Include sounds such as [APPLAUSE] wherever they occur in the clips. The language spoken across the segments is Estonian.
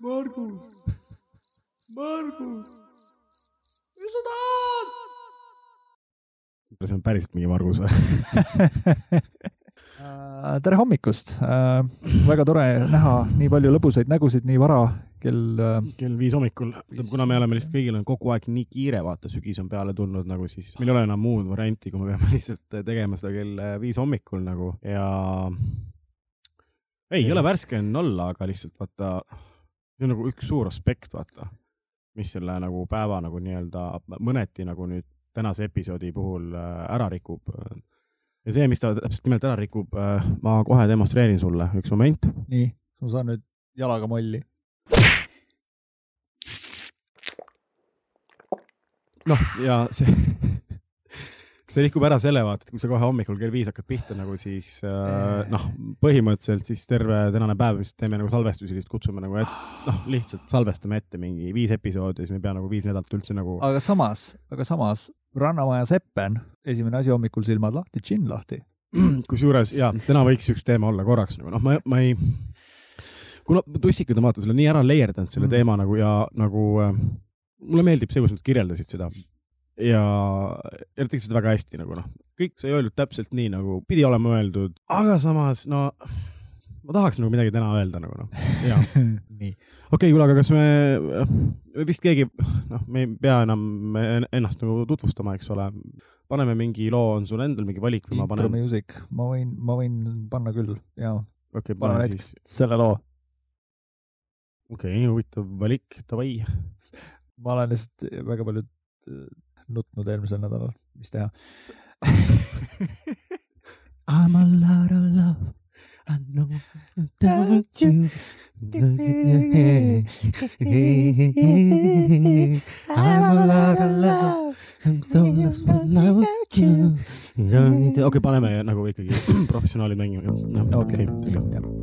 Margus, Margus, mis sa tahad? see on päriselt mingi Margus või? [LAUGHS] Äh, tere hommikust! väga tore näha nii palju lõbusaid nägusid nii vara kell äh, kell viis hommikul, kuna me oleme lihtsalt kõigil on kogu aeg nii kiire, vaata, sügis on peale tulnud nagu siis, meil ei ole enam muud varianti, kui me peame [LAUGHS] lihtsalt tegema seda kell viis hommikul nagu ja ei, jõle värske on olla, aga lihtsalt vaata, see on nagu üks suur aspekt, vaata, mis selle nagu päeva nagu nii-öelda mõneti nagu nüüd tänase episoodi puhul äh, ära rikub. ja see, mis ta täpselt nimelt ära rikub, ma kohe demonstreerin sulle, üks moment. nii, ma saan nüüd jalaga molli. noh, ja see, [LAUGHS] see rikub ära selle vaata, et kui sa kohe hommikul kell viis hakkad pihta nagu siis äh, noh, põhimõtteliselt siis terve tänane päev, mis teeme nagu salvestusi, lihtsalt kutsume nagu et noh, lihtsalt salvestame ette mingi viis episoodi ja siis me ei pea nagu viis nädalat üldse nagu aga samas, aga samas Rannamaja Seppen, esimene asi hommikul silmad lahti, džinn lahti. [CLEARS THROAT] kusjuures ja täna võiks üks teema olla korraks nagu noh, ma, ma ei, kuna tussikad on vaata selle nii ära layerdanud selle Mm. teema nagu ja nagu äh, mulle meeldib see, kuidas nad kirjeldasid seda ja, ja nad tegid seda väga hästi nagu noh, kõik sai öeldud täpselt nii nagu pidi olema öeldud, aga samas no ma tahaks nagu midagi täna öelda nagu noh, ja [LAUGHS] nii, okei okay,, kuule, aga kas me, me vist keegi, noh, me ei pea enam ennast nagu tutvustama, eks ole. paneme mingi loo, on sul endal mingi valik või ma intro panen? music, ma võin, ma võin panna küll ja okei okay,, pane näiteks siis, selle loo. okei okay,, huvitav valik, davai. ma olen lihtsalt väga palju äh, nutnud eelmisel nädalal, mis teha. I m a lot of love, I know without you. I m a lot of love, I m so lost without you. okei, paneme nagu ikkagi [CLEARS THROAT] professionaalid mängima. okei, selge. rusikad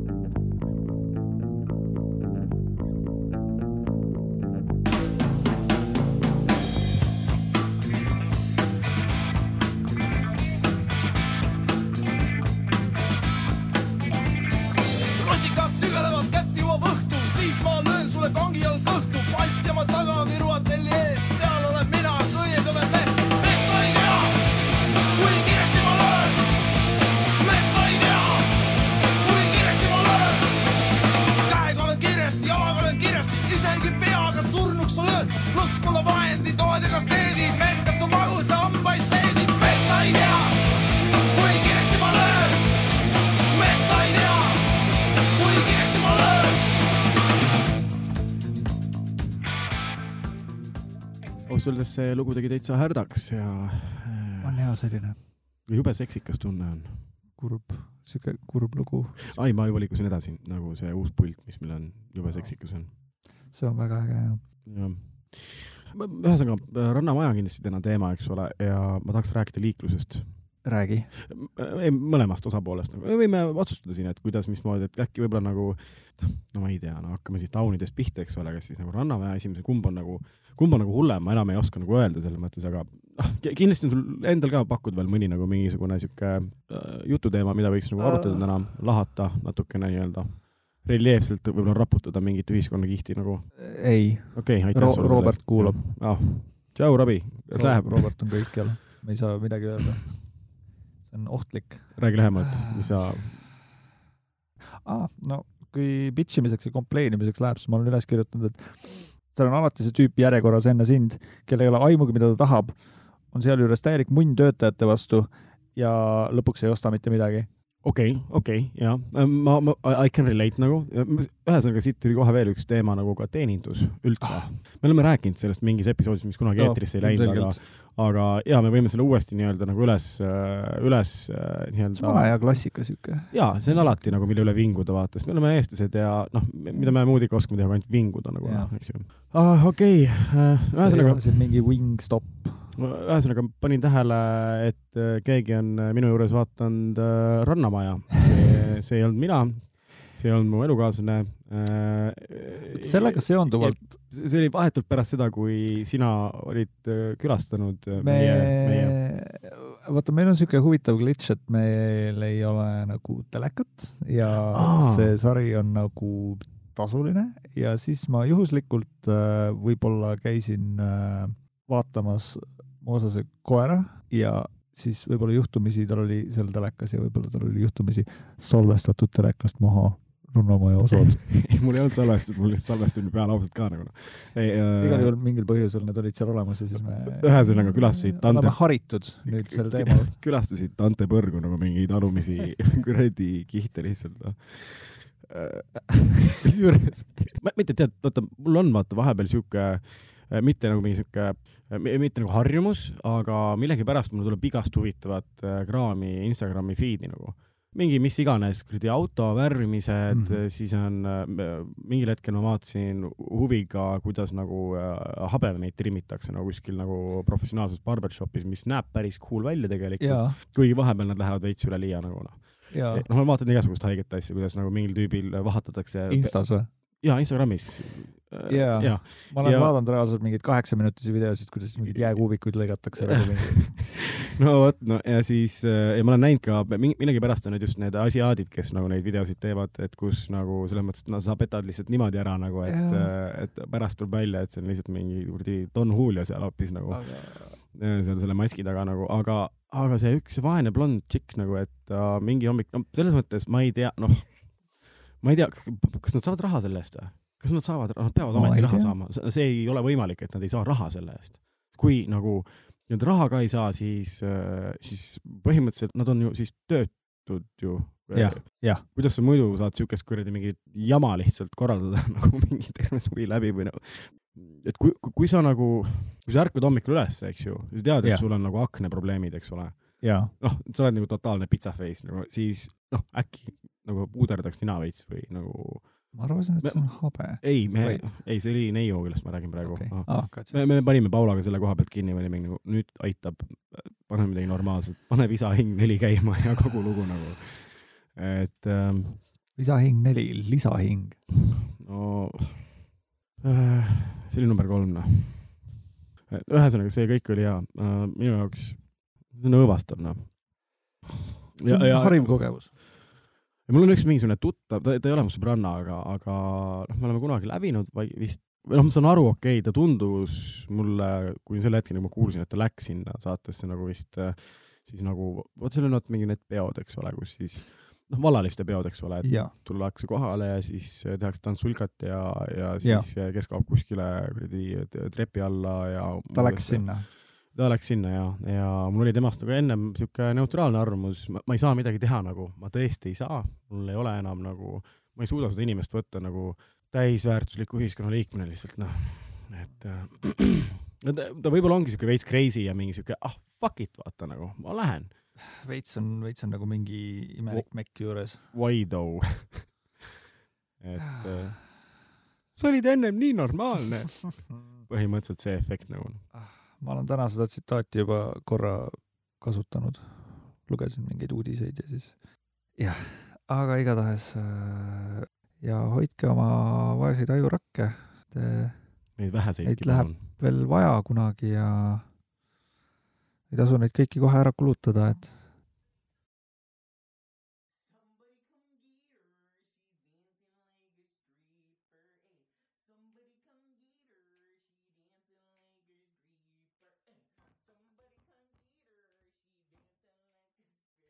see lugu tegi täitsa härdaks ja on hea selline jube seksikas tunne on. kurb, sihuke kurb lugu. ai, ma juba liikusin edasi, nagu see uus pult, mis meil on, jube seksikas on. see on väga äge jah. jah. ühesõnaga, Rannamaja on kindlasti täna teema, eks ole, ja ma tahaks rääkida liiklusest. räägi. ei, mõlemast osapoolest nagu, võime otsustada siin, et kuidas, mismoodi, et äkki võib-olla nagu no ma ei tea, no hakkame siis taunidest pihta, eks ole, kas siis nagu Rannamaja esimese, kumb on nagu, kumb on nagu hullem, ma enam ei oska nagu öelda selles mõttes, aga noh, kindlasti on sul endal ka pakkuda veel mõni nagu mingisugune sihuke äh, jututeema, mida võiks nagu arutada täna, lahata natukene nii-öelda reljeefselt võib-olla raputada mingit ühiskonnakihti nagu, ei, okei okay,, Ro- Robert kuulab.. ah.. tšau, Robbie, kas läheb? Robert on kõikjal, me ei saa midagi öelda. See on ohtlik räägi lähemalt, mis sa, ah,. no kui bitch imiseks ja complain imiseks läheb, siis ma olen üles kirjutanud, et seal on alati see tüüp järjekorras enne sind, kellel ei ole aimugi, mida ta tahab, on sealjuures täielik munn töötajate vastu ja lõpuks ei osta mitte midagi. Okei okei okay,, ja ma, ma, I can relate nagu, ühesõnaga siit tuli kohe veel üks teema nagu ka teenindus üldse ah.. me oleme rääkinud sellest mingis episoodis, mis kunagi Joo, eetrisse ei läinud, aga, aga ja me võime selle uuesti nii-öelda nagu üles, üles äh, see on nii-öelda vana hea klassika sihuke. ja see on alati nagu, mille üle vinguda vaata, sest me oleme eestlased ja noh, mida me muud ikka oskame teha, ainult vinguda nagu noh, eks ju ah,. okei ühesõnaga, siin mingi Wingstop. ühesõnaga panin tähele, et äh, keegi on äh, minu juures vaadanud äh, Rannamaja. see, ei olnud mina, see ei olnud mu elukaaslane sellega seonduvalt see oli vahetult pärast seda, kui sina olid külastanud äh, meie, meie, me, vaata, meil on sihuke huvitav glitch, et meil ei ole nagu telekat ja Aa. see sari on nagu tasuline ja siis ma juhuslikult võib-olla käisin vaatamas Moosase koera ja siis võib-olla juhtumisi tal oli seal telekas ja võib-olla tal oli juhtumisi salvestatud telekast maha Runnamäe osad. [LAUGHS] ei, mul ei olnud salvestatud, mul lihtsalt salvestamine peal ausalt ka nagu noh. igal juhul mingil põhjusel need olid seal olemas ja siis me Ühesõnaga, külastasid Tante- oleme haritud nüüd sel teemal. [LAUGHS] külastasid Ante Põrgu nagu mingeid alumisi [LAUGHS] kuradi kihte lihtsalt noh. kusjuures, mitte tead, vaata, mul on vaata vahepeal sihuke, mitte nagu mingi sihuke, mitte nagu harjumus, aga millegipärast mul tuleb igast huvitavat äh, kraami Instagrami feed'i nagu mingi mis iganes kuradi auto värvimised mm. -hmm. siis on äh, mingil hetkel ma vaatasin huviga, kuidas nagu äh, habemeid trimmitakse nagu kuskil nagu professionaalses barbershopis, mis näeb päris cool välja tegelikult, kuigi vahepeal nad lähevad veits üle liia nagu noh. ja noh, ma vaatan igasugust haiget asja, kuidas nagu mingil tüübil vahatatakse. Instas või? jaa, Instagramis. Jaa. jaa, ma olen Ja- vaadanud reaalselt mingeid kaheksaminutisi videosid, kuidas mingeid jääkuubikuid lõigatakse nagu [LAUGHS] mingi no vot, no ja siis äh, ja ma olen näinud ka, millegipärast on need just need asiaadid, kes nagu neid videosid teevad, et kus nagu selles mõttes, et no sa petad lihtsalt niimoodi ära nagu, et Jaa., et pärast tuleb välja, et see on lihtsalt mingi kuradi Don Julio seal hoopis nagu aga äh, seal selle maski taga nagu, aga, aga see üks vaene blond tšikk nagu, et ta mingi hommik, no selles mõttes ma ei tea, noh, ma ei tea, kas nad saavad raha selle eest või? kas nad saavad, nad peavad Ma ometi raha tea. saama, see ei ole võimalik, et nad ei saa raha selle eest. kui nagu nad raha ka ei saa, siis, siis põhimõtteliselt nad on ju siis töötud ju. Jah, jah. kuidas sa muidu saad siukest kuradi mingit jama lihtsalt korraldada [LAUGHS] nagu mingi terve suvi läbi või nagu, et kui, kui sa nagu, kui sa ärkad hommikul üles, eks ju, sa tead, et Jah. sul on nagu akneprobleemid, eks ole ja, noh, sa oled nagu totaalne pitsa face nagu, siis noh, äkki nagu puuderdaks nina veits või nagu, ma arvasin, et Me- see on habe. ei, me Või-, ei, see oli neiu, kellest ma räägin praegu okay.. ah,, gotcha. me, me panime Paulaga selle koha pealt kinni, me olime nagu nüüd aitab, paneme midagi normaalset, pane visahing neli käima ja kogu lugu nagu. et ähm, lisahing neli, lisahing. no äh, see oli number kolm noh. ühesõnaga, see kõik oli hea äh,, minu jaoks, see on õõvastav noh. see on hariv kogemus. Ja mul on üks mingisugune tuttav, ta, ta ei ole mu sõbranna, aga, aga noh, me oleme kunagi läbinud vai vist, või noh, ma saan aru, okei okay,, ta tundus mulle, kuni selle hetkeni, kui ma kuulsin, et ta läks sinna saatesse nagu vist äh, siis nagu, vot seal on vaat mingi need peod, eks ole, kus siis noh, vallaliste peod, eks ole, et tullakse kohale ja siis äh, tehakse tantsulkat ja, ja siis ja. kes kaob kuskile kuradi trepi alla ja ta läks sinna. Ta läks sinna ja, ja mul oli temast nagu ennem sihuke neutraalne arvamus, ma ei saa midagi teha nagu, ma tõesti ei saa, mul ei ole enam nagu, ma ei suuda seda inimest võtta nagu täisväärtusliku ühiskonnaliikmena lihtsalt noh, et äh, [CLEARS THROAT] no ta, ta võib-olla ongi sihuke veits crazy ja mingi sihuke ah fuck it vaata nagu, ma lähen, veits on, veits on nagu mingi imelik mekk juures. why though et äh, sa olid ennem nii normaalne, [LAUGHS] põhimõtteliselt see efekt nagu. Ma olen täna seda tsitaati juba korra kasutanud, lugesin mingeid uudiseid ja siis jah, aga igatahes äh, ja hoidke oma vaeseid ajurakke, te Neid väheseidki läheb- palun. veel vaja kunagi ja ei tasu neid kõiki kohe ära kulutada, et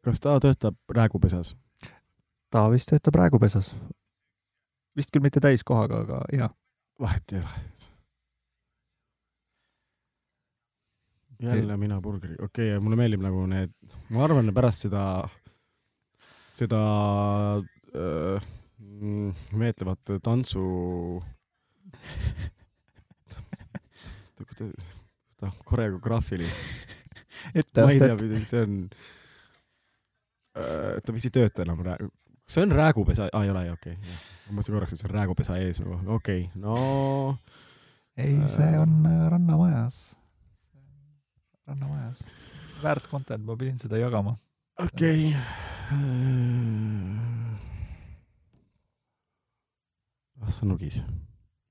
kas ta töötab räägupesas? ta vist töötab räägupesas. vist küll mitte täiskohaga, aga jaa. vahet ei ole. jälle mina burgeri, okei okay,, mulle meeldib nagu need, ma arvan, pärast seda, seda äh, mm, meetlevat tantsu, [LAUGHS] seda koreograafilist, ma ei tea etteastet,, see on äh,, ta vist ei tööta enam räägu, see on räägupesa, aa ei ole, okei okay,, ma mõtlesin korraks, et see on räägupesa ees nagu, okei okay,, no ei, see on äh, Rannamajas. rannamajas. väärt content, ma pidin seda jagama. okei okay.. ah sa nugis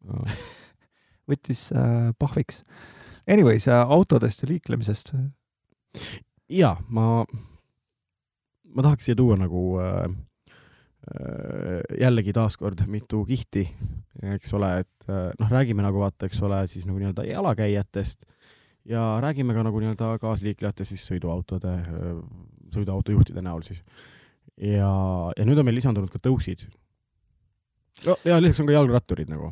no. [LAUGHS] võttis äh, pahviks. Anyways äh,, autodest ja liiklemisest. ja ma, ma tahaks siia tuua nagu äh, jällegi taaskord mitu kihti, eks ole, et äh, noh, räägime nagu vaata, eks ole, siis nagu nii-öelda jalakäijatest ja räägime ka nagu nii-öelda kaasliiklejatest siis sõiduautode, sõiduautojuhtide näol siis. ja, ja nüüd on meil lisandunud ka tõusid. ja lisaks on ka jalgratturid nagu.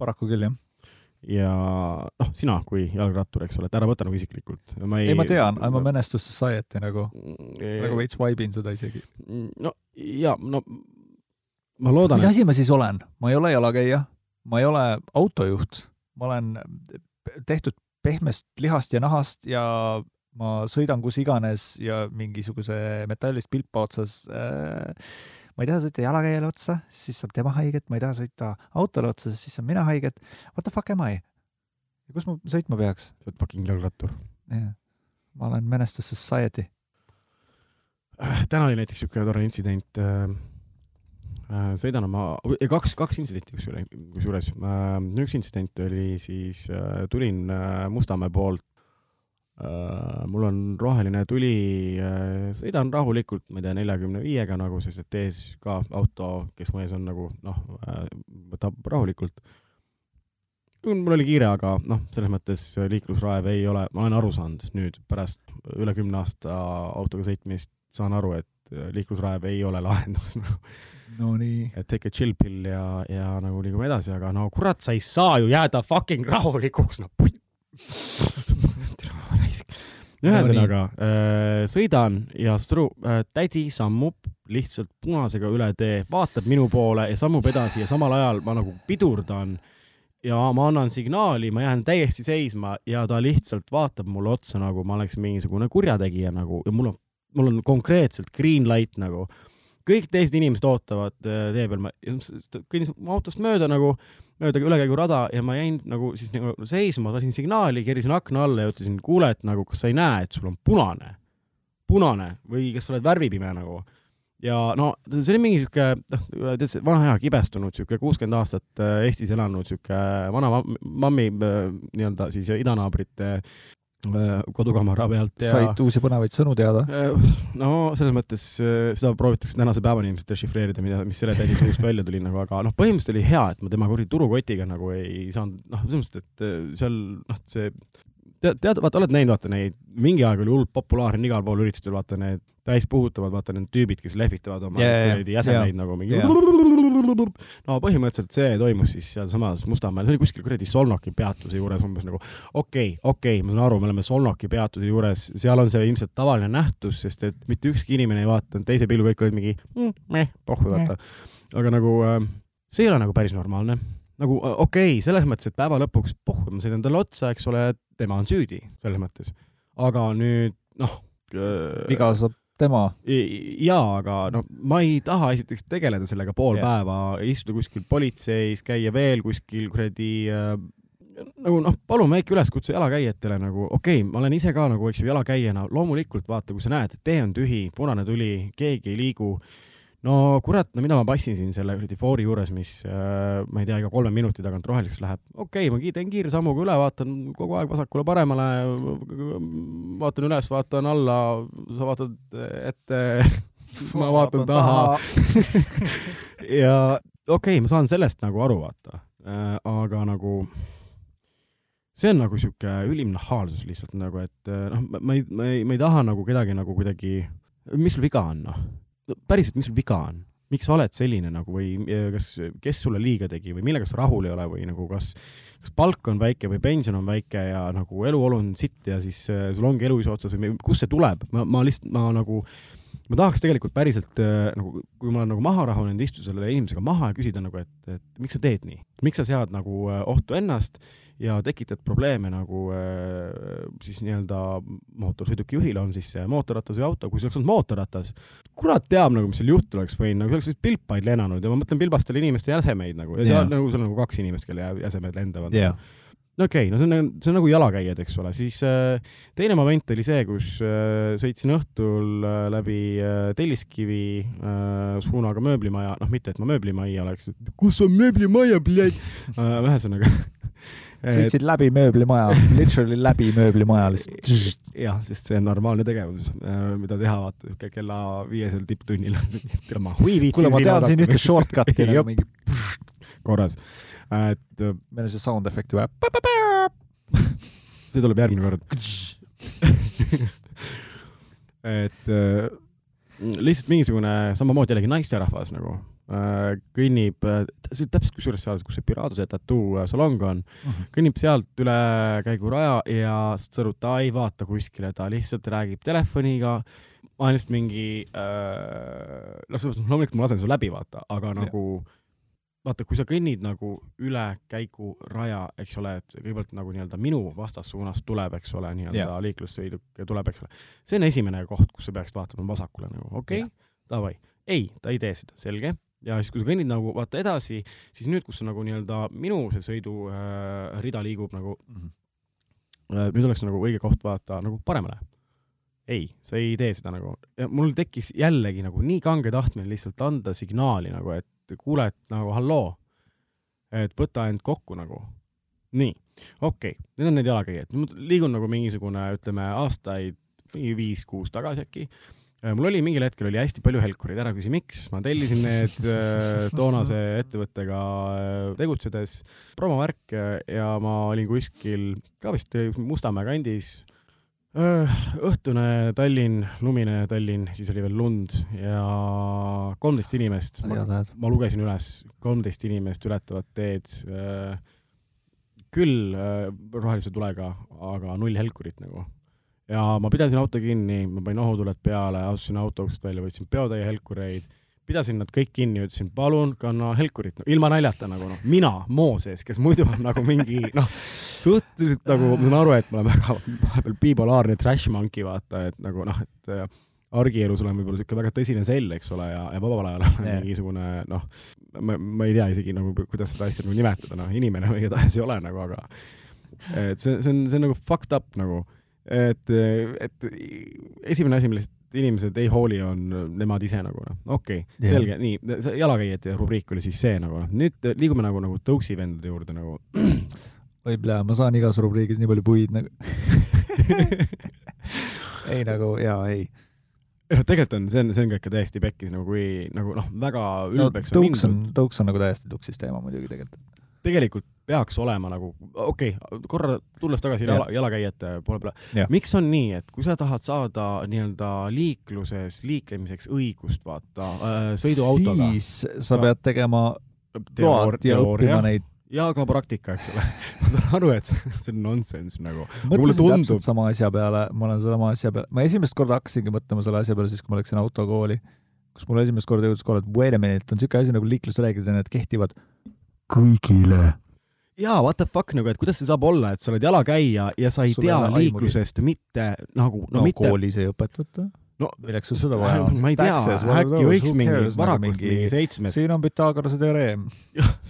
paraku küll, jah ja noh, sina kui jalgrattur, eks ole, et ära võta nagu isiklikult. ei, ei, ma tean, I m a Menestus Society nagu e..., nagu veits vibe in seda isegi. no ja, no ma loodan. mis asi ma siis olen? ma ei ole jalakäija, ma ei ole autojuht, ma olen tehtud pehmest lihast ja nahast ja ma sõidan kus iganes ja mingisuguse metallist pilpa otsas äh, ma ei taha sõita jalakäijale otsa, siis saab tema haiget, ma ei taha sõita autole otsa, siis saan mina haiget. What the fuck am I? kus ma sõitma peaks? sa oled fucking jalgrattur. jah, ma olen Menestus Society äh,. täna oli näiteks niisugune tore intsident äh,. äh sõidan oma, kaks, kaks intsidenti kusjuures, kusjuures äh,. üks intsident oli siis äh,, tulin äh, Mustamäe poolt mul on roheline tuli uh,, sõidan rahulikult, ma ei tea, neljakümne viiega nagu, sest et ees ka auto, kes mu ees on nagu noh uh,, võtab rahulikult. mul oli kiire, aga noh, selles mõttes liiklusraev ei ole, ma olen aru saanud nüüd pärast üle kümne aasta autoga sõitmist, saan aru, et liiklusraev ei ole lahendus [LAUGHS] nagu. no nii. et take a chill pill ja, ja nagu liigume edasi, aga no kurat, sa ei saa ju jääda fucking rahulikuks, no putt [LAUGHS] raisk. ühesõnaga äh, sõidan ja stru- äh,, tädi sammub lihtsalt punasega üle tee, vaatab minu poole ja sammub edasi ja samal ajal ma nagu pidurdan ja ma annan signaali, ma jään täiesti seisma ja ta lihtsalt vaatab mulle otsa, nagu ma oleks mingisugune kurjategija nagu ja mul on, mul on konkreetselt green light nagu. kõik teised inimesed ootavad äh, tee peal, ma kõnnin autost mööda nagu mööda ülekäigurada ja ma jäin nagu siis nagu seisma, lasin signaali, kerisin akna alla ja ütlesin, kuule, et nagu kas sa ei näe, et sul on punane, punane või kas sa oled värvipime nagu. ja no see oli mingi sihuke, noh, tead see vana hea kibestunud sihuke kuuskümmend aastat äh, Eestis elanud sihuke vana mammi äh, nii-öelda siis idanaabrite Äh, kodukamara pealt ja said uusi põnevaid sõnu teada? Äh, no selles mõttes äh, seda proovitakse tänase päevani ilmselt dešifreerida, mida, mis selle tädi suust välja tuli nagu, aga noh, põhimõtteliselt oli hea, et ma tema kuradi turukotiga nagu ei saanud, noh, selles mõttes, et seal noh, see tead, tead, vaata, oled näinud, vaata neid, mingi aeg oli hullult populaarne igal pool üritustel, vaata need täispuhutavad, vaata need tüübid, kes lehvitavad oma yeah, jäsemeid yeah. nagu mingi yeah. [LAUGHS] no põhimõtteliselt see toimus siis sealsamas Mustamäel, see oli kuskil kuradi Solnoki peatuse juures umbes nagu okei okay,, okei okay,, ma saan aru, me oleme Solnoki peatuse juures, seal on see ilmselt tavaline nähtus, sest et mitte ükski inimene ei vaadanud teise pilgu, kõik olid mingi mm, meh, pohhu, vaata. aga nagu äh, see ei ole nagu päris normaalne nagu okei okay,, selles mõttes, et päeva lõpuks, pohhu, ma sõidan talle otsa, eks ole, tema on süüdi selles mõttes. aga nüüd noh äh,. viga saab tema. jaa, aga noh, ma ei taha esiteks tegeleda sellega pool yeah. päeva, istuda kuskil politseis, käia veel kuskil kuradi äh, nagu noh, palun väike üleskutse jalakäijatele nagu, okei okay,, ma olen ise ka nagu, eks ju, jalakäijana, loomulikult vaata, kui sa näed, et tee on tühi, punane tuli, keegi ei liigu no kurat, no mida ma passin siin selle kuradi foori juures, mis äh, ma ei tea, iga kolme minuti tagant roheliseks läheb. okei okay,, ma teen kiire sammuga üle, vaatan kogu aeg vasakule-paremale, vaatan üles, vaatan alla, sa vaatad ette [LAUGHS] ma vaatan taha [LAUGHS] ja okei okay,, ma saan sellest nagu aru, vaata äh,. aga nagu see on nagu sihuke ülim nahaalsus lihtsalt nagu, et äh, noh, ma ei, ma ei, ma ei taha nagu kedagi nagu kuidagi, mis sul viga on, noh no päriselt, mis sul viga on? miks sa oled selline nagu või kas, kes sulle liiga tegi või millega sa rahul ei ole või nagu kas, kas palk on väike või pension on väike ja nagu eluolu on sitt ja siis äh, sul ongi elu ise otsas või kust see tuleb? ma, ma lihtsalt, ma nagu, ma tahaks tegelikult päriselt äh, nagu, kui ma olen nagu maha rahunenud, istuda selle inimesega maha ja küsida nagu, et, et miks sa teed nii, miks sa sead nagu äh, ohtu ennast ja tekitad probleeme nagu äh, siis nii-öelda mootorsõiduki juhile, on siis see mootorratas või auto, kui see oleks olnud mootorratas, kurat teab nagu, mis seal juhtuda oleks võinud, nagu see oleks siis pilpaid lennanud ja ma mõtlen pilbastele inimeste jäsemeid nagu. Ja seal yeah. nagu, seal on nagu kaks inimest, kelle jäsemed lendavad yeah no okei okay,, no see on, nagu, see on nagu jalakäijad, eks ole, siis äh, teine moment oli see, kus äh, sõitsin õhtul äh, läbi äh, Telliskivi äh, suunaga mööblimaja, noh, mitte et ma mööblimajja oleks, kus on mööblimaja, pljat [LAUGHS] äh,, ühesõnaga sõitsid läbi mööblimaja, literally läbi mööblimaja lihtsalt. jah, sest see on normaalne tegevus, mida teha, vaata siuke kella viiesel tipptunnil. tere, ma hui viitsin kuule, ma tean siin ühte shortcut'i nagu mingi, korras, et äh, meil on see sound efekti vaja. see tuleb järgmine kord. et äh, lihtsalt mingisugune samamoodi jällegi naisterahvas nagu äh, kõnnib, see on täpselt kusjuures seal, kus see Piraduse tattoo äh, salong on, kõnnib sealt üle käiguraja ja sõrub, ta ei vaata kuskile, ta lihtsalt räägib telefoniga. ma olen lihtsalt mingi äh,, noh, mõttes loomulikult ma lasen su läbi vaata, aga Jah. nagu vaata, kui sa kõnnid nagu üle käiguraja, eks ole, et kõigepealt nagu nii-öelda minu vastassuunas tuleb, eks ole, nii-öelda liiklussõiduk tuleb, eks ole. see on esimene koht, kus sa peaksid vaatama vasakule nagu, okei okay,, davai. ei, ta ei tee seda, selge. Ja siis, kui sa kõnnid nagu vaata edasi, siis nüüd, kus on nagu nii-öelda minu see sõidurida äh, rida liigub nagu äh, nüüd oleks nagu õige koht vaata nagu paremale. ei, sa ei tee seda nagu ja mul tekkis jällegi nagu nii kange tahtmine lihtsalt anda signaali nagu, et kuule, et nagu halloo, et võta end kokku nagu. nii, okei okay., need on need jalakäijad, liigun nagu mingisugune, ütleme aastaid, mingi viis-kuus tagasi äkki. Mul oli mingil hetkel oli hästi palju helkureid, ära küsi, miks, ma tellisin need äh, toonase ettevõttega äh, tegutsedes promovärk äh, ja ma olin kuskil ka vist Mustamäe kandis. õhtune Tallinn, lumine Tallinn, siis oli veel lund ja kolmteist inimest. ma lugesin üles, kolmteist inimest ületavad teed. küll äh, rohelise tulega, aga null helkurit nagu. Ja ma pidasin auto kinni, ma panin ohutuled peale, astusin auto uksest välja, võtsin peotäie helkureid, pidasin nad kõik kinni, ütlesin palun kanna helkurit no,, ilma naljata nagu noh, mina, Mooses, kes muidu on nagu mingi noh, suhteliselt nagu ma saan aru, et ma olen väga vahepeal bipolaarne trash monkey vaata, et nagu noh, et äh, argielus olen võib-olla niisugune väga tõsine sell, eks ole, ja, ja vabal ajal olen Jah. mingisugune noh, ma, ma ei tea isegi nagu, kuidas seda asja nagu nimetada, noh, inimene või igatahes ei ole nagu, aga et see, see on, see on nagu fucked up nagu, et, et esimene asi, millest inimesed ei hooli, on nemad ise nagu noh, okei okay,, selge, nii, jalakäijate rubriik oli siis see nagu noh, nüüd liigume nagu, nagu tõuksi vendade juurde nagu. [CLEARS THROAT] oi plee, ma saan igas rubriigis nii palju puid nagu. [LAUGHS] ei nagu jaa, ei. noh, tegelikult on, see on, see on ka ikka täiesti pekkis nagu kui nagu noh, väga no ülbeks tõuks on tõuks on nagu täiesti tuksis teema muidugi tegelikult. Tegelikult peaks olema nagu, okei okay,, korra tulles tagasi jala, jalakäijate poole peale miks on nii, et kui sa tahad saada nii-öelda liikluses liiklemiseks õigust, vaata äh, sõiduautoga, siis sa pead tegema load ja õppima neid. ja ka praktika, eks ole. [LAUGHS] ma saan aru, et see, on nonsense nagu. mulle tundub sama asja peale, ma olen sama asja peale, ma esimest korda hakkasingi mõtlema selle asja peale siis, kui ma läksin autokooli, kus mul esimest korda jõudis kohe, et wait a minute, on niisugune asi nagu liiklusreeglid ja need kehtivad kõigile. jaa, what the fuck nagu, et kuidas see saab olla, et sa oled jalakäija ja sa ei Sul tea ole aimugi. liiklusest mitte nagu, no, no, no mitte koolis ei õpetata. No, milleks sul seda vaja [LAUGHS] on? ma ei tea, äkki võiks mingi varakult mingi mingi seitsmes, siin on Pythagorase teoreem.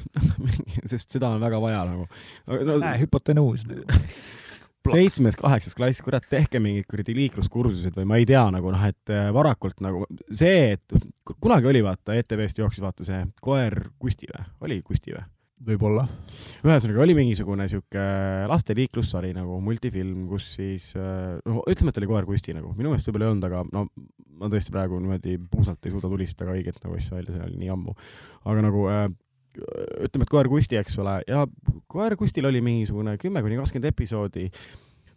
[LAUGHS] sest seda on väga vaja nagu. No, näe, hüpotenuus. [LAUGHS] seitsmes, kaheksas klass, kurat, tehke mingid kuradi liikluskursused või ma ei tea nagu noh, et äh, varakult nagu see, et ku- kunagi oli vaata ETV-st jooksis vaata see koer Kusti või, oli Kusti või? võib-olla. ühesõnaga oli mingisugune sihuke laste liiklussari nagu multifilm, kus siis äh, no ütleme, et oli koer Kusti nagu, minu meelest võib-olla ei olnud, aga no ma tõesti praegu niimoodi puusalt ei suuda tulistada ka õiget nagu asja välja, see oli nii ammu. aga nagu äh, ütleme, et koer Kusti, eks ole, ja koer Kustil oli mingisugune kümme kuni kakskümmend episoodi,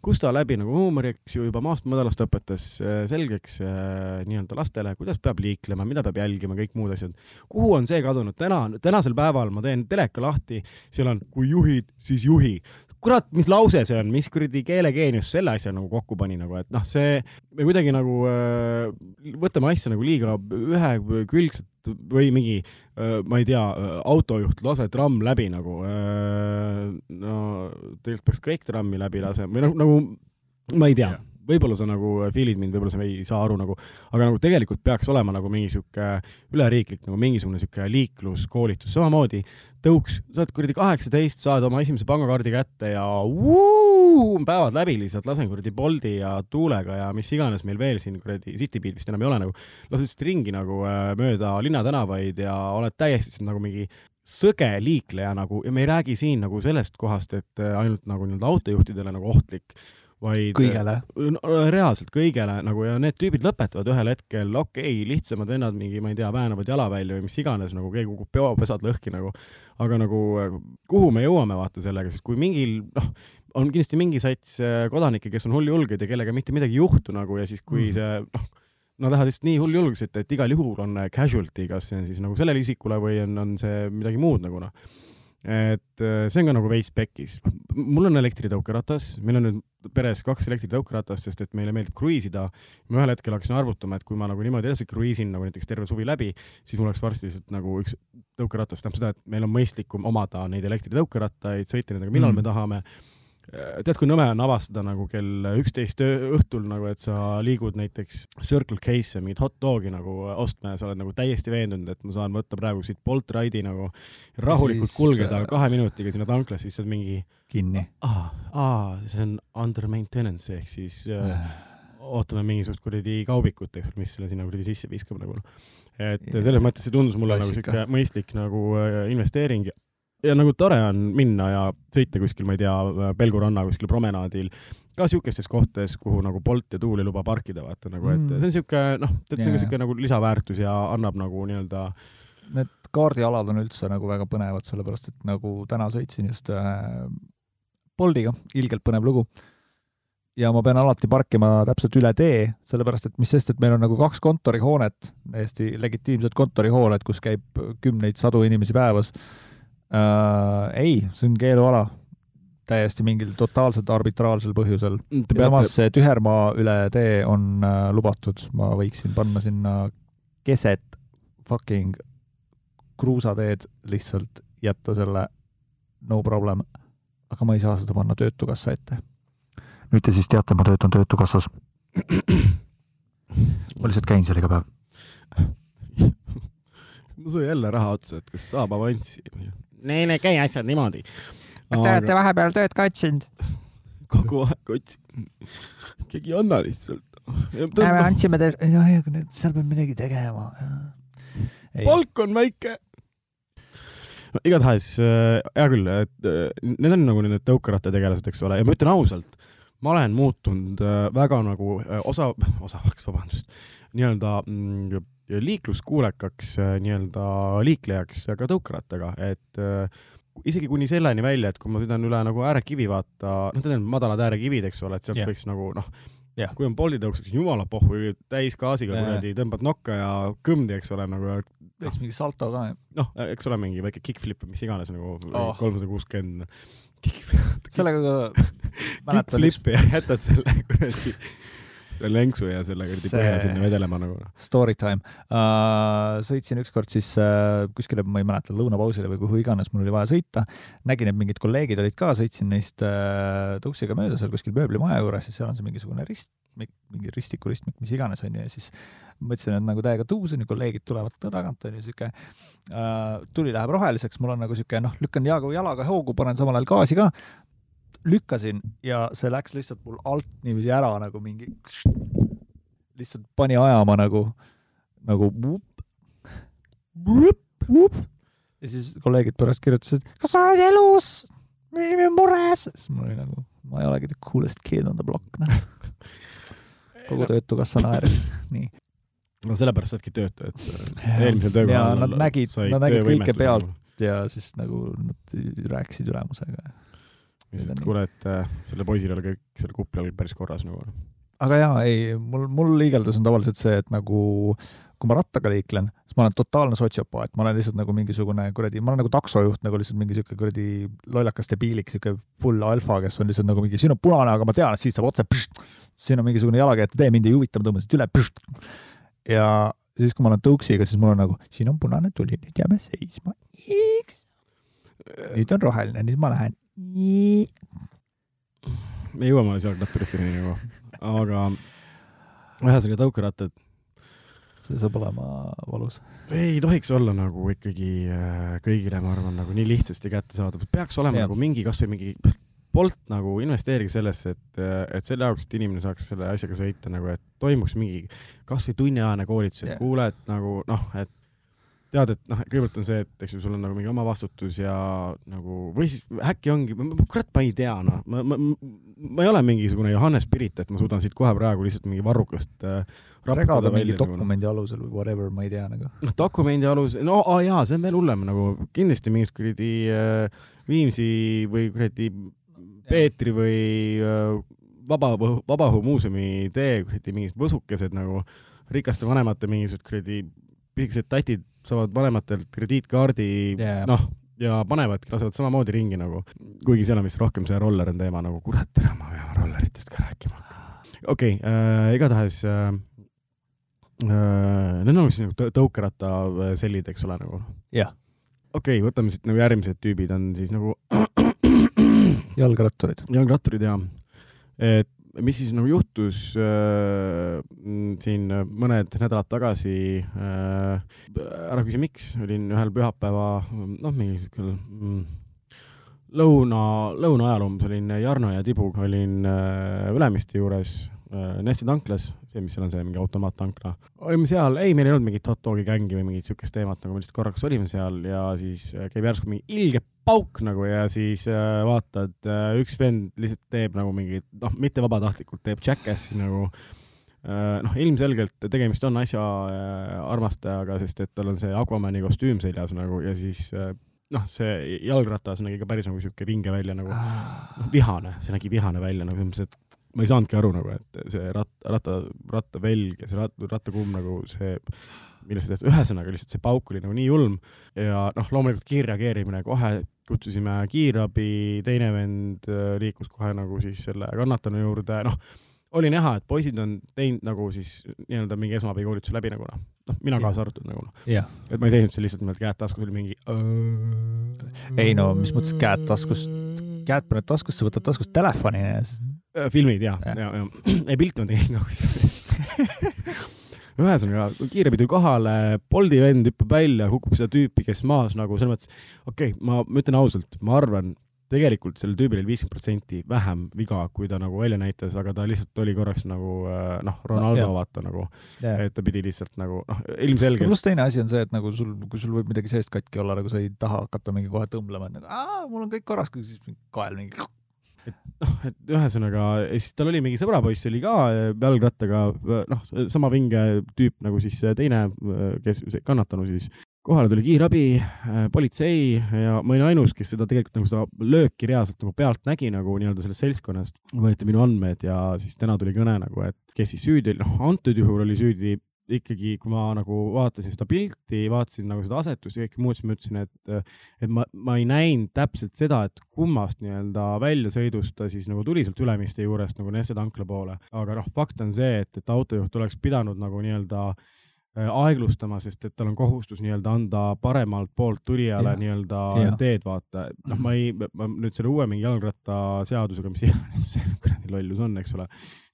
kus ta läbi nagu huumori, eks ju, juba maast madalast õpetas äh, selgeks äh, nii-öelda lastele, kuidas peab liiklema, mida peab jälgima, kõik muud asjad. kuhu on see kadunud? täna, tänasel päeval ma teen teleka lahti, seal on, kui juhid, siis juhi. kurat, mis lause see on, mis kuradi keelegeenius selle asja nagu kokku pani nagu, et noh, see, me kuidagi nagu äh, võtame asja nagu liiga ühekülgselt või mingi äh,, ma ei tea, autojuht laseb tramm läbi nagu äh,, no tegelikult peaks kõik trammi läbi lasema või nagu, nagu ma ei tea võib-olla sa nagu feel'id mind, võib-olla sa ei saa aru nagu, aga nagu tegelikult peaks olema nagu mingi sihuke üleriiklik nagu mingisugune sihuke liikluskoolitus, samamoodi tõuks, sa oled kuradi kaheksateist, saad oma esimese pangakaardi kätte ja vuu, päevad läbi lihtsalt, lasen kuradi Bolti ja Tuulega ja mis iganes meil veel siin kuradi Citybeat vist enam ei ole nagu, lased lihtsalt ringi nagu äh, mööda linnatänavaid ja oled täiesti nagu mingi sõge liikleja nagu ja me ei räägi siin nagu sellest kohast, et äh, ainult nagu nii-öelda autojuhtidele nagu ohtlik, vaid kõigele. no, reaalselt kõigele nagu ja need tüübid lõpetavad ühel hetkel, okei okay,, lihtsamad vennad mingi, ma ei tea, väänavad jalavälja või mis iganes, nagu keegi kukub peopesad lõhki nagu, aga nagu kuhu me jõuame vaata sellega, sest kui mingil, noh, on kindlasti mingi sats äh, kodanikke, kes on hulljulged ja kellega mitte midagi ei juhtu nagu ja siis, kui Mhm. see, noh, nad lähevad lihtsalt nii hulljulgeks, et, igal juhul on casualty, kas see on siis nagu sellele isikule või on, on see midagi muud nagu noh. Et äh, see on ka nagu veits pekkis. mul on elektritõukeratas, meil on nüüd peres kaks elektritõukeratast, sest et meile meeldib kruiisida. ma ühel hetkel hakkasin arvutama, et kui ma nagu niimoodi edasi kruiisin nagu näiteks terve suvi läbi, siis mul oleks varsti lihtsalt nagu üks tõukeratas, tähendab seda, et meil on mõistlikum omada neid elektritõukerattaid, sõita nendega, millal Mm. mm. me tahame tead, kui nõme on avastada nagu kell üksteist õhtul nagu, et sa liigud näiteks Circle K-sse mingit hot dogi nagu ostma ja sa oled nagu täiesti veendunud, et ma saan võtta praegu siit Bolt Ride'i nagu rahulikult Siis, kulgeda äh, kahe minutiga sinna tanklasse, siis sa oled mingi kinni. aa, aa, see on under maintenance ehk siis äh, ootame mingisugust kuradi kaubikut, eks ole, mis selle sinna kuradi sisse viskab nagu et selles mõttes see tundus mulle nagu Klassika. siuke mõistlik nagu äh, investeering ja nagu tore on minna ja sõita kuskil, ma ei tea, Pelgu ranna kuskil promenaadil, ka siukestes kohtades, kuhu nagu Bolt ja Tuul ei luba parkida, vaata nagu, et Mm. see on siuke noh, tead, see on siuke nagu lisaväärtus ja annab nagu nii-öelda Need kaardialad on üldse nagu väga põnevad, sellepärast et nagu täna sõitsin just äh, Boldiga, ilgelt põnev lugu. ja ma pean alati parkima täpselt üle tee, sellepärast et mis sest, et meil on nagu kaks kontorihoonet, täiesti legitiimsed kontorihooned, kus käib kümneid sadu inimesi päevas äh,. ei, see on keeluala täiesti mingil totaalselt arbitraarsel põhjusel. samas see tühermaa üle tee on äh, lubatud, ma võiksin panna sinna keset fucking kruusateed lihtsalt jätta selle no problem, aga ma ei saa seda panna Töötukassa ette. nüüd te siis teate, ma töötan Töötukassas, ma lihtsalt käin seal iga päev. [LAUGHS] mul sai jälle raha otsa, et kas saab avanssi. Neil ei käi asjad niimoodi. kas te olete vahepeal tööd ka otsinud? kogu aeg otsin. keegi ei anna lihtsalt. me andsime teile, jah, aga nüüd seal peab midagi tegema. palk on väike. no igatahes äh, hea küll, et äh, need on nagu need tõukerattategelased, eks ole, ja ma ütlen ausalt, ma olen muutunud äh, väga nagu osa, [LAUGHS] osavaks, vabandust, nii-öelda mm, liikluskuulekaks äh, nii-öelda liiklejaks ka tõukerattaga, et äh, isegi kuni selleni välja, et kui ma sõidan üle nagu äärekivi, vaata, noh, need on madalad äärekivid, eks ole, et sealt yeah. võiks nagu noh Jah. kui on Bolti tõuks, siis jumala pohhu, täisgaasiga Jaa. kuradi tõmbad nokka ja kõmdi, eks ole, nagu võiks mingi salto ka. noh, eks ole, mingi väike kickflip või mis iganes nagu Oh. kolmsada kuuskümmend. sellega ka [LAUGHS] mäletan Kickflipi ja jätad selle kuradi, selle lenksu ja selle kuradi põhja sinna vedelema nagu noh. story time uh,. sõitsin ükskord siis uh, kuskile, ma ei mäleta, lõunapausile või kuhu iganes mul oli vaja sõita. nägin, et mingid kolleegid olid ka, sõitsin neist uh, tõuksiga mööda seal kuskil mööblimaja juures ja seal on see mingisugune rist, mingi ristiku ristmik, mis iganes onju ja siis mõtlesin, et nagu täiega tuus onju, kolleegid tulevad ka tagant onju, siuke uh, tuli läheb roheliseks, mul on nagu siuke noh, lükkan jalaga, jalaga hoogu, panen samal ajal gaasi ka lükkasin ja see läks lihtsalt mul alt niiviisi ära nagu mingi, lihtsalt pani ajama nagu, nagu vup, vup, vup. ja siis kolleegid pärast kirjutasid, kas sa oled elus, me olime mures, siis mul oli nagu, ma ei olegi the coolest kid on the block, noh. [LAUGHS] kogu Töötukassa naeris, [LAUGHS] nii. no sellepärast saadki töötajad eelmisel ja töökohal. nad nägid, nad nägid kõike pealt ja siis nagu nad rääkisid ülemusega. Lihtsalt kuule, et äh, sellel poisil oli kõik seal kupli all päris korras nagu. aga jaa, ei, mul, mul liigeldus on tavaliselt see, et nagu kui ma rattaga liiklen, siis ma olen totaalne sotsiopaat, ma olen lihtsalt nagu mingisugune kuradi, ma olen nagu taksojuht nagu lihtsalt mingi siuke kuradi lollakas debiilik, siuke full alfa, kes on lihtsalt nagu mingi, siin on punane, aga ma tean, et siit saab otse, siin on mingisugune jalakäijate tee, mind ei huvita, ma tõmban siit üle. ja siis, kui ma olen tõuksiga, siis mul on nagu, siin on punane tuli, nüüd jääme seisma. nüüd on roheline, nüüd ma lähen. Me jõuame jalgratturiteni nagu, aga ühesõnaga tõukerattad see saab olema valus. see ei tohiks olla nagu ikkagi äh, kõigile, ma arvan, nagu nii lihtsasti kättesaadav, peaks olema ja. nagu mingi, kasvõi mingi Bolt nagu investeerige sellesse, et, et selle jaoks, et inimene saaks selle asjaga sõita nagu, et toimuks mingi kasvõi tunniajane koolitus, et Jah. kuule, et nagu noh, et tead, et noh, kõigepealt on see, et eks ju, sul on nagu mingi oma vastutus ja nagu või siis äkki ongi, kurat, ma ei tea, noh, ma, ma, ma ei ole mingisugune Johannes Pirit, et ma suudan siit kohe praegu lihtsalt mingi varrukast äh, regada mingi nagu, dokumendi alusel või whatever, ma ei tea nagu. noh, dokumendi alusel, no aa, jaa, see on veel hullem nagu kindlasti mingid kuradi äh, Viimsi või kuradi Peetri või äh, Vaba, Vabaõhumuuseumi tee kuradi mingid võsukesed nagu rikaste vanemate mingisugused kuradi pisikesed tatid saavad vanematelt krediitkaardi Jaa. noh, ja panevadki, lasevad samamoodi ringi nagu, kuigi seal on vist rohkem see roller on teema nagu, kurat, tere, ma pean rolleritest ka rääkima hakkama. okei okay, äh,, igatahes äh, äh, need on siis nagu tõ- tõukeratta eks ole, nagu jah, okei okay,, võtame siit nagu järgmised tüübid on siis nagu jalgratturid. jalgratturid ja et mis siis nagu juhtus äh, m, siin mõned nädalad tagasi äh,, ära küsi, miks, olin ühel pühapäeva, noh, mingi siuke mm, lõuna, lõuna ajal umbes olin Jarno ja Tibuga olin äh, Ülemiste juures äh, Neste tanklas, see, mis seal on, see mingi automaattankla. olime seal, ei, meil ei olnud mingit hot dogi gängi või mingit siukest teemat, nagu me lihtsalt korraks olime seal ja siis äh, käib järsku mingi ilge pauk nagu ja siis äh, vaatad äh,, üks vend lihtsalt teeb nagu mingi, noh, mitte vabatahtlikult teeb jackassi nagu. Äh, noh, ilmselgelt tegemist on asja äh, armastajaga, sest et tal on see Aquamani kostüüm seljas nagu ja siis äh, noh, see jalgratas nägi ka päris nagu sihuke vinge välja nagu. Noh, vihane, see nägi vihane välja nagu selles mõttes, et ma ei saanudki aru nagu, et see rat-, ratta, rattavelg ja see rat-, rattakumm nagu see, millest see ühesõnaga lihtsalt see pauk oli nagu nii julm ja noh, loomulikult kiirreageerimine kohe, kutsusime kiirabi, teine vend äh, liikus kohe nagu siis selle kannatanu juurde, noh, oli näha, et poisid on teinud nagu siis nii-öelda mingi esmaabikoolituse läbi nagu noh, noh, mina kaasa arvatud nagu noh, jah, et ma ei seisnud seal lihtsalt niimoodi käed taskus, oli mingi ei no mis mõttes käed taskust, käed paned taskusse, võtad taskust telefoni ja siis filmid ja, ja, ja ei pilte ma tegin ka [LAUGHS] ühesõnaga, kiirabi tuli kohale, Bolti vend hüppab välja, kukub seda tüüpi, kes maas nagu selles mõttes, okei okay,, ma, ma ütlen ausalt, ma arvan, tegelikult sellel tüübil oli viiskümmend protsenti vähem viga, kui ta nagu välja näitas, aga ta lihtsalt oli korraks nagu äh, noh, Ronaldo jah. vaata nagu, et ta pidi lihtsalt nagu noh, ilmselgelt pluss teine asi on see, et nagu sul, kui sul võib midagi seest katki olla, nagu sa ei taha hakata mingi kohe tõmblema, et nagu aa, mul on kõik korras, kui siis kael mingi noh, et ühesõnaga, siis tal oli mingi sõbrapoiss oli ka äh, jalgrattaga, noh, sama vinge tüüp nagu siis see teine, kes, kannatanu siis. kohale tuli kiirabi, politsei ja ma olin ainus, kes seda tegelikult nagu seda lööki reaalselt nagu pealt nägi nagu nii-öelda sellest seltskonnast. võeti minu andmed ja siis täna tuli kõne nagu, et kes siis süüdi noh, antud juhul oli süüdi ikkagi, kui ma nagu vaatasin seda pilti, vaatasin nagu seda asetust ja kõike muud, siis ma ütlesin, et et ma, ma ei näinud täpselt seda, et kummast nii-öelda väljasõidust ta siis nagu tuli sealt Ülemiste juurest nagu Nesse tankla poole. aga noh, fakt on see, et, et autojuht oleks pidanud nagu nii-öelda äh, aeglustama, sest et tal on kohustus nii-öelda anda paremalt poolt tulijale nii-öelda teed, vaata. noh, ma ei, ma nüüd selle uue mingi jalgrattaseadusega, mis iganes [LAUGHS] see kuradi lollus on, eks ole,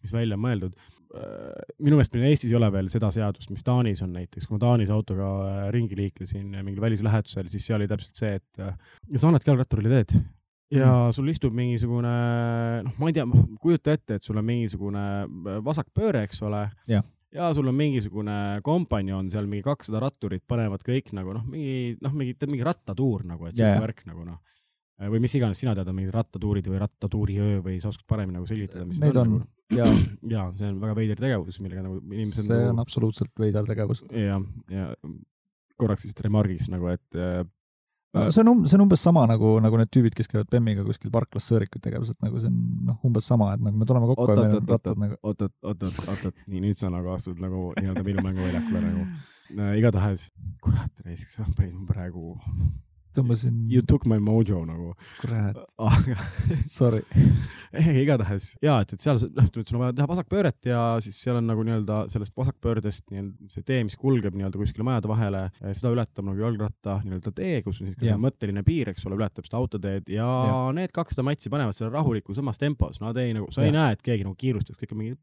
mis välja mõeldud, minu meelest meil Eestis ei ole veel seda seadust, mis Taanis on näiteks, kui ma Taanis autoga äh, ringi liiklesin äh, mingil välislähetusel, siis seal oli täpselt see, et äh, ja sa annadki jalgratturile teed ja sul istub mingisugune, noh, ma ei tea, kujuta ette, et sul on mingisugune äh, vasakpööre, eks ole. Ja sul on mingisugune kompanjon seal, mingi kakssada ratturit panevad kõik nagu noh, mingi noh, mingi, teed mingi rattatuur nagu, et jah. värk nagu noh. Või mis iganes sina tead, on mingid rattatuurid või rattatuuriöö või sa oskad paremini nagu selgitada, mis Neid on nagu. ja [CLEARS THROAT] ja see on väga veider tegevus, millega nagu inimesed see on nagu absoluutselt veider tegevus. ja, ja korraks lihtsalt remargiks nagu, et äh, see on um-, see on umbes sama nagu, nagu need tüübid, kes käivad Bemmiga kuskil parklas sõõrikuid tegemas, et nagu see on noh, umbes sama, et nagu me tuleme kokku oot, ja meil oot, on oot, rattad nagu. oot, oot, oot, oot, oot, oot, nii nüüd sa nagu astud nagu nii-öelda minu mänguväljakule nagu äh,. igatahes, kurat, raisk, sa panid mu praegu, tõmbasin, you took my mojo nagu, kurat, [LAUGHS] sorry. ei, igatahes ja et, et seal noh, ütleme, et sul on vaja teha vasakpööret ja siis seal on nagu nii-öelda sellest vasakpöördest nii-öelda see tee, mis kulgeb nii-öelda kuskile majade vahele, seda ületab nagu jalgratta nii-öelda tee, kus on siis ka see mõtteline piir, eks ole, ületab seda autoteed ja, ja. Need kakssada matsi panevad selle rahulikus omas tempos, nad ei nagu, sa ei Jah. näe, et keegi nagu kiirustaks, kõik on mingi.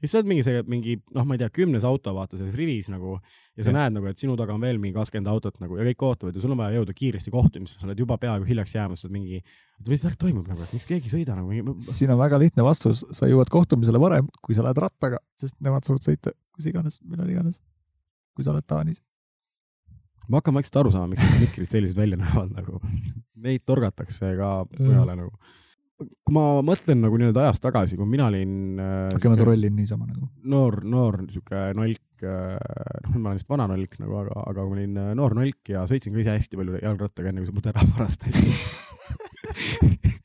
Ja siis sa oled mingi see, mingi noh, ma ei tea, kümnes auto vaata selles rivis nagu ja sa Jah. näed nagu, et sinu taga on veel mingi kakskümmend autot nagu ja kõik ootavad ja sul on vaja jõuda kiiresti kohtumisele, sa oled juba peaaegu hiljaks jäämas, sa oled mingi, mis värk toimub nagu, et miks keegi ei sõida nagu siin on väga lihtne vastus, sa jõuad kohtumisele varem, kui sa lähed rattaga, sest nemad saavad sõita kus iganes, millal iganes. kui sa oled Taanis. ma hakkan vaikselt aru saama, miks need mikrid sellised välja näevad nagu. Neid torgatakse ka mujale nagu. Kui ma mõtlen nagu nii-öelda ajas tagasi, kui mina olin äh, okei, ma trollin niisama nagu. noor, noor sihuke nolk, noh, nüüd ma olen vist vana nolk nagu, aga, aga kui ma olin äh, noor nolk ja sõitsin ka ise hästi palju jalgrattaga, enne kui see mult ära varastasid. [LAUGHS]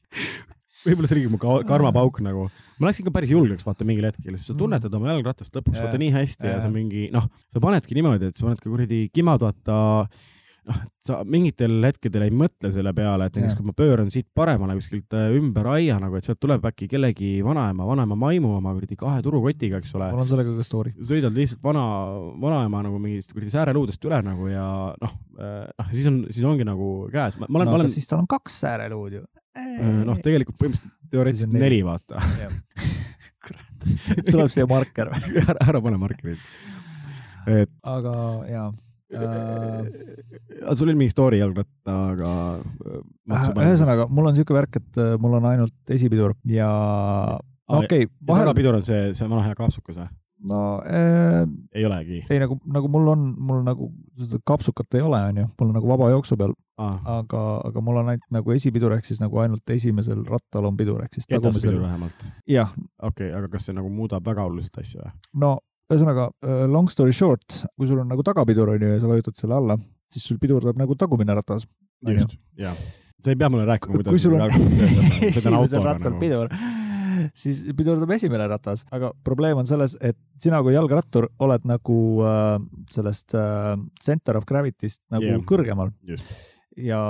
võib-olla see oligi mu ka- karmapauk nagu, ma läksin ka päris julgeks vaata mingil hetkel, sest sa tunnetad oma jalgratast lõpuks Jaa. vaata nii hästi ja Jaa. see on mingi noh, sa panedki niimoodi, et sa paned ka kuradi kimad vaata noh, sa mingitel hetkedel ei mõtle selle peale, et näiteks kui ma pööran siit paremale kuskilt äh, ümber aia nagu, et sealt tuleb äkki kellegi vanaema, vanaema maimu oma kuradi kahe turukotiga, eks ole mul on sellega ka story. sõidad lihtsalt vana, vanaema nagu mingist kuradi sääreluudest üle nagu ja noh, noh, siis on, siis ongi nagu käes, ma olen, no ma olen, siis tal on kaks sääreluud ju. noh, tegelikult põhimõtteliselt teoreetiliselt neli neli., vaata. [LAUGHS] kurat, tuleb siia marker või? [LAUGHS] ära, ära pane markerit. et aga jaa äh,, äh, sul oli mingi story jalgrattaga. ühesõnaga, mul on niisugune värk, et äh, mul on ainult esipidur ja no okei okay,, vahel, tagapidur on see, see vana hea kapsukas või? no äh, ei olegi ei nagu, nagu mul on, mul nagu seda kapsukat ei ole, onju, mul on nagu vaba jooksu peal, ah,? aga, aga mul on ainult nagu esipidur ehk siis nagu ainult esimesel rattal on pidur ehk siis tagumisel. vähemalt. jah, okei okay,, aga kas see nagu muudab väga oluliselt asja või? no ühesõnaga äh, long story short, kui sul on nagu tagapidur onju ja sa vajutad selle alla, siis sul pidurdab nagu tagumine ratas. just, jaa. sa ei pea mulle rääkima, kui kuidas sul on [LAUGHS] esimesel rattal nagu. pidur, siis pidurdab esimene ratas, aga probleem on selles, et sina kui jalgrattur oled nagu äh, sellest äh, center of gravity'st nagu yeah. kõrgemal ja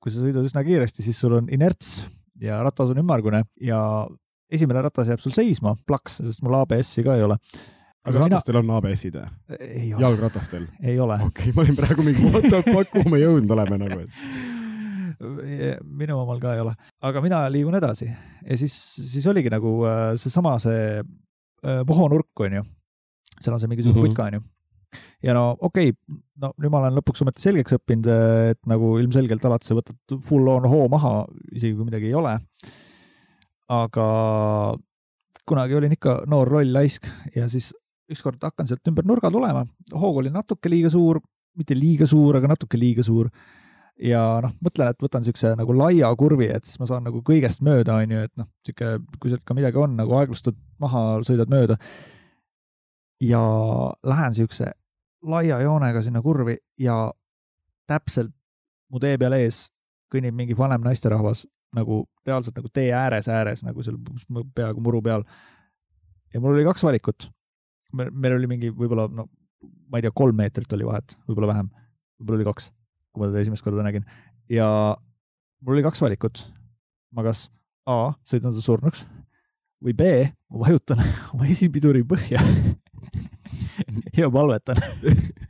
kui sa sõidad üsna kiiresti, siis sul on inerts ja ratas on ümmargune ja esimene ratas jääb sul seisma, plaks, sest mul ABS-i ka ei ole. Kas ratastel on ABS-id või? ei ole, jalgratastel? ei ole. okei okay,, ma olin praegu mingi what the fuck, kuhu me jõudnud oleme nagu, et minu omal ka ei ole, aga mina liigun edasi ja siis, siis oligi nagu äh, seesama see äh, vohonurk onju, seal on see mingisugune mm -hmm. putka onju. ja no okei okay,, no nüüd ma olen lõpuks ometi selgeks õppinud, et nagu ilmselgelt alati sa võtad full on hoo maha, isegi kui midagi ei ole. aga kunagi olin ikka noor loll laisk ja siis ükskord hakkan sealt ümber nurga tulema, hoog oli natuke liiga suur, mitte liiga suur, aga natuke liiga suur ja noh, mõtlen, et võtan siukse nagu laia kurvi, et siis ma saan nagu kõigest mööda, onju, et noh, sihuke, kui sealt ka midagi on, nagu aeglustad maha, sõidad mööda. ja lähen siukse laia joonega sinna kurvi ja täpselt mu tee peal ees kõnnib mingi vanem naisterahvas nagu reaalselt nagu tee ääres, ääres nagu seal peaaegu muru peal. ja mul oli kaks valikut. Meil oli mingi võib-olla no ma ei tea, kolm meetrit oli vahet, võib-olla vähem, võib-olla oli kaks kui ma teda esimest korda nägin ja mul oli kaks valikut. ma kas A sõidan ta surnuks või B ma vajutan [LAUGHS] oma esipiduri põhja [LAUGHS] ja palvetan.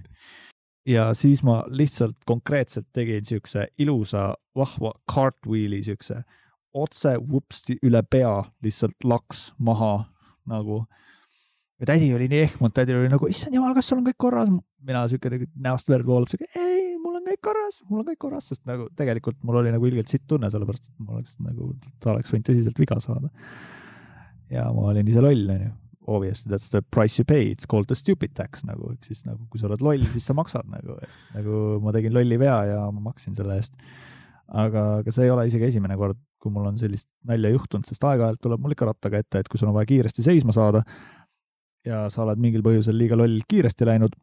[LAUGHS] ja siis ma lihtsalt konkreetselt tegin siukse ilusa vahva cartwheel'i siukse otse vupsti üle pea lihtsalt laks maha nagu. Ja tädi oli nii ehmunud, tädi oli nagu, issand jumal, kas sul on kõik korras? mina siuke näost verd voolab siuke, ei, mul on kõik korras, mul on kõik korras, sest nagu tegelikult mul oli nagu ilgelt sitt tunne, sellepärast et mul oleks nagu, ta oleks võinud tõsiselt viga saada. ja ma olin ise loll, onju. Obviously that's the price you pay, it's called the stupid tax nagu, ehk siis nagu kui sa oled loll, siis sa maksad nagu, nagu ma tegin lolli vea ja ma maksin selle eest. aga, aga see ei ole isegi esimene kord, kui mul on sellist nalja juhtunud, sest aeg-ajalt tuleb mul ikka rattaga ette, et kui sul on vaja kiiresti seisma saada ja sa oled mingil põhjusel liiga loll kiiresti läinud,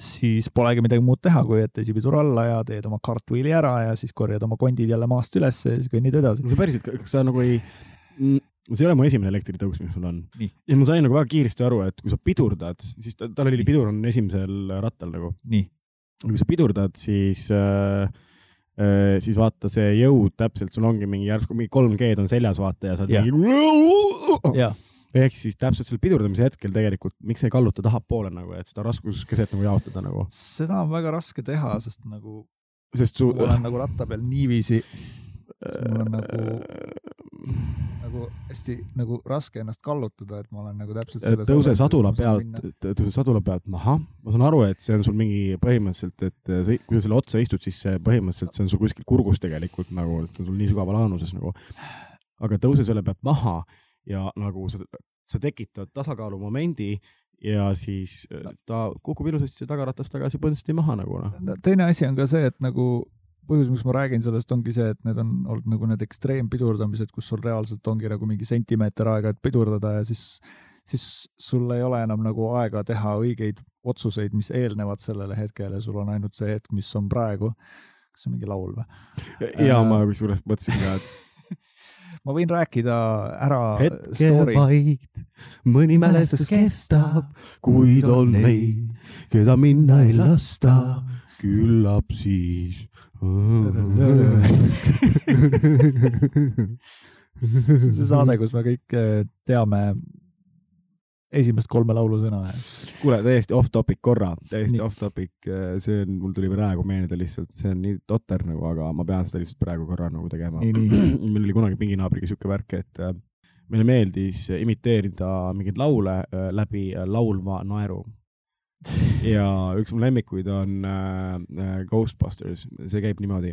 siis polegi midagi muud teha, kui et esipidur alla ja teed oma cartwheel'i ära ja siis korjad oma kondid jälle maast üles ja siis kõnnid edasi. no sa päriselt, kas sa nagu ei, see ei ole mu esimene elektritõus, mis mul on Nii.. ja ma sain nagu väga kiiresti aru, et kui sa pidurdad, siis ta- tal oli, pidur on esimesel rattal nagu. nii, kui sa pidurdad, siis äh, äh, siis vaata see jõud täpselt, sul ongi mingi järsku mingi kolm G-d on seljas, vaata ja sa oled mingi. Ehk siis täpselt seal pidurdamise hetkel tegelikult, miks ei kalluta tahapoole nagu, et seda raskuskeset nagu jaotada nagu, seda on väga raske teha, sest nagu sest su. ma olen nagu ratta peal niiviisi, mul on nagu, nagu hästi nagu raske ennast kallutada, et ma olen nagu täpselt selles tõuse sadula pealt tõuse sadula pealt maha, ma saan aru, et see on sul mingi põhimõtteliselt, et see- kui sa selle otsa istud, siis see põhimõtteliselt see on sul kuskil kurgus tegelikult nagu, et see on sul nii sügaval aanuses nagu. aga tõuse selle pealt maha ja nagu sa, sa tekitad tasakaalumomendi ja siis äh, ta kukub ilusasti tagaratas tagasi põnsti maha nagu noh. no teine asi on ka see, et nagu põhjus, miks ma räägin sellest, ongi see, et need on olnud nagu need ekstreempidurdamised, kus sul reaalselt ongi nagu mingi sentimeeter aega, et pidurdada ja siis, siis sul ei ole enam nagu aega teha õigeid otsuseid, mis eelnevad sellele hetkele, sul on ainult see hetk, mis on praegu. kas see on mingi laul või? ja Äh. ma kusjuures mõtlesin ka, et ma võin rääkida ära hetke vaid, mõni mälestus kestab, kuid on neid, keda minna ei lasta, küllap siis. [LAUGHS] see on see saade, kus me kõik eh, teame esimest kolme laulusõna. kuule, täiesti off topic korra, täiesti Nii. off topic, see on, mul tuli praegu meelde lihtsalt, see on nii totter nagu, aga ma pean seda lihtsalt praegu korra nagu tegema. [CLEARS THROAT] meil oli kunagi pinginaabriga siuke värk, et äh, meile meeldis imiteerida mingeid laule äh, läbi äh, laulva naeru. ja üks mu lemmikuid on äh, äh, Ghostbusters, see käib niimoodi.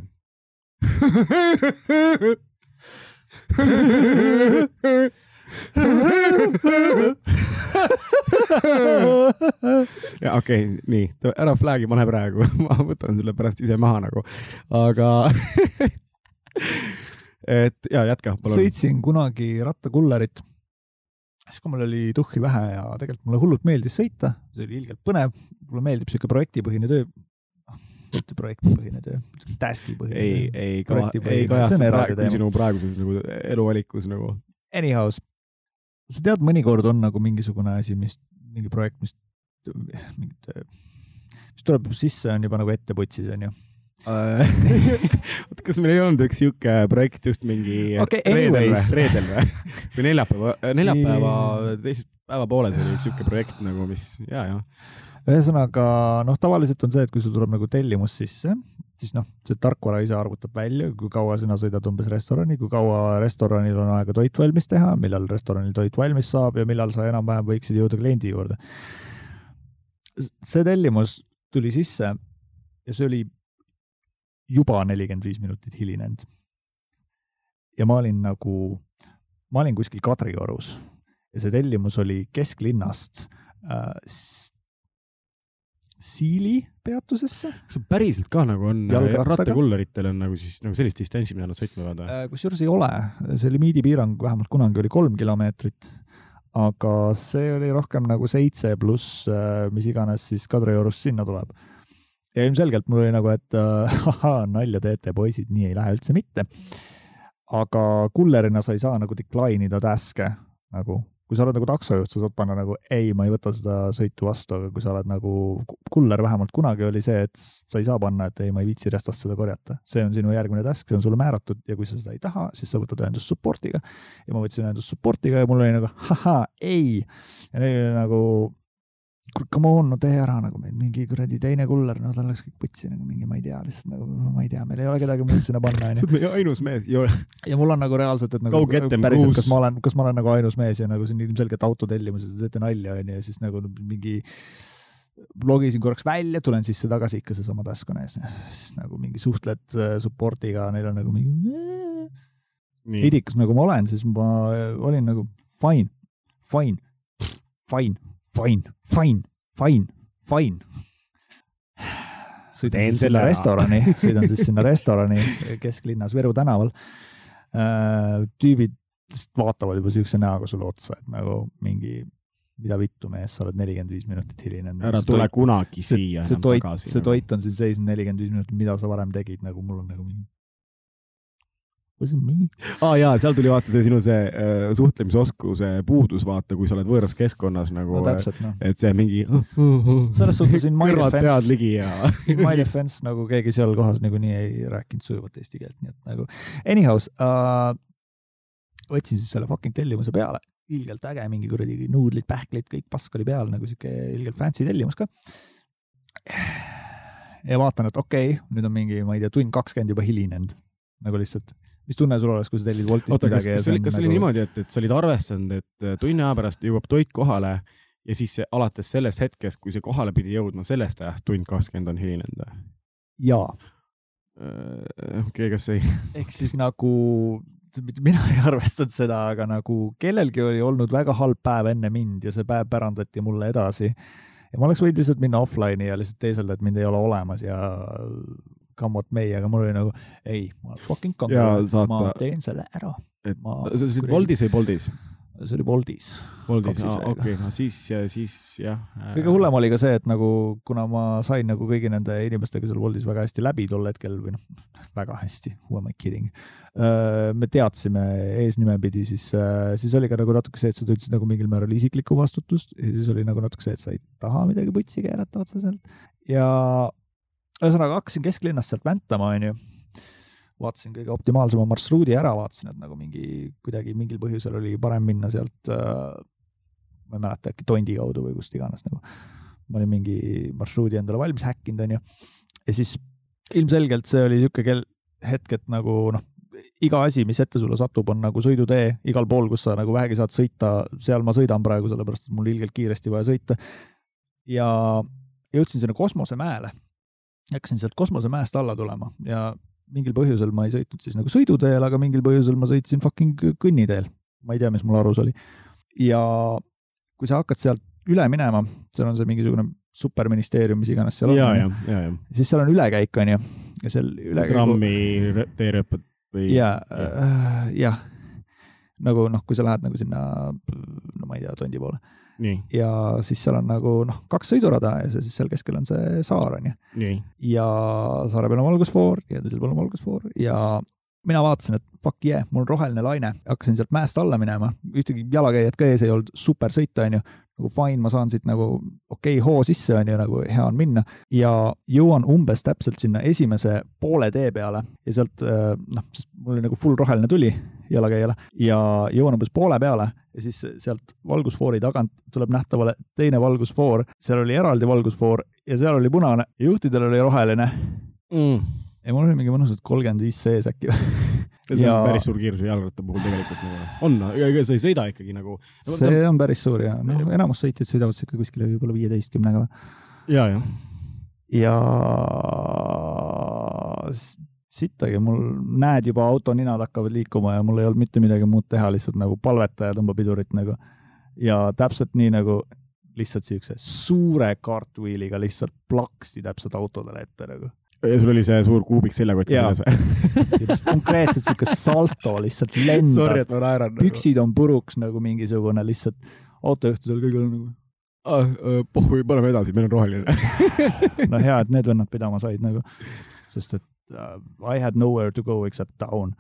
[LAUGHS] [LAUGHS] ja okei okay,, nii, ära flag'i pane praegu, [LAUGHS] ma võtan selle pärast ise maha nagu, aga [LAUGHS] et ja jätka, palun. sõitsin kunagi rattakullerit, siis kui mul oli tuhhi vähe ja tegelikult mulle hullult meeldis sõita, see oli ilgelt põnev, mulle meeldib sihuke projektipõhine töö. mitte projektipõhine töö, task'i põhine ei, töö. ei, ei on kajastu praegu sinu praeguses nagu eluvalikus nagu. Anyhows, sa tead, mõnikord on nagu mingisugune asi, mis, mingi projekt, mis, mis tuleb sisse, on juba nagu ette putsis, onju. oota, kas meil ei olnud üks sihuke projekt just mingi Okei, reedel või anyways., reedel või, või neljapäeva, neljapäeva teises päeva pooles oli üks sihuke projekt nagu, mis ja, ja ühesõnaga noh, tavaliselt on see, et kui sul tuleb nagu tellimus sisse, siis noh, see tarkvara ise arvutab välja, kui kaua sina sõidad umbes restorani, kui kaua restoranil on aega toit valmis teha, millal restoranil toit valmis saab ja millal sa enam-vähem võiksid jõuda kliendi juurde. see tellimus tuli sisse ja see oli juba nelikümmend viis minutit hilinenud. ja ma olin nagu, ma olin kuskil Kadriorus ja see tellimus oli kesklinnast äh, Siili peatusesse. kas see päriselt ka nagu on, Jalgrattaga? rattakulleritel on nagu siis nagu sellist distantsi, mida nad sõitma peavad või? Äh, kusjuures ei ole, see limiidipiirang vähemalt kunagi oli kolm kilomeetrit, aga see oli rohkem nagu seitse pluss äh, mis iganes siis Kadriorust sinna tuleb. ja ilmselgelt mul oli nagu, et äh, [LAUGHS] ahaa, nalja teete, poisid, nii ei lähe üldse mitte. aga kullerina sa ei saa nagu decline ida task'e nagu, kui sa oled nagu taksojuht, sa saad panna nagu ei, ma ei võta seda sõitu vastu, aga kui sa oled nagu kuller, vähemalt kunagi oli see, et sa ei saa panna, et ei, ma ei viitsi restast seda korjata. see on sinu järgmine task, see on sulle määratud ja kui sa seda ei taha, siis sa võtad ühendust support'iga. ja ma võtsin ühendust support'iga ja mul oli nagu ahaa, ei. ja neil oli nagu, come on, no tee ära nagu meil mingi kuradi teine kuller, no tal läks kõik putsi nagu mingi, ma ei tea, lihtsalt nagu ma ei tea, meil ei ole kedagi muud sinna panna, [LAUGHS] sa onju. oled meie ainus mees, ja mul on nagu reaalselt, et nagu päriselt, kas ma olen, kas ma olen nagu ainus mees ja nagu see on ilmselgelt autotellimus ja te teete nalja, onju, ja siis nagu mingi logisin korraks välja, tulen sisse tagasi, ikka seesama task on ees. siis nagu mingi suhtled äh, support'iga, neil on nagu mingi idikas nagu ma olen, siis ma olin nagu fine, fine, fine, fine, fine, fine, fine. sõidan Teen siis sinna ära. restorani, sõidan siis sinna restorani kesklinnas Võru tänaval. tüübid lihtsalt vaatavad juba siukse näoga sulle otsa, et nagu mingi, mida vittu mees, sa oled nelikümmend viis minutit hilinenud. ära tule kunagi see, siia see enam toit, tagasi. nagu. see toit on siin seisnud nelikümmend viis minutit, mida sa varem tegid, nagu mul on nagu mingi. Was it me? aa ah, jaa, seal tuli vaata see sinu see äh, suhtlemisoskuse puudus, vaata, kui sa oled võõras keskkonnas nagu no, täpselt noh. et see mingi selles suhtes in my defense, ligi ja in [LAUGHS] my defense nagu keegi seal kohas niikuinii ei rääkinud sujuvat eesti keelt, nii et nagu anyhows uh,. võtsin siis selle fucking tellimuse peale, ilgelt äge, mingi kuradi nuudlid, pähklid, kõik pask oli peal nagu siuke ilgelt fancy tellimus ka. ja vaatan, et okei okay,, nüüd on mingi, ma ei tea, tund kakskümmend juba hilinenud nagu lihtsalt. Mis tunne sul oleks, kui sa tellid Woltist oota, kas, midagi kas see oli, kas see oli niimoodi, et, et sa olid arvestanud, et äh, tunni aja pärast jõuab toit kohale ja siis see, alates sellest hetkest, kui see kohale pidi jõudma, sellest ajast tund kakskümmend on hilinenud või? jaa, okei, kas ei, [LAUGHS] ehk siis nagu mina ei arvestanud seda, aga nagu kellelgi oli olnud väga halb päev enne mind ja see päev pärandati mulle edasi. ja ma oleks võinud lihtsalt minna offline'i ja lihtsalt teeselda, et mind ei ole olemas ja come what may, aga mul oli nagu ei, ma olen fucking kangelane, ma teen selle ära. et Ma sa olid kuradi- Woldis või Boltis? see oli Woldis. Woldis, okei no siis, siis jah. kõige hullem oli ka see, et nagu kuna ma sain nagu kõigi nende inimestega seal Woldis väga hästi läbi tol hetkel või noh, väga hästi, who am I kidding. me teadsime eesnimepidi, siis, siis oli ka nagu natuke see, et sa tundsid nagu mingil määral isiklikku vastutust ja siis oli nagu natuke see, et sa ei taha midagi putsi keerata otseselt ja ühesõnaga hakkasin kesklinnast sealt väntama, onju vaatasin kõige optimaalsema marsruudi ära, vaatasin, et nagu mingi kuidagi mingil põhjusel oli parem minna sealt äh, ma ei mäleta, äkki Tondi kaudu või kust iganes nagu. ma olin mingi marsruudi endale valmis häkkinud, onju. ja siis ilmselgelt see oli niisugune kell, hetk, et nagu noh, iga asi, mis ette sulle satub, on nagu sõidutee igal pool, kus sa nagu vähegi saad sõita, seal ma sõidan praegu, sellepärast et mul ilgelt kiiresti vaja sõita. ja jõudsin sinna kosmosemäele. Hakkasin sealt kosmosemäest alla tulema ja mingil põhjusel ma ei sõitnud siis nagu sõiduteel, aga mingil põhjusel ma sõitsin fucking kõnniteel. ma ei tea, mis mul arus oli. ja kui sa hakkad sealt üle minema, seal on see mingisugune superministeerium, mis iganes seal ja, on siis seal on ülekäik, onju, ja seal ülekäigu trammi rö- teerööpad või? ja äh,, jah, nagu noh, kui sa lähed nagu sinna, no ma ei tea, Tondi poole ja siis seal on nagu noh, kaks sõidurada ja siis seal keskel on see saar, onju. nii, ja saare peal on valgusfoor ja teisel pool on valgusfoor ja mina vaatasin, et fuck yeah, mul on roheline laine, hakkasin sealt mäest alla minema, ühtegi jalakäijat ka ees ei olnud, super sõita, onju. Nagu fine, ma saan siit nagu okei okay, hoo sisse, onju, nagu hea on minna ja jõuan umbes täpselt sinna esimese poole tee peale ja sealt äh, noh, sest mul oli nagu full roheline tuli jalakäijale ja jõuan umbes poole peale ja siis sealt valgusfoori tagant tuleb nähtavale teine valgusfoor, seal oli eraldi valgusfoor ja seal oli punane ja juhtidel oli roheline mm.. ja mul oli mingi mõnusalt kolmkümmend viis sees äkki [LAUGHS] ja see on Ja- päris suur kiirus jalgratta puhul tegelikult nagu on, ega sa ei sõida ikkagi nagu. see on päris suur ja no, enamus sõitjad sõidavad sihuke kuskile võib-olla viieteistkümnega. ja, jah, ja s- sittagi, mul näed juba auto ninad hakkavad liikuma ja mul ei olnud mitte midagi muud teha, lihtsalt nagu palveta ja tõmba pidurit nagu. ja täpselt nii nagu lihtsalt siukse suure cartwheel'iga lihtsalt plaksti täpselt autodele ette nagu. Ja sul oli see suur kuubik seljakott seljas või? [LAUGHS] konkreetselt siuke salto lihtsalt lendab Sorry, et ma naeran. püksid on puruks nagu mingisugune lihtsalt autojuhtidel kõigil on nagu ah,. pohhui, paneme edasi, meil on roheline. [LAUGHS] no hea, et need vennad pidama said nagu, sest et uh, I had nowhere to go except down.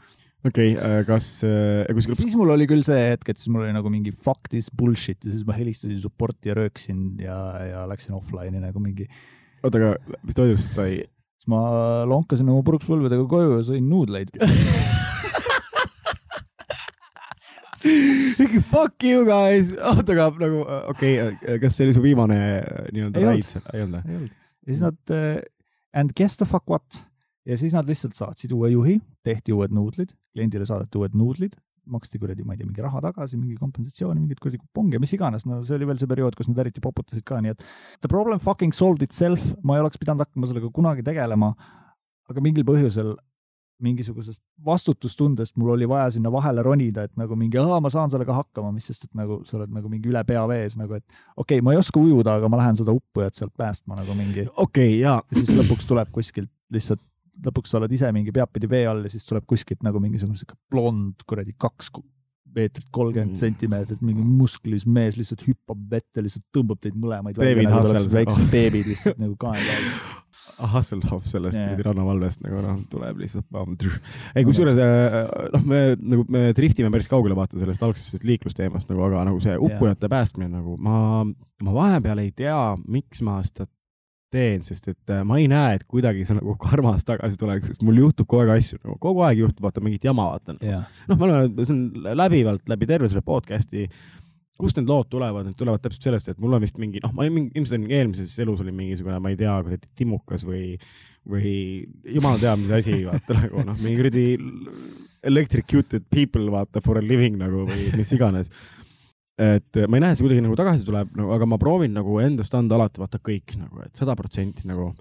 okei, kas äh, kuskil siis mul oli küll see hetk, et siis mul oli nagu mingi fuck this bullshit ja siis ma helistasin support'i ja rööksin ja, ja läksin offline'i nagu mingi, oota, aga mis toidust sai? Siis ma lonkasin oma puruks põlvedega koju ja sõin nuudleid. [LAUGHS] Fuck you guys, oota, aga nagu okei okay,, kas see oli su viimane äh, nii-öelda raid seal, ei olnud või? ja siis nad uh, and guess the fuck what? Ja siis nad lihtsalt saatsid uue juhi, tehti uued nuudlid, kliendile saadeti uued nuudlid, maksti kuradi, ma ei tea, mingi raha tagasi, mingi kompensatsiooni, mingeid kuradi kuponge, mis iganes, no see oli veel see periood, kus nad eriti poputasid ka, nii et the problem fucking solved itself, ma ei oleks pidanud hakkama sellega kunagi tegelema, aga mingil põhjusel mingisugusest vastutustundest mul oli vaja sinna vahele ronida, et nagu mingi, ma saan sellega hakkama, mis sest, et nagu sa oled nagu mingi üle pea vees nagu, et okei okay,, ma ei oska ujuda, aga ma lähen seda uppujat sealt päästma nagu mingi. Okei okay,, jaa. ja siis lõpuks tuleb kuskilt lihtsalt, lõpuks sa oled ise mingi peapidi vee all ja siis tuleb kuskilt nagu mingisugune sihuke blond kuradi kaks meetrit kolmkümmend Mm. sentimeetrit, mingi musklis mees lihtsalt hüppab vette, lihtsalt tõmbab teid mõlemaid välja, nagu oleksite väiksed beebid lihtsalt nagu kaela all. Hasselhoff sellest yeah. rannavalvest nagu noh, tuleb lihtsalt. ei, kusjuures äh, noh, me nagu me driftime päris kaugele vaata sellest algsest liiklusteemast nagu, aga nagu see uppujate päästmine nagu ma, ma vahepeal ei tea, miks ma seda teen, sest et äh, ma ei näe, et kuidagi see nagu karmas tagasi tuleks, sest mul juhtub kogu aeg asju nagu kogu aeg juhtub, vaata mingit jama, vaata. jah, noh, me oleme, see on läbivalt läbi terve selle podcast'i, kust need lood tulevad, need tulevad täpselt sellest, et mul on vist mingi, noh, ma mingi, ilmselt on eelmises elus oli mingisugune, ma ei tea, kuradi timukas või, või jumal teab, mis asi, vaata nagu noh, mingi kuradi electrocuted people, vaata for a living nagu või mis iganes. Et ma ei näe, see kuidagi nagu tagasi tuleb nagu, aga ma proovin nagu endast anda alati vaata kõik nagu, et sada protsenti nagu.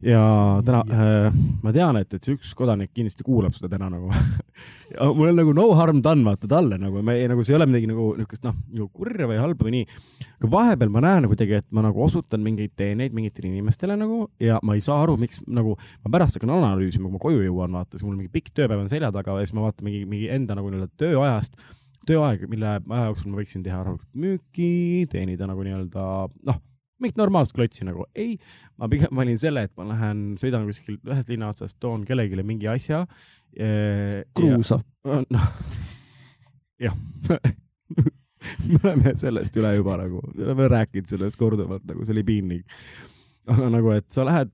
Ja täna äh, ma tean, et, et see üks kodanik kindlasti kuulab seda täna nagu. [LAUGHS] Mul on nagu no harm done vaata talle nagu, me ei, nagu see ei ole midagi nagu niisugust noh, nagu kurja või halba või nii. aga vahepeal ma näen kuidagi, et ma nagu osutan mingeid teeneid mingitele inimestele nagu ja ma ei saa aru, miks nagu ma pärast hakkan analüüsima, kui ma koju jõuan, vaata, siis mul mingi pikk tööpäev on selja taga ja siis ma vaatan mingi, mingi enda nagu nii-öelda tööajast tööaeg, mille aja jooksul ma võiksin teha rahulikult müüki, teenida nagu nii-öelda noh, mingit normaalset klotsi nagu, ei, ma pigem valin selle, et ma lähen, sõidan kuskilt ühest linna otsast, toon kellelegi mingi asja. kruusa. [LAUGHS] noh, jah [LAUGHS] me oleme sellest üle juba nagu, me oleme rääkinud sellest korduvalt, nagu see oli piinlik [LAUGHS] aga nagu, et sa lähed,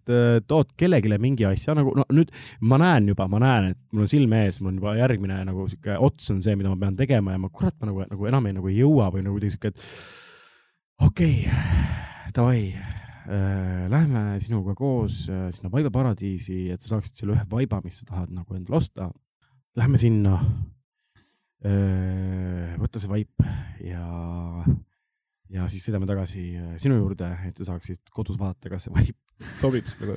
tood kellelegi mingi asja nagu, no nüüd ma näen juba, ma näen, et mul on silme ees, mul on juba järgmine nagu sihuke ots on see, mida ma pean tegema ja ma kurat, ma nagu, nagu enam ei nagu ei jõua või nagu kuidagi sihuke, et okei okay,, davai äh,, lähme sinuga koos äh, sinna vaibaparadiisi, et sa saaksid selle ühe vaiba, mis sa tahad nagu endale osta. Lähme sinna äh,, võta see vaip ja, ja siis sõidame tagasi äh, sinu juurde, et sa saaksid kodus vaadata, kas see vaip [LAUGHS] sobib nagu.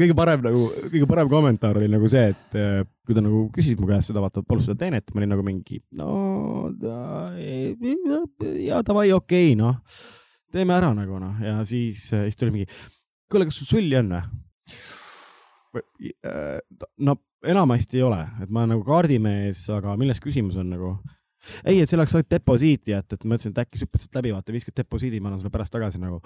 kõige parem nagu, kõige parem kommentaar oli nagu see, et äh, kui ta nagu küsis mu käest seda, vaata, palus seda teenet, ma olin nagu mingi, no ja davai, okei okay,, noh teeme ära nagu noh, ja siis, äh, siis tuli mingi, kuule, kas sul sulli on või? No enamasti ei ole, et ma olen nagu kaardimees, aga milles küsimus on nagu? Ei, et oleks ainult deposiiti jätta, et ma mõtlesin, et äkki sa hüppad sealt läbi, vaata, viskad deposiidi, ma annan sulle pärast tagasi nagu.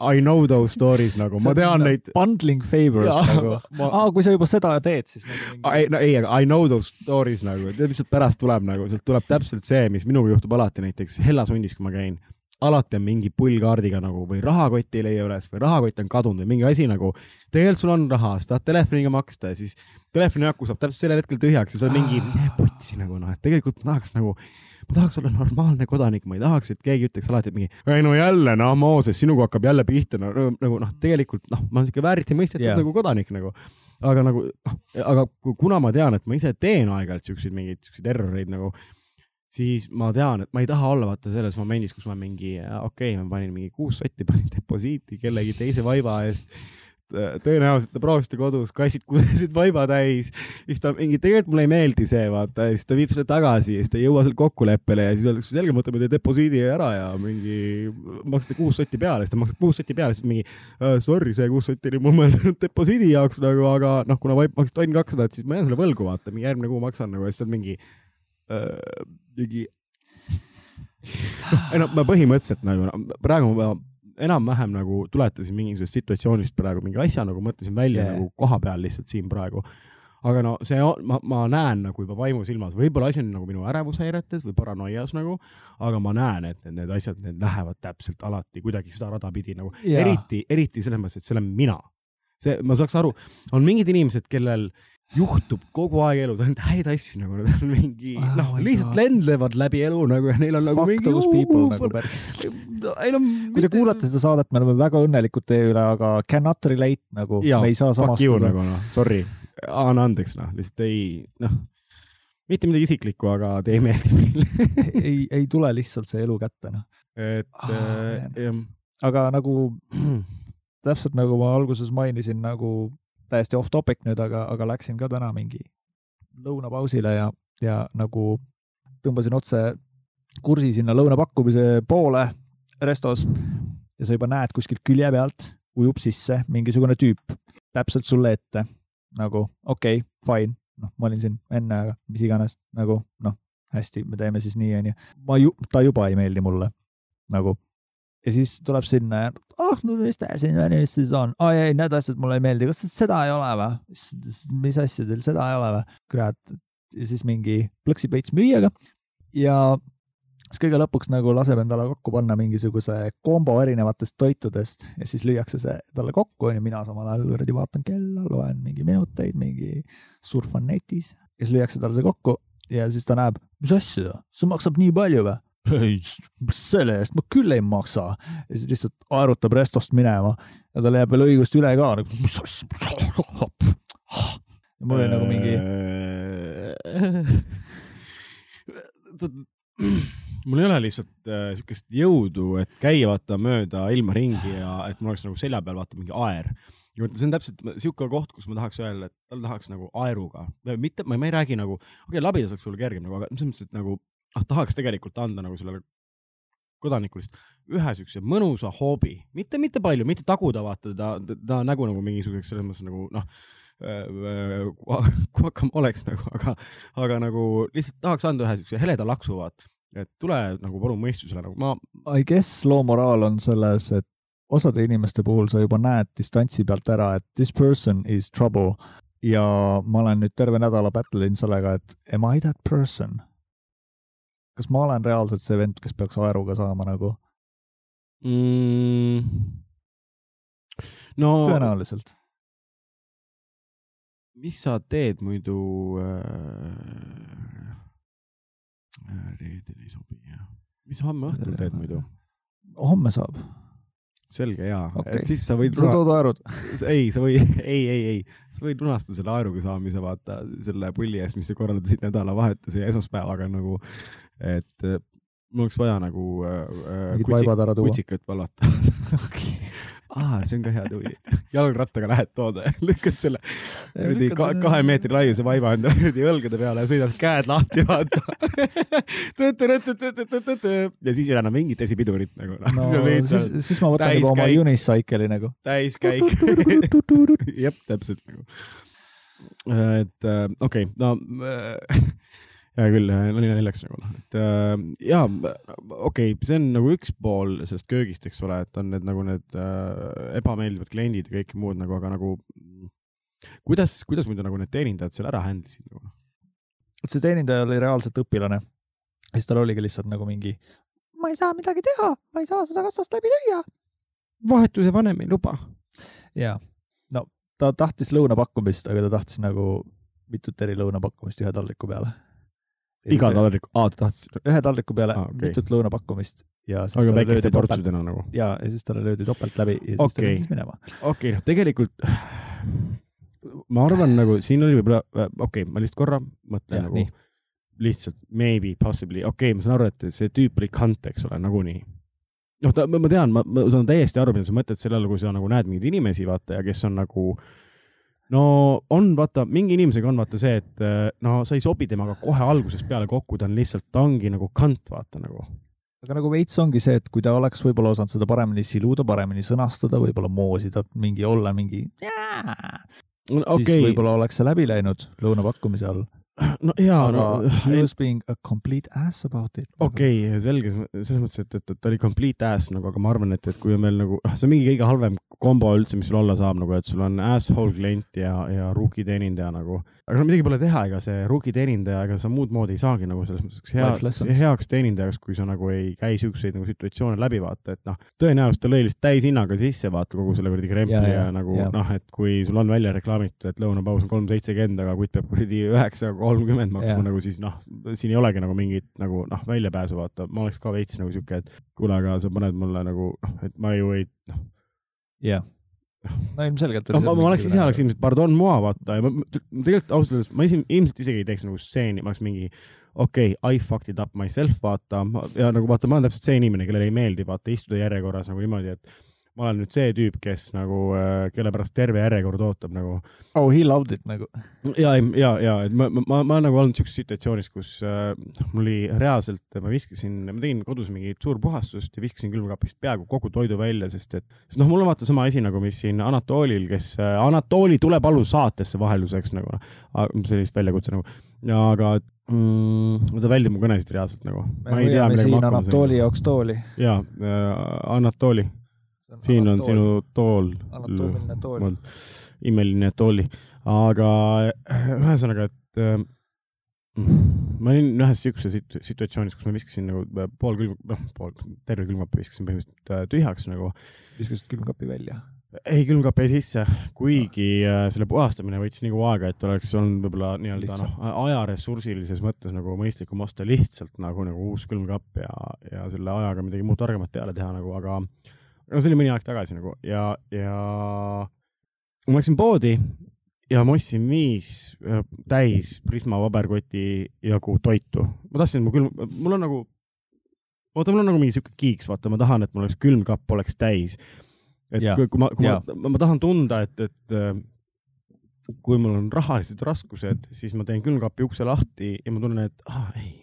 I know those stories nagu, ma tean neid. Bundling favors ja, nagu. Ma... ah,, kui sa juba seda teed, siis nagu ei, no ei, aga I know those stories nagu, mis sealt pärast tuleb nagu, sealt tuleb täpselt see, mis minuga juhtub alati näiteks Hellasundis, kui ma käin alati on mingi pullkaardiga nagu või rahakott ei leia üles või rahakott on kadunud või mingi asi nagu, tegelikult sul on raha, sa tahad telefoniga maksta ja siis telefoni aku saab täpselt sellel hetkel tühjaks ja see on mingi, mine putsi nagu noh, et tegelikult ma tahaks nagu, ma tahaks olla normaalne kodanik, ma ei tahaks, et keegi ütleks alati, mingi, ei no jälle noh, Mooses, sinuga hakkab jälle pihta no,, nagu noh, tegelikult noh, ma olen siuke vääriti mõistetud yeah. nagu kodanik nagu aga nagu aga kuna ma tean, et ma ise teen aeg-ajalt siukseid mingeid siukseid erroreid nagu siis ma tean, et ma ei taha olla vaata selles momendis, kus ma mingi, okei okay,, ma panin mingi kuus sotti, [LAUGHS] panin deposiiti kellegi teise vaiba eest. tõenäoliselt te proovisite kodus, kassid kudesid vaiba täis, siis ta mingi, tegelikult mulle ei meeldi see, vaata, siis ta viib selle tagasi siis ta ei jõua seal kokkuleppele ja siis öeldakse, selge, me võtame teie deposiidi ära ja mingi maksate kuus sotti peale, siis ta maksab kuus sotti peale, siis mingi uh, sorry, see kuus sotti oli mul mõeldud deposiidi jaoks nagu, aga noh, kuna vaip maksis tonn kakssada, et siis ma jään selle võlgu, vaata, mingi järgmine kuu maksan nagu. Ja siis on mingi Äh, mingi ei no ma põhimõtteliselt nagu praegu ma enam-vähem nagu tuletasin mingisugusest situatsioonist praegu mingi asja nagu mõtlesin välja yeah. nagu koha peal lihtsalt siin praegu. aga no see on, ma, ma näen nagu juba vaimusilmas, võib-olla asi on nagu minu ärevushäiretes või paranoias nagu, aga ma näen, et need, need asjad, need lähevad täpselt alati kuidagi seda rada pidi nagu yeah., eriti, eriti selles mõttes, et see olen mina. see, ma saaks aru, on mingid inimesed, kellel juhtub kogu aeg elus ainult häid asju nagu nad on mingi oh, noh, lihtsalt lendlevad läbi elu nagu ja neil on nagu Fuck mingi people nagu päris. ei no kui te kuulate seda saadet, me oleme väga õnnelikud teie üle, aga cannot relate nagu, me ei saa samastuda. nagu noh, sorry, anna andeks noh, lihtsalt ei noh, mitte midagi isiklikku, aga te ei meeldi meile [LAUGHS] ei, ei tule lihtsalt see elu kätte noh. et oh, äh, jah. aga nagu [CLEARS THROAT] täpselt nagu ma alguses mainisin, nagu täiesti off topic nüüd, aga, aga läksin ka täna mingi lõunapausile ja, ja nagu tõmbasin otse kursi sinna lõunapakkumise poole restos ja sa juba näed kuskilt külje pealt ujub sisse mingisugune tüüp täpselt sulle ette. Nagu okei okay,, fine, noh, ma olin siin enne, aga mis iganes, nagu noh, hästi, me teeme siis nii, onju. ma ju, ta juba ei meeldi mulle. Nagu ja siis tuleb sinna ja ah, no mis teil siin menüüs siis on? aa ei, need asjad mulle ei meeldi, kas seda ei ole või? mis asja teil seda ei ole või? kurat, ja siis mingi plõksib veits müüjaga ja siis kõige lõpuks nagu laseb endale kokku panna mingisuguse kombo erinevatest toitudest ja siis lüüakse see talle kokku, onju, mina samal ajal kuradi vaatan kella, loen mingi minuteid, mingi surfan netis ja siis lüüakse talle see kokku ja siis ta näeb, mis asja, see maksab nii palju või? Ei, [LAUGHS] selle eest ma küll ei maksa. ja siis lihtsalt aerutab restost minema ja tal jääb veel õigust üle ka, mis asja. ja mul oli nagu mingi. [LAUGHS] mul ei ole lihtsalt äh, siukest jõudu, et käia vaata mööda ilma ringi ja et mul oleks nagu selja peal vaata mingi aer ja vot see on täpselt sihuke koht, kus ma tahaks öelda, et tal tahaks nagu aeruga, mitte, ma ei räägi nagu, okei okay,, labidas oleks võib-olla kergem nagu, aga selles mõttes, et nagu ah, tahaks tegelikult anda nagu sellele kodanikule ühe siukse mõnusa hoobi, mitte, mitte palju, mitte taguda vaata ta, ta nägu nagu mingisuguseks selles mõttes nagu noh, guacamoleks nagu, aga, aga nagu lihtsalt tahaks anda ühe siukse heleda laksu vaata, et tule nagu palun mõistusele nagu ma, I guess loo moraal on selles, et osade inimeste puhul sa juba näed distantsi pealt ära, et this person is trouble. Ja ma olen nüüd terve nädala battle inud sellega, et am I that person? Kas ma olen reaalselt see vend, kes peaks aeruga saama nagu? mm,. no tõenäoliselt. mis sa teed muidu äh,? reedel ei sobi jah. mis sa homme õhtul teed muidu? homme saab. selge jaa Okei. et siis sa võid sa tood aerud? ei, sa võid, [LAUGHS] ei, ei, ei, sa võid lunastada selle aeruga saamise vaata selle pulli eest, mis sa korraldasid nädalavahetuse ja esmaspäevaga nagu, et äh, mul oleks vaja nagu äh, ära tuua. kutsikat vallata. [LAUGHS] aa, see on ka hea tuli. jalgrattaga lähed tood, [LAUGHS] lükkad selle kuradi ka, kahe meetri laiuse vaiba enda [LAUGHS] kuradi õlgade peale ja sõidad käed lahti, vaata. ja siis ei ole enam mingit esipidurit nagu. no siis on siis siis ma võtan juba oma unicycle'i nagu. täiskäik. jep, täpselt nagu. et äh, okei okay,, no äh, hea küll, nali naljaks nagu noh, et äh, ja okei okay,, see on nagu üks pool sellest köögist, eks ole, et on need nagu need äh, ebameeldivad kliendid ja kõik muud nagu, aga nagu kuidas, kuidas muidu nagu need teenindajad seal ära handle isid nagu? see teenindaja oli reaalselt õpilane. siis tal oligi lihtsalt nagu mingi, ma ei saa midagi teha, ma ei saa seda kassast läbi lüüa. vahetuse vanem ei luba. ja, no ta tahtis lõunapakkumist, aga ta tahtis nagu mitut eri lõunapakkumist ühe taldriku peale. Iga taldrik, aa ta tahtis, ühe taldriku peale ah, okay. mitut lõunapakkumist ja siis aga väikeste portsudena nagu. ja, ja siis talle löödi topelt läbi ja siis ta Okei. läks minema. okei okay,, noh, tegelikult ma arvan nagu siin oli võib-olla, okei okay,, ma lihtsalt korra mõtlen Jah, nagu nii. lihtsalt maybe, possibly, okei okay,, ma saan aru, et see tüüp oli kant, eks ole, nagunii. noh, ta, ma tean, ma, ma saan täiesti aru, mida sa mõtled selle all, kui sa nagu näed mingeid inimesi, vaata, ja kes on nagu no on, vaata, mingi inimesega on vaata see, et eh, no sa ei sobi temaga kohe algusest peale kokku, ta on lihtsalt, ta ongi nagu kant, vaata nagu. aga nagu veits ongi see, et kui ta oleks võib-olla osanud seda paremini siluda, paremini sõnastada, võib-olla moosida, mingi olla mingi yeah!, siis okei, võib-olla oleks see läbi läinud lõunapakkumise all. [CLEARS THROAT] no jaa, aga no he was being a complete ass about it. okei okay,, selge, selles mõttes, et, et, et ta oli complete ass nagu, aga ma arvan, et, et kui on veel nagu, see on mingi kõige halvem kombo üldse, mis sul olla saab nagu, et sul on asshole klient ja, ja rookie teenindaja nagu. Aga no midagi pole teha, ega see rookie teenindaja, ega sa muud moodi ei saagi nagu selles mõttes hea heaks teenindajaks, kui sa nagu ei käi siukseid nagu situatsioone läbi, vaata, et noh, tõenäoliselt ta lõi lihtsalt täishinnaga sisse, vaata kogu selle kuradi krempli ja, Ja, ja nagu noh, et kui sul on välja reklaamitud, et lõunapaus on kolm seitsekümmend, aga kutt peab kuradi üheksa kolmkümmend maksma nagu siis noh, siin ei olegi nagu mingit nagu noh, väljapääsu, vaata, ma oleks ka veits nagu sihuke, et kuule, aga sa paned mulle nagu noh, et ma ju ei, noh, jah, no ilmselgelt. ma, ma oleks ise oleks ilmselt pardon moi, vaata ja ma ma- tegelikult ausalt öeldes ma isi- ilmselt isegi ei teeks nagu stseeni, ma oleks mingi okei okay,, I fucked it up myself, vaata ja nagu vaata, ma olen täpselt see inimene, kellele ei meeldi vaata istuda järjekorras nagu niimoodi, et ma olen nüüd see tüüp, kes nagu, kelle pärast terve järjekord ootab nagu oh he loved it nagu. ja, ja, ja, et ma, ma, ma, olen nagu olnud siukses situatsioonis, kus äh, mul oli reaalselt, ma viskasin, ma tegin kodus mingit suur puhastust ja viskasin külmkapist peaaegu kogu toidu välja, sest et, sest noh, mul on vaata sama asi nagu, mis siin Anatolil, kes äh,, Anatoli tule palun saatesse vahelduseks nagu, sellist väljakutse nagu, aga mm, ta väldib mu kõnesid reaalselt nagu. me hoiame siin Anatoli jaoks tooli. jaa äh,, Anatoli, siin on sinu tool. anatoomiline tool. imeline tooli, aga äh, ühesõnaga, et äh, ma olin ühes situ- situatsioonis, kus ma viskasin nagu äh, pool külm, noh, pool, terve külmkapi viskasin põhimõtteliselt äh, tühjaks nagu. viskasid külmkapi välja. ei, külmkapp jäi sisse, kuigi äh, selle puhastamine võttis nii kaua aega, et oleks olnud võib-olla nii-öelda noh, ajaressursilises mõttes nagu mõistlikum osta lihtsalt nagu, nagu uus külmkapp ja, ja selle ajaga midagi muud targemat peale teha nagu, aga no see oli mõni aeg tagasi nagu ja, ja ma läksin poodi ja ma ostsin viis äh, täis Prisma paberkoti jagu toitu. ma tahtsin, mu külm, mul on nagu, vaata, mul on nagu mingi sihuke kiiks, vaata, ma tahan, et mul oleks külmkapp oleks täis. et Jaa. kui, ma, kui Jaa. ma, ma tahan tunda, et, et äh, kui mul on rahalised raskused, siis ma teen külmkapi ukse lahti ja ma tunnen, et ah, ei,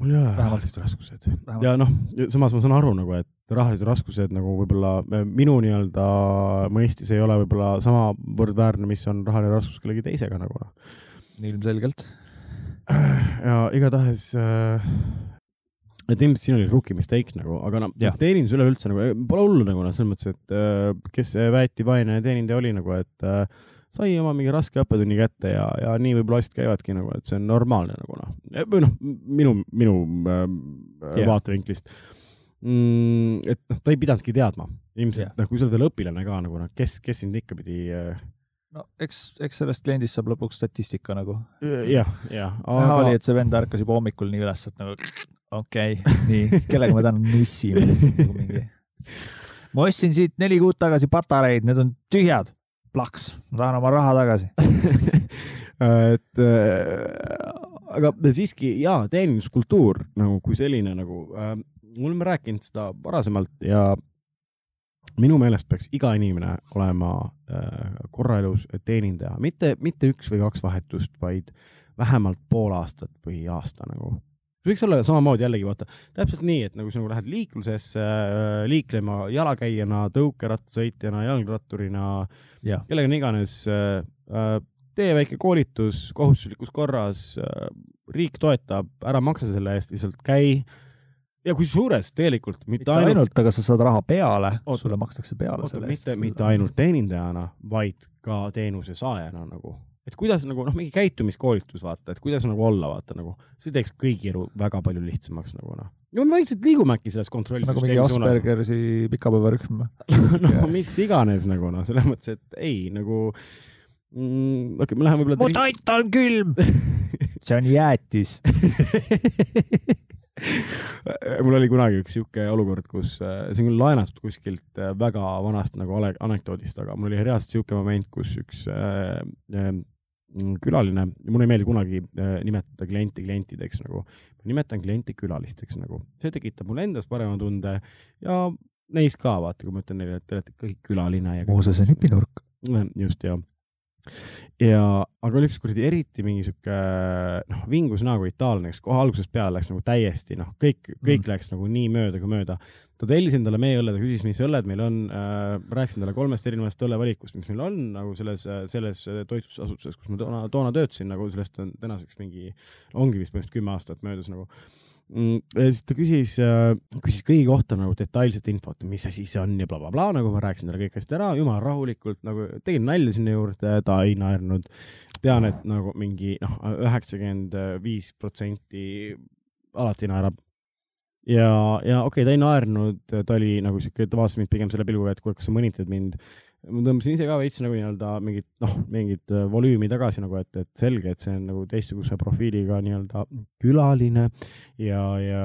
mul ei ole rahalised raskused. ja noh, samas ma saan aru nagu, et rahalised raskused nagu võib-olla äh, minu nii-öelda mõistis ei ole võib-olla samavõrd väärne, mis on rahaline raskus kellegi teisega nagu ilmselgelt. ja igatahes äh, et ilmselt siin oli rookie mistake nagu, aga noh teenindus üleüldse nagu eh, pole hullu nagu noh, selles mõttes, et äh, kes see väeti vaene teenindaja oli nagu, et äh, sai oma mingi raske õppetunni kätte ja, ja nii võib-olla asjad käivadki nagu, et see on normaalne nagu noh, või noh, minu, minu äh, yeah. vaatevinklist mm,. et noh, ta ei pidanudki teadma, ilmselt Jah. noh, kui sa oled veel õpilane ka nagu noh, kes, kes sind ikka pidi äh, no eks, eks sellest kliendist saab lõpuks statistika nagu. jah, jah, näha oli, et see vend ärkas juba hommikul nii üles, et nagu okei okay,, nii, kellega ma täna nussin nagu mingi. ma ostsin siit neli kuud tagasi patareid, need on tühjad. plaks, ma tahan oma raha tagasi. [LAUGHS] et äh, aga siiski jaa, teeninduskultuur nagu kui selline nagu äh,, me oleme rääkinud seda varasemalt ja minu meelest peaks iga inimene olema äh, korra elus teenindaja, mitte, mitte üks või kaks vahetust, vaid vähemalt pool aastat või aasta nagu. See võiks olla samamoodi jällegi vaata, täpselt nii, et nagu sa nagu lähed liiklusesse äh, liiklema jalakäijana, tõukerattasõitjana, jalgratturina, jah, kellega iganes äh,, äh, tee väike koolitus kohustuslikus korras äh,, riik toetab, ära maksa selle eest, lihtsalt käi. ja kusjuures tegelikult mitte, mitte ainult, ainult, aga sa saad raha peale sulle makstakse peale oota, selle eest. mitte, mitte ainult teenindajana, vaid ka teenuse saajana nagu, et kuidas nagu noh, mingi käitumiskoolitus vaata, et kuidas nagu olla, vaata nagu, see teeks kõigi elu väga palju lihtsamaks nagu noh. ja me vaikselt liigume äkki selles nagu mingi kontrollisüsteemi suunas. Aspergersi pikapäevarühm. [LAUGHS] no mis iganes nagu noh, selles mõttes, et ei nagu mm,, okei okay,, me läheme mu võib-olla toit on külm. [LAUGHS] see on jäätis. [LAUGHS] mul oli kunagi üks sihuke olukord, kus äh, see on küll laenatud kuskilt äh, väga vanast nagu anekdoodist, aga mul oli reaalselt sihuke moment, kus üks äh, äh, külaline, mulle ei meeldi kunagi äh, nimetada klienti klientideks nagu, ma nimetan klienti külalisteks nagu, see tekitab mulle endas parema tunde ja neis ka vaata, kui ma ütlen neile, et te olete kõik külaline ja. Moosese nipinurk. just ja, ja aga oli üks kuradi eriti mingi sihuke noh, vingus näoga itaallane, kes kohe algusest peale läks nagu täiesti noh, kõik, kõik mm. läks nagu nii mööda kui mööda. ta tellis endale meie õlle, ta küsis, mis õlled meil on äh,, rääkisin talle kolmest erinevast õllevalikust, mis meil on nagu selles, selles toitlustusasutuses, kus ma toona, toona töötasin, nagu sellest on tänaseks mingi, ongi vist põhimõtteliselt kümme aastat möödas nagu ja siis ta küsis, küsis kõigi kohta nagu detailset infot, mis asi see on ja blablabla bla,, nagu ma rääkisin talle kõik hästi ära, jumala rahulikult nagu tegin nalja sinna juurde, ta ei naernud. tean, et nagu mingi noh, üheksakümmend viis protsenti alati naerab. ja, ja okei okay,, ta ei naernud, ta oli nagu siuke, ta vaatas mind pigem selle pilguga, et kuule, kas sa mõnitad mind ma tõmbasin ise ka veits nagu nii-öelda mingit noh, mingit äh, volüümi tagasi nagu, et, et selge, et see on nagu teistsuguse profiiliga nii-öelda külaline ja, ja,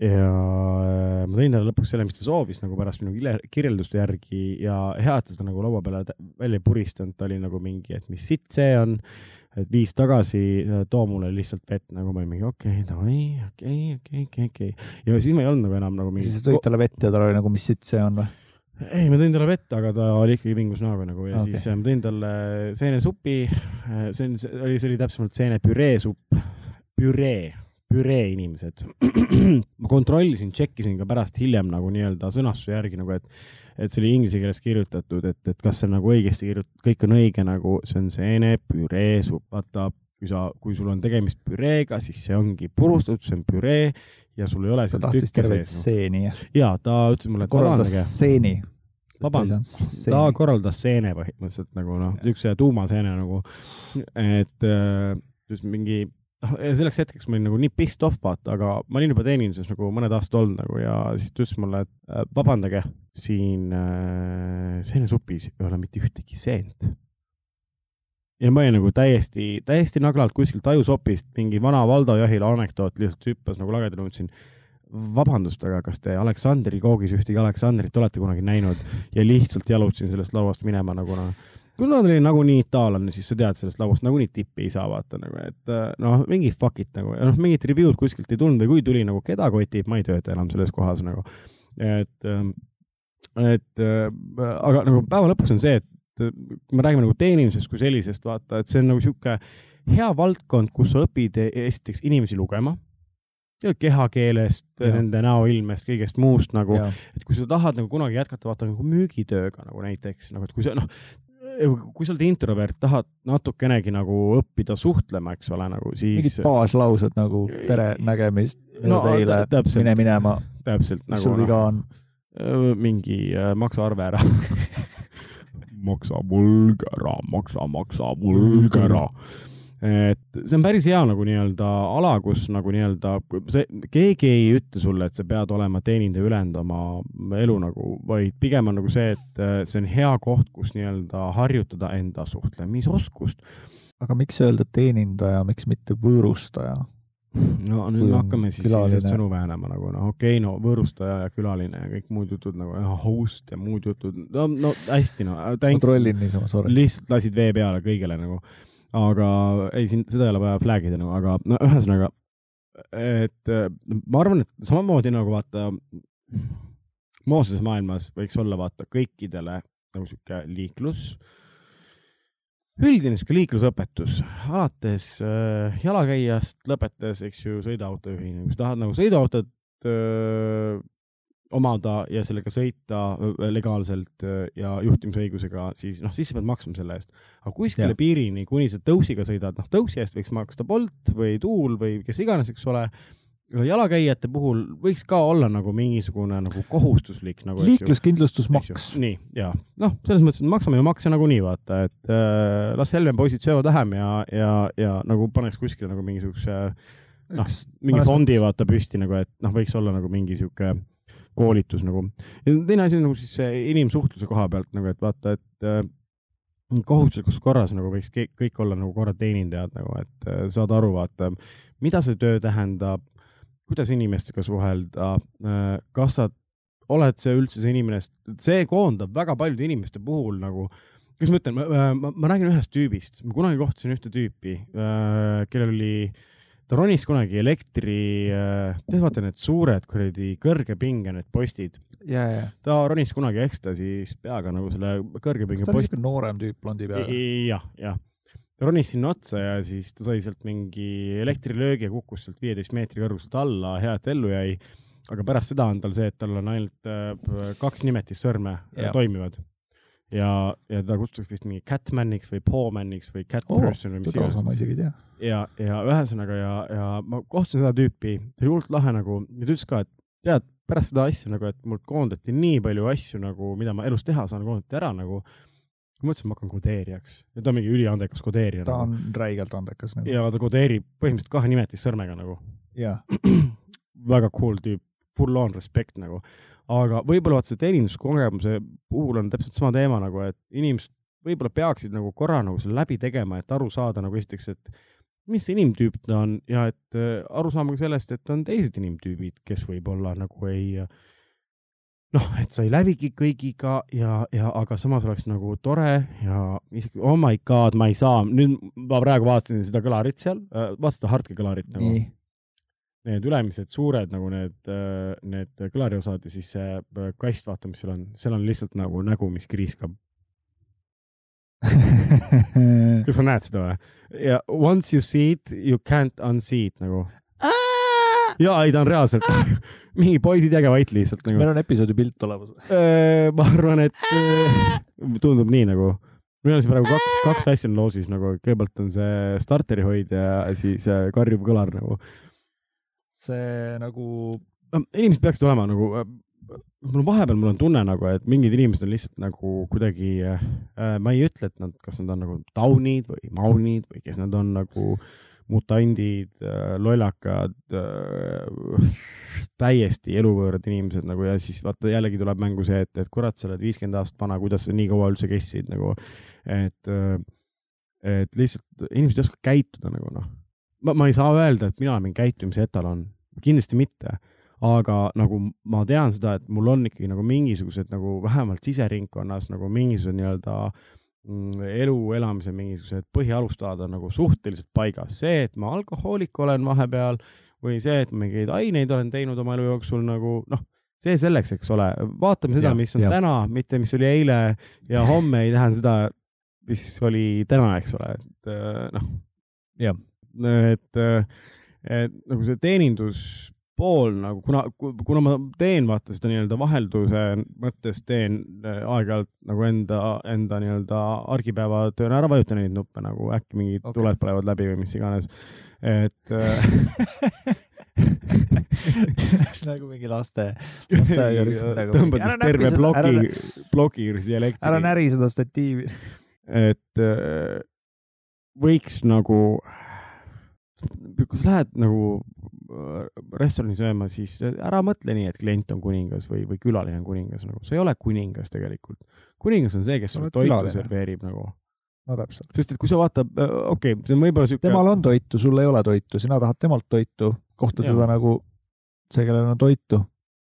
ja äh, ma tõin talle lõpuks selle, mis ta soovis nagu pärast minu kirjelduste järgi ja hea, et ta seda nagu laua peale välja ei puristanud, ta oli nagu mingi, et mis sitt see on, et viis tagasi, too mulle lihtsalt vett, nagu ma olin mingi okei okay,, davai, okei, okei, okei, okei. ja siis ma ei olnud nagu enam nagu mingi siis sa tõid talle vett ja tal oli nagu, mis sitt see on või? ei, ma tõin talle vett, aga ta oli ikkagi vingus näoga nagu ja okay. Siis äh, ma tõin talle seenesupi, see on, see oli, see oli täpsemalt seenepüreesupp, püree, püree inimesed. ma kontrollisin, tšekkisin ka pärast hiljem nagu nii-öelda sõnastuse järgi nagu, et et see oli inglise keeles kirjutatud, et, et kas see on nagu õigesti kirjutatud, kõik on õige nagu, see on seenepüreesupp, vaata, kui sa, kui sul on tegemist püreega, siis see ongi purustatud, see on püree ja sul ei ole ta seal tahtis tükke terveid sees no.. stseeni. ja ta ütles mulle, et korraldas stseeni. Vabandust, ta korraldas seene põhimõtteliselt nagu noh, siukse tuumaseene nagu, et äh, just mingi, noh, selleks hetkeks ma olin nagu nii pissed off, vaata, aga ma olin juba teeninduses nagu mõned aastad olnud nagu ja siis ta ütles mulle, et äh, vabandage, siin äh, seenesupis ei ole mitte ühtegi seent. Ja ma olin nagu täiesti, täiesti naglalt kuskilt ajusopist mingi vana Valdo Jahila anekdoot lihtsalt hüppas nagu lagedale, mõtlesin vabandust, aga kas te Aleksandri koogis ühtegi Aleksandrit olete kunagi näinud ja lihtsalt jalutasin sellest lauast minema nagu noh, kui nad olid nagunii itaallane, siis sa tead sellest lauast nagunii tippi ei saa vaata nagu, et äh, noh, mingi fuck it nagu, noh, mingit review'd kuskilt ei tulnud või kui tuli nagu keda kotib, ma ei tööta enam selles kohas nagu. et ähm, et äh, aga nagu päeva lõpuks on see, et kui me räägime nagu teenimisest kui sellisest, vaata, et see on nagu sihuke hea valdkond, kus sa õpid e-, esiteks inimesi lugema ja kehakeelest, nende näoilmest, kõigest muust nagu, et kui sa tahad nagu kunagi jätkata, vaata nagu müügitööga nagu näiteks nagu, et kui sa noh, kui sa oled introvert, tahad natukenegi nagu õppida suhtlema, eks ole, nagu mingid siis baaslaused nagu tere nägemist No, teile mine minema, täpselt mis nagu sul viga on. Öö, mingi äh, maksa arve ära. [LAUGHS] maksa võlg ära, maksa, maksa võlg ära. et see on päris hea nagu nii-öelda ala, kus nagu nii-öelda see, keegi ei ütle sulle, et sa pead olema teenindaja ülejäänud oma elu nagu, vaid pigem on nagu see, et äh, see on hea koht, kus nii-öelda harjutada enda suhtlemisoskust. aga miks öelda teenindaja, miks mitte võõrustaja? No nüüd me hakkame siis selliseid sõnu väänama nagu noh, okei okay,, no võõrustaja ja külaline ja kõik muud jutud nagu ja host ja muud jutud, no, no hästi no, ma thanks, trollin niisama, sorry. lihtsalt lasid vee peale kõigele nagu. aga ei, siin seda ei ole vaja flag ida nagu, aga no ühesõnaga, et äh, ma arvan, et samamoodi nagu vaata moodsases maailmas võiks olla vaata kõikidele nagu sihuke liiklus, üldine sihuke liiklusõpetus, alates äh, jalakäijast lõpetades, eks ju, sõiduautojuhini, kui sa tahad nagu sõiduautot öö, omada ja sellega sõita öö, legaalselt öö, ja juhtimisõigusega, siis noh, siis sa pead maksma selle eest. aga kuskile Jah. piirini, kuni sa tõusiga sõidad, noh tõusi eest võiks maksta Bolt või Tuul või kes iganes, eks ole. Jalakäijate puhul võiks ka olla nagu mingisugune nagu kohustuslik nagu. liikluskindlustusmaks. nii, ja noh, selles mõttes, et maksame ju makse nagunii vaata, et äh, las Helme poisid söövad vähem ja, ja, ja nagu paneks kuskile nagu mingisuguse noh, mingi fondi vaata püsti nagu, et noh, võiks olla nagu mingi sihuke koolitus nagu. ja teine asi nagu siis inimsuhtluse koha pealt nagu, et vaata, et äh, kohustuslikus korras nagu võiks kõik, kõik olla nagu korra teenindajad nagu, et äh, saad aru, vaata, mida see töö tähendab, kuidas inimestega suhelda, kas sa oled see üldse see inimene, see koondab väga paljude inimeste puhul nagu, kuidas ma ütlen, ma, ma, ma räägin ühest tüübist, ma kunagi kohtasin ühte tüüpi, kellel oli, ta ronis kunagi elektri, tead vaata need suured kuradi kõrge pinge need postid, ja, ja, ta ronis kunagi ekstasis peaga nagu selle kõrge kas pinge ta on posti niisugune noorem tüüp blondi peaga? jah, jah. Ronis sinna otsa ja siis ta sai sealt mingi elektrilöögi ja kukkus sealt viieteist meetri kõrguselt alla, hea, et ellu jäi. aga pärast seda on tal see, et tal on ainult äh, kaks nimetissõrme yeah. toimivad. ja, ja ta kutsutakse vist mingi Catmaniks või Pawmaniks või Cat oo, Person või mis iganes. ma isegi ei tea. ja, ja ühesõnaga ja, ja ma kohtasin seda tüüpi, ta oli hullult lahe nagu ja ta ütles ka, et tead, pärast seda asja nagu, et mult koondati nii palju asju nagu, mida ma elus teha saan, koondati ära nagu. Ma mõtlesin, et ma hakkan kodeerijaks ja ta on mingi üliandekas kodeerija ta nagu. on räigelt andekas nagu. ja ta kodeerib põhimõtteliselt kahe nimetissõrmega nagu. jaa, [CLEARS THROAT] väga cool tüüp, full on respect nagu. aga võib-olla vaata see teeninduskogemuse puhul on täpselt sama teema nagu, et inimesed võib-olla peaksid nagu korra nagu selle läbi tegema, et aru saada nagu esiteks, et mis inimtüüp ta on ja et äh, aru saama ka sellest, et on teised inimtüübid, kes võib-olla nagu ei noh, et sa ei lävigi kõigiga ja, ja aga samas oleks nagu tore ja isegi oh my god, ma ei saa, nüüd ma praegu vaatasin seda kõlarit seal, vaata seda Hartke kõlarit nagu need ülemised suured nagu need, need kõlariosad ja siis see äh, kast, vaata, mis seal on, seal on lihtsalt nagu nägu, mis kriiskab. [LAUGHS] kas sa näed seda või? ja once you see it, you can't unsee it nagu. Ja ei, ta on reaalselt [LAUGHS] mingi poisid jäge vait lihtsalt nagu. meil on episoodi pilt olemas. ma arvan, et äh, tundub nii nagu. meil on siis praegu kaks, kaks asja on loosis nagu, kõigepealt on see starteri hoidja ja siis äh, karjuv kõlar nagu see nagu, inimesed peaksid olema nagu, mul on vahepeal, mul on tunne nagu, et mingid inimesed on lihtsalt nagu kuidagi äh,, ma ei ütle, et nad, kas nad on nagu taunid või maunid või kes nad on nagu mutandid äh,, lollakad äh,, täiesti eluvõõrad inimesed nagu ja siis vaata jällegi tuleb mängu see, et, et kurat, sa oled viiskümmend aastat vana, kuidas sa nii kaua üldse kestsid nagu, et äh, et lihtsalt inimesed ei oska käituda nagu noh, ma, ma ei saa öelda, et mina olen mingi käitumise etalon, kindlasti mitte, aga nagu ma tean seda, et mul on ikkagi nagu mingisugused nagu vähemalt siseringkonnas nagu mingisugused nii-öelda mm, elu elamise mingisugused põhialustalad on nagu suhteliselt paigas, see, et ma alkohoolik olen vahepeal või see, et mingeid aineid olen teinud oma elu jooksul nagu noh, see selleks, eks ole, vaatame seda, mis on jah. täna, mitte mis oli eile ja [LAUGHS] homme ei tähenda seda, mis oli täna, eks ole, et äh, noh. Et, et nagu see teeninduspool nagu, kuna, kuna ma teen vaata seda nii-öelda vahelduse mõttes teen äh, aeg-ajalt nagu enda, enda nii-öelda argipäevatööna ära vajutan neid nuppe nagu äkki mingid okay. tuled põlevad läbi või mis iganes. et äh, [LAUGHS] nagu mingi laste, lasteaiarühm [LAUGHS] nagu. tõmbad siis terve ploki, ploki dialekti. ära näri seda statiivi. et äh, võiks nagu, kui sa lähed nagu restorani sööma, siis ära mõtle nii, et klient on kuningas või, või külaline on kuningas, nagu sa ei ole kuningas tegelikult. kuningas on see, kes sulle toitu külaline. serveerib nagu, no täpselt. sest et kui sa vaatad, okei okay,, see on võib-olla siuke. temal on toitu, sul ei ole toitu, sina tahad temalt toitu, kohta teda nagu see, kellel on toitu.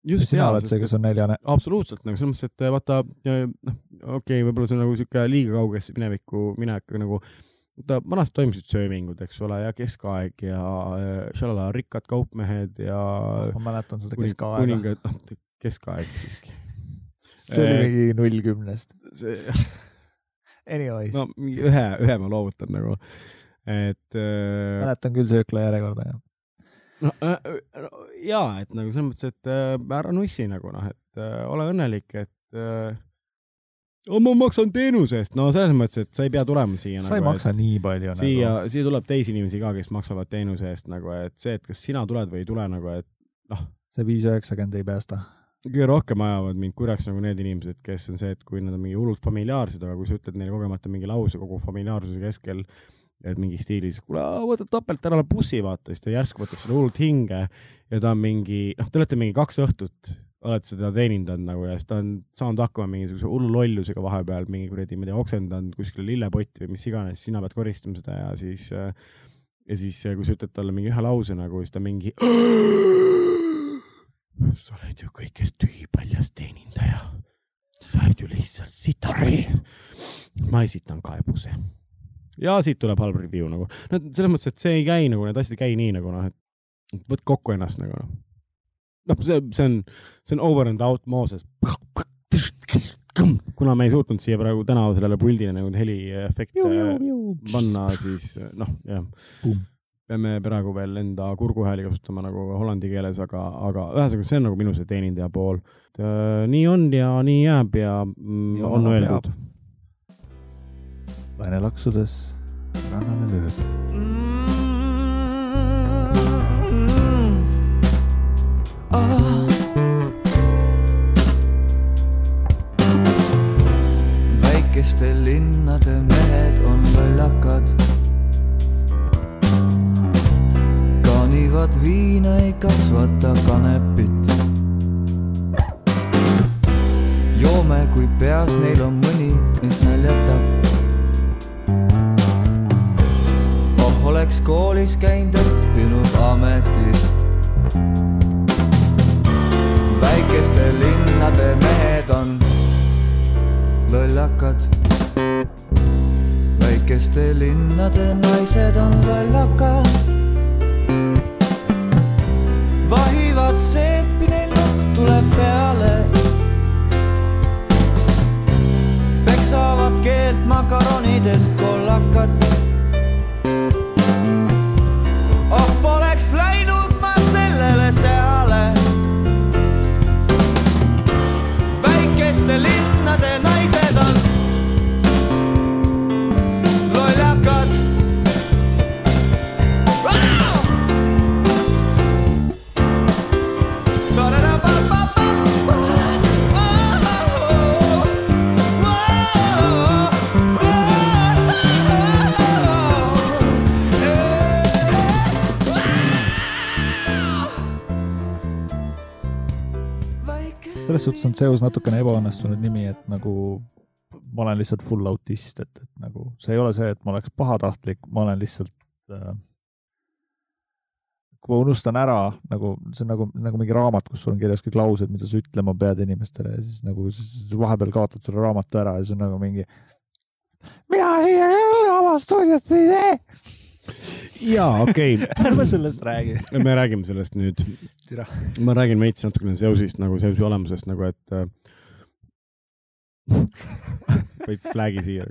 just sina oled see, kes on näljane. absoluutselt nagu selles mõttes, et vaata, noh, okei okay,, võib-olla see on nagu sihuke liiga kaugesse minevikku minek, nagu vaata, vanasti toimusid söömingud, eks ole, ja keskaeg ja äh, šalala, rikkad kaupmehed ja ma mäletan seda keskaega. kuningad, noh, keskaeg siiski. see oli Eh, mingi null kümnest. see, [LAUGHS] Anyways no,, mingi ühe, ühe ma loovutan nagu, et äh, mäletan küll söökla järjekorda ja. no, äh, no jaa, et nagu selles mõttes, et äh, ära nussi nagu noh, et äh, ole õnnelik, et äh, oh, ma maksan teenuse eest, no selles mõttes, et sa ei pea tulema siia sa ei nagu, maksa nii palju et siia nagu., siia tuleb teisi inimesi ka, kes maksavad teenuse eest nagu, et see, et kas sina tuled või ei tule nagu, et see viis üheksakümmend ei päästa. kõige rohkem ajavad mind kurjaks nagu need inimesed, kes on see, et kui nad on mingi hullult familiaarsed, aga kui sa ütled neile kogemata mingi lause kogu familiaarsuse keskel, et mingi stiilis, kuule, võta topelt ära bussi, vaata, siis ta järsku võtab seda hullult hinge ja ta on mingi, noh, te olete mingi kaks õhtut, olete seda teenindanud nagu ja siis ta on saanud hakkama mingisuguse hullu lollusega vahepeal, mingi kuradi, ma ei tea, oksendanud kuskile lillepotti või mis iganes, sina pead koristama seda ja siis ja siis, kui sa ütled talle mingi ühe lause nagu, siis ta mingi [GASPS] sa oled ju kõigest tühipaljas teenindaja. sa oled ju lihtsalt sitakoid. ma esitan kaebuse. ja siit tuleb halb review nagu, no selles mõttes, et see ei käi nagu, need asjad ei käi nii nagu noh, et võt kokku ennast nagu noh. noh, see, see on, see on over and out Mooses. kuna me ei suutnud siia praegu täna sellele puldile nagu heliefekte panna, siis noh, jah peame praegu veel enda kurguhääli kasutama nagu hollandi keeles, aga, aga ühesõnaga, see on nagu minu see teenindaja pool. nii on ja nii jääb ja, mm, Ja on öeldud. laine laksudes rannale lööb. Väikeste linnade mehed on lollakad. kaanivad viina, ei kasvata kanepit. joome, kui peas neil on mõni, mis naljatab. oh, oleks koolis käinud, õppinud ametit. Väikeste linnade mehed on lollakad. väikeste linnade naised on lollakad. vahivad seepi, neil nutt tuleb peale. peksavad keelt makaronidest kollakat. Selles suhtes on Zeus natukene ebaõnnestunud nimi, et nagu ma olen lihtsalt full autist, et, et nagu see ei ole see, et ma oleks pahatahtlik, ma olen lihtsalt äh, kui ma unustan ära nagu see on nagu, nagu mingi raamat, kus sul on kirjas kõik laused, mida sa ütlema pead inimestele ja siis nagu siis vahepeal kaotad selle raamatu ära ja siis on nagu mingi mina siia küll oma stuudiot ei tee. jaa, okei [LAUGHS] ärme sellest räägi. okay., me räägime sellest nüüd. Ma räägin veits natukene seosist nagu seosi olemusest nagu, et äh, [LAUGHS] veits flag'i siia.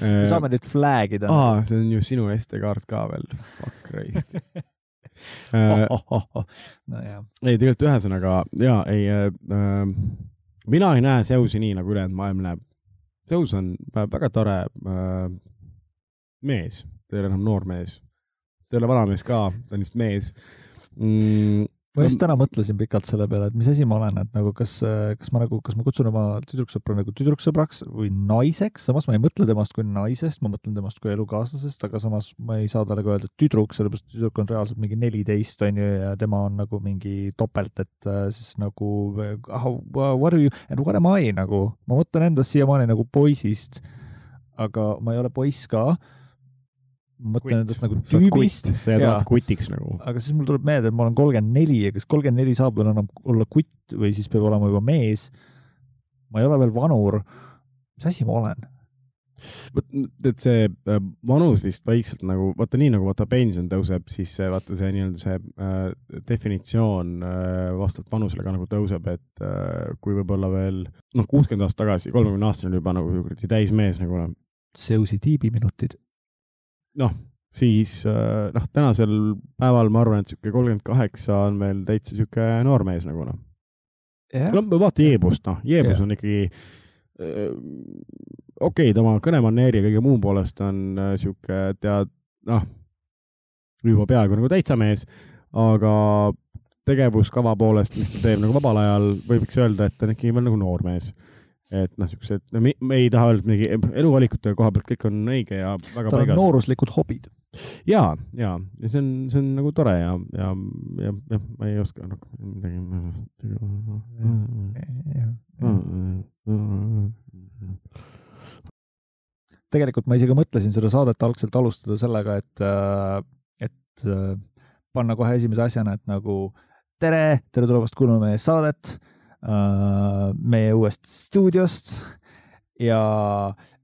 me saame nüüd flag ida. aa, see on ju sinu SD-kaart ka veel, fuck raisk äh,. nojah, ei, tegelikult ühesõnaga ja ei äh,, äh, mina ei näe Zeusi nii nagu ülejäänud maailm näeb. Zeus on äh, väga tore äh, mees, ta ei ole enam noor mees. ta ei ole vana mees ka, ta on lihtsalt mees mm,. ma just täna mõtlesin pikalt selle peale, et mis asi ma olen, et nagu kas, kas ma nagu, kas ma kutsun oma tüdruksõpra nagu tüdruksõbraks või naiseks, samas ma ei mõtle temast kui naisest, ma mõtlen temast kui elukaaslasest, aga samas ma ei saa talle ka öelda tüdruk, sellepärast et tüdruk on reaalselt mingi neliteist, on ju, ja tema on nagu mingi topelt, et äh, siis nagu ah, what are you and what am I nagu, ma mõtlen endast siiamaani nagu poisist, aga ma ei ole poiss ka. Ma mõtlen endast nagu tüübist, sa jääd alati kutiks nagu. aga siis mul tuleb meelde, et ma olen kolmkümmend neli ja kas kolmkümmend neli saab veel enam olla kutt või siis peab olema juba mees. ma ei ole veel vanur. mis asi ma olen? vot, et see äh, vanus vist vaikselt nagu, vaata nii nagu vaata pension tõuseb, siis see vaata see nii-öelda see äh, definitsioon äh, vastavalt vanusele ka nagu tõuseb, et äh, kui võib-olla veel noh, kuuskümmend aastat tagasi, kolmekümne aastane juba nagu täismees nagu Seusi tiibiminutid. noh, siis äh, noh, tänasel päeval ma arvan, et sihuke kolmkümmend kaheksa on veel täitsa sihuke noor mees nagu noh. jah no vaata Jeebust, noh, Jeebus Jah. on ikkagi äh, okei okay,, ta oma kõnemaneeri ja kõige muu poolest on äh, sihuke tead, noh, juba peaaegu nagu täitsa mees, aga tegevuskava poolest, mis ta teeb nagu vabal ajal, võiks öelda, et ta on ikkagi veel nagu noor mees. Et noh, siuksed, no me, me ei taha öelda midagi, eluvalikute koha pealt kõik on õige ja väga tal on nooruslikud hobid. ja, ja, ja see on, see on nagu tore ja, ja, ja, jah, ma ei oska nagu midagi. tegelikult ma isegi mõtlesin seda saadet algselt alustada sellega, et, et äh, panna kohe esimese asjana, et nagu tere, tere tulemast kuulama meie saadet äh, meie uuest stuudiost ja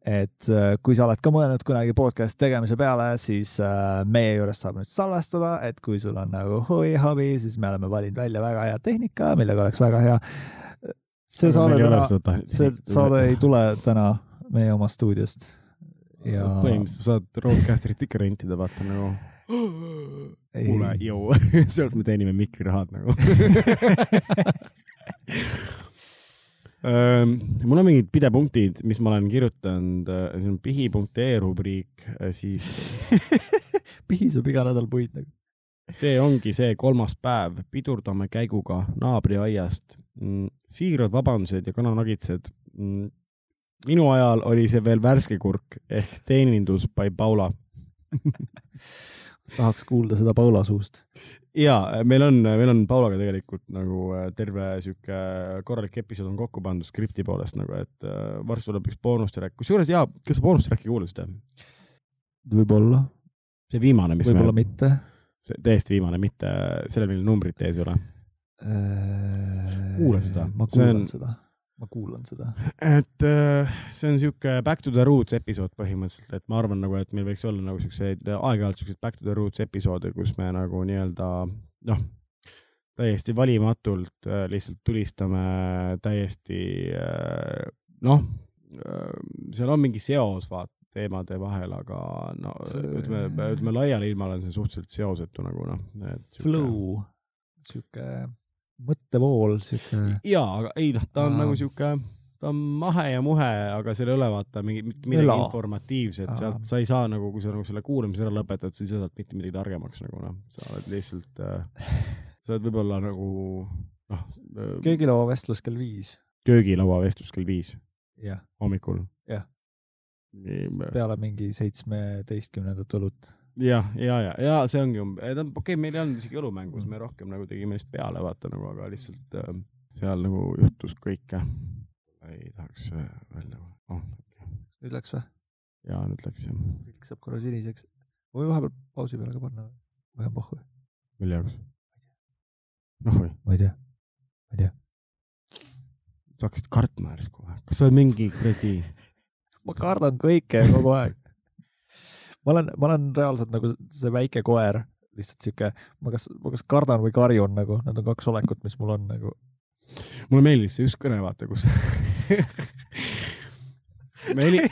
et äh, kui sa oled ka mõelnud kunagi podcast tegemise peale, siis äh, meie juures saab nüüd salvestada, et kui sul on nagu huvi, hobi, siis me oleme valinud välja väga hea tehnika, millega oleks väga hea. see saade täna, see saade ei tule täna meie oma stuudiost ja põhimõtteliselt saad Roadcasterit ikka rentida, vaata nagu. Kuule, jõu, [LAUGHS] sealt me teenime mikrirahad nagu. [LAUGHS] mul on mingid pidepunktid, mis ma olen kirjutanud, siin on pihi.ee rubriik, siis [LAUGHS] pihiseb iga nädal puid nagu. see ongi see kolmas päev, pidurdame käiguga naabriaiast. siirad vabandused ja kananagitsed. minu ajal oli see veel värske kurk ehk teenindus by Paula [LAUGHS] tahaks kuulda seda Paula suust. Ja meil on, meil on Paulaga tegelikult nagu äh, terve sihuke korralik episood on kokku pandud skripti poolest nagu, et äh, varsti tuleb üks boonusträäk, kusjuures jaa, kas sa boonusträki kuulasid? võib-olla, see viimane, mis võib-olla me, mitte. see täiesti viimane, mitte sellel, millel numbrit ees ei ole. Kuula seda. ma kuulan on- seda, ma kuulan seda. et äh, see on sihuke back to the roots episood põhimõtteliselt, et ma arvan nagu, et meil võiks olla nagu siukseid aeg-ajalt siukseid back to the roots episoode, kus me nagu nii-öelda noh, täiesti valimatult äh, lihtsalt tulistame täiesti äh, noh, seal on mingi seos vaata teemade vahel, aga no See- ütleme, ütleme laial ilmal on see suhteliselt seosetu nagu noh, et. Flow, sihuke mõttevool, sihuke. jaa, aga ei noh, ta on Aa. nagu sihuke, ta on mahe ja muhe, aga seal ei ole vaata mingi, mitte midagi Ela. informatiivset, sealt sa ei saa nagu, kui sa nagu selle kuulamise ära lõpetad, siis sa saad mitte midagi targemaks nagu noh, sa oled lihtsalt äh,, sa oled võib-olla nagu noh, köögilaua vestlus kell viis. köögilaua vestlus kell viis hommikul. Jah, peale mingi seitsmeteistkümnendat õlut. ja, ja, ja, ja see ongi, okei okay,, meil ei olnud isegi õlumängus, me rohkem nagu tegime lihtsalt peale vaata nagu, aga lihtsalt äh, seal nagu juhtus kõike. ei tahaks äh, välja oh,. nüüd läks või? ja nüüd läks jah, pilt saab korra siniseks. või vahepeal pausi peale ka panna või on pohhu? mille jaoks? noh, ma ei tea, ma ei tea. sa hakkasid kartma järsku või? kas sa oled mingi kuradi, [LAUGHS] ma kardan kõike kogu aeg. Ma olen, ma olen reaalselt nagu see väike koer, lihtsalt sihuke, ma kas, ma kas kardan või karjun nagu, need on kaks olekut, mis mul on nagu. mulle meeldis see just kõne, vaata, kus [LAUGHS] ma heli-,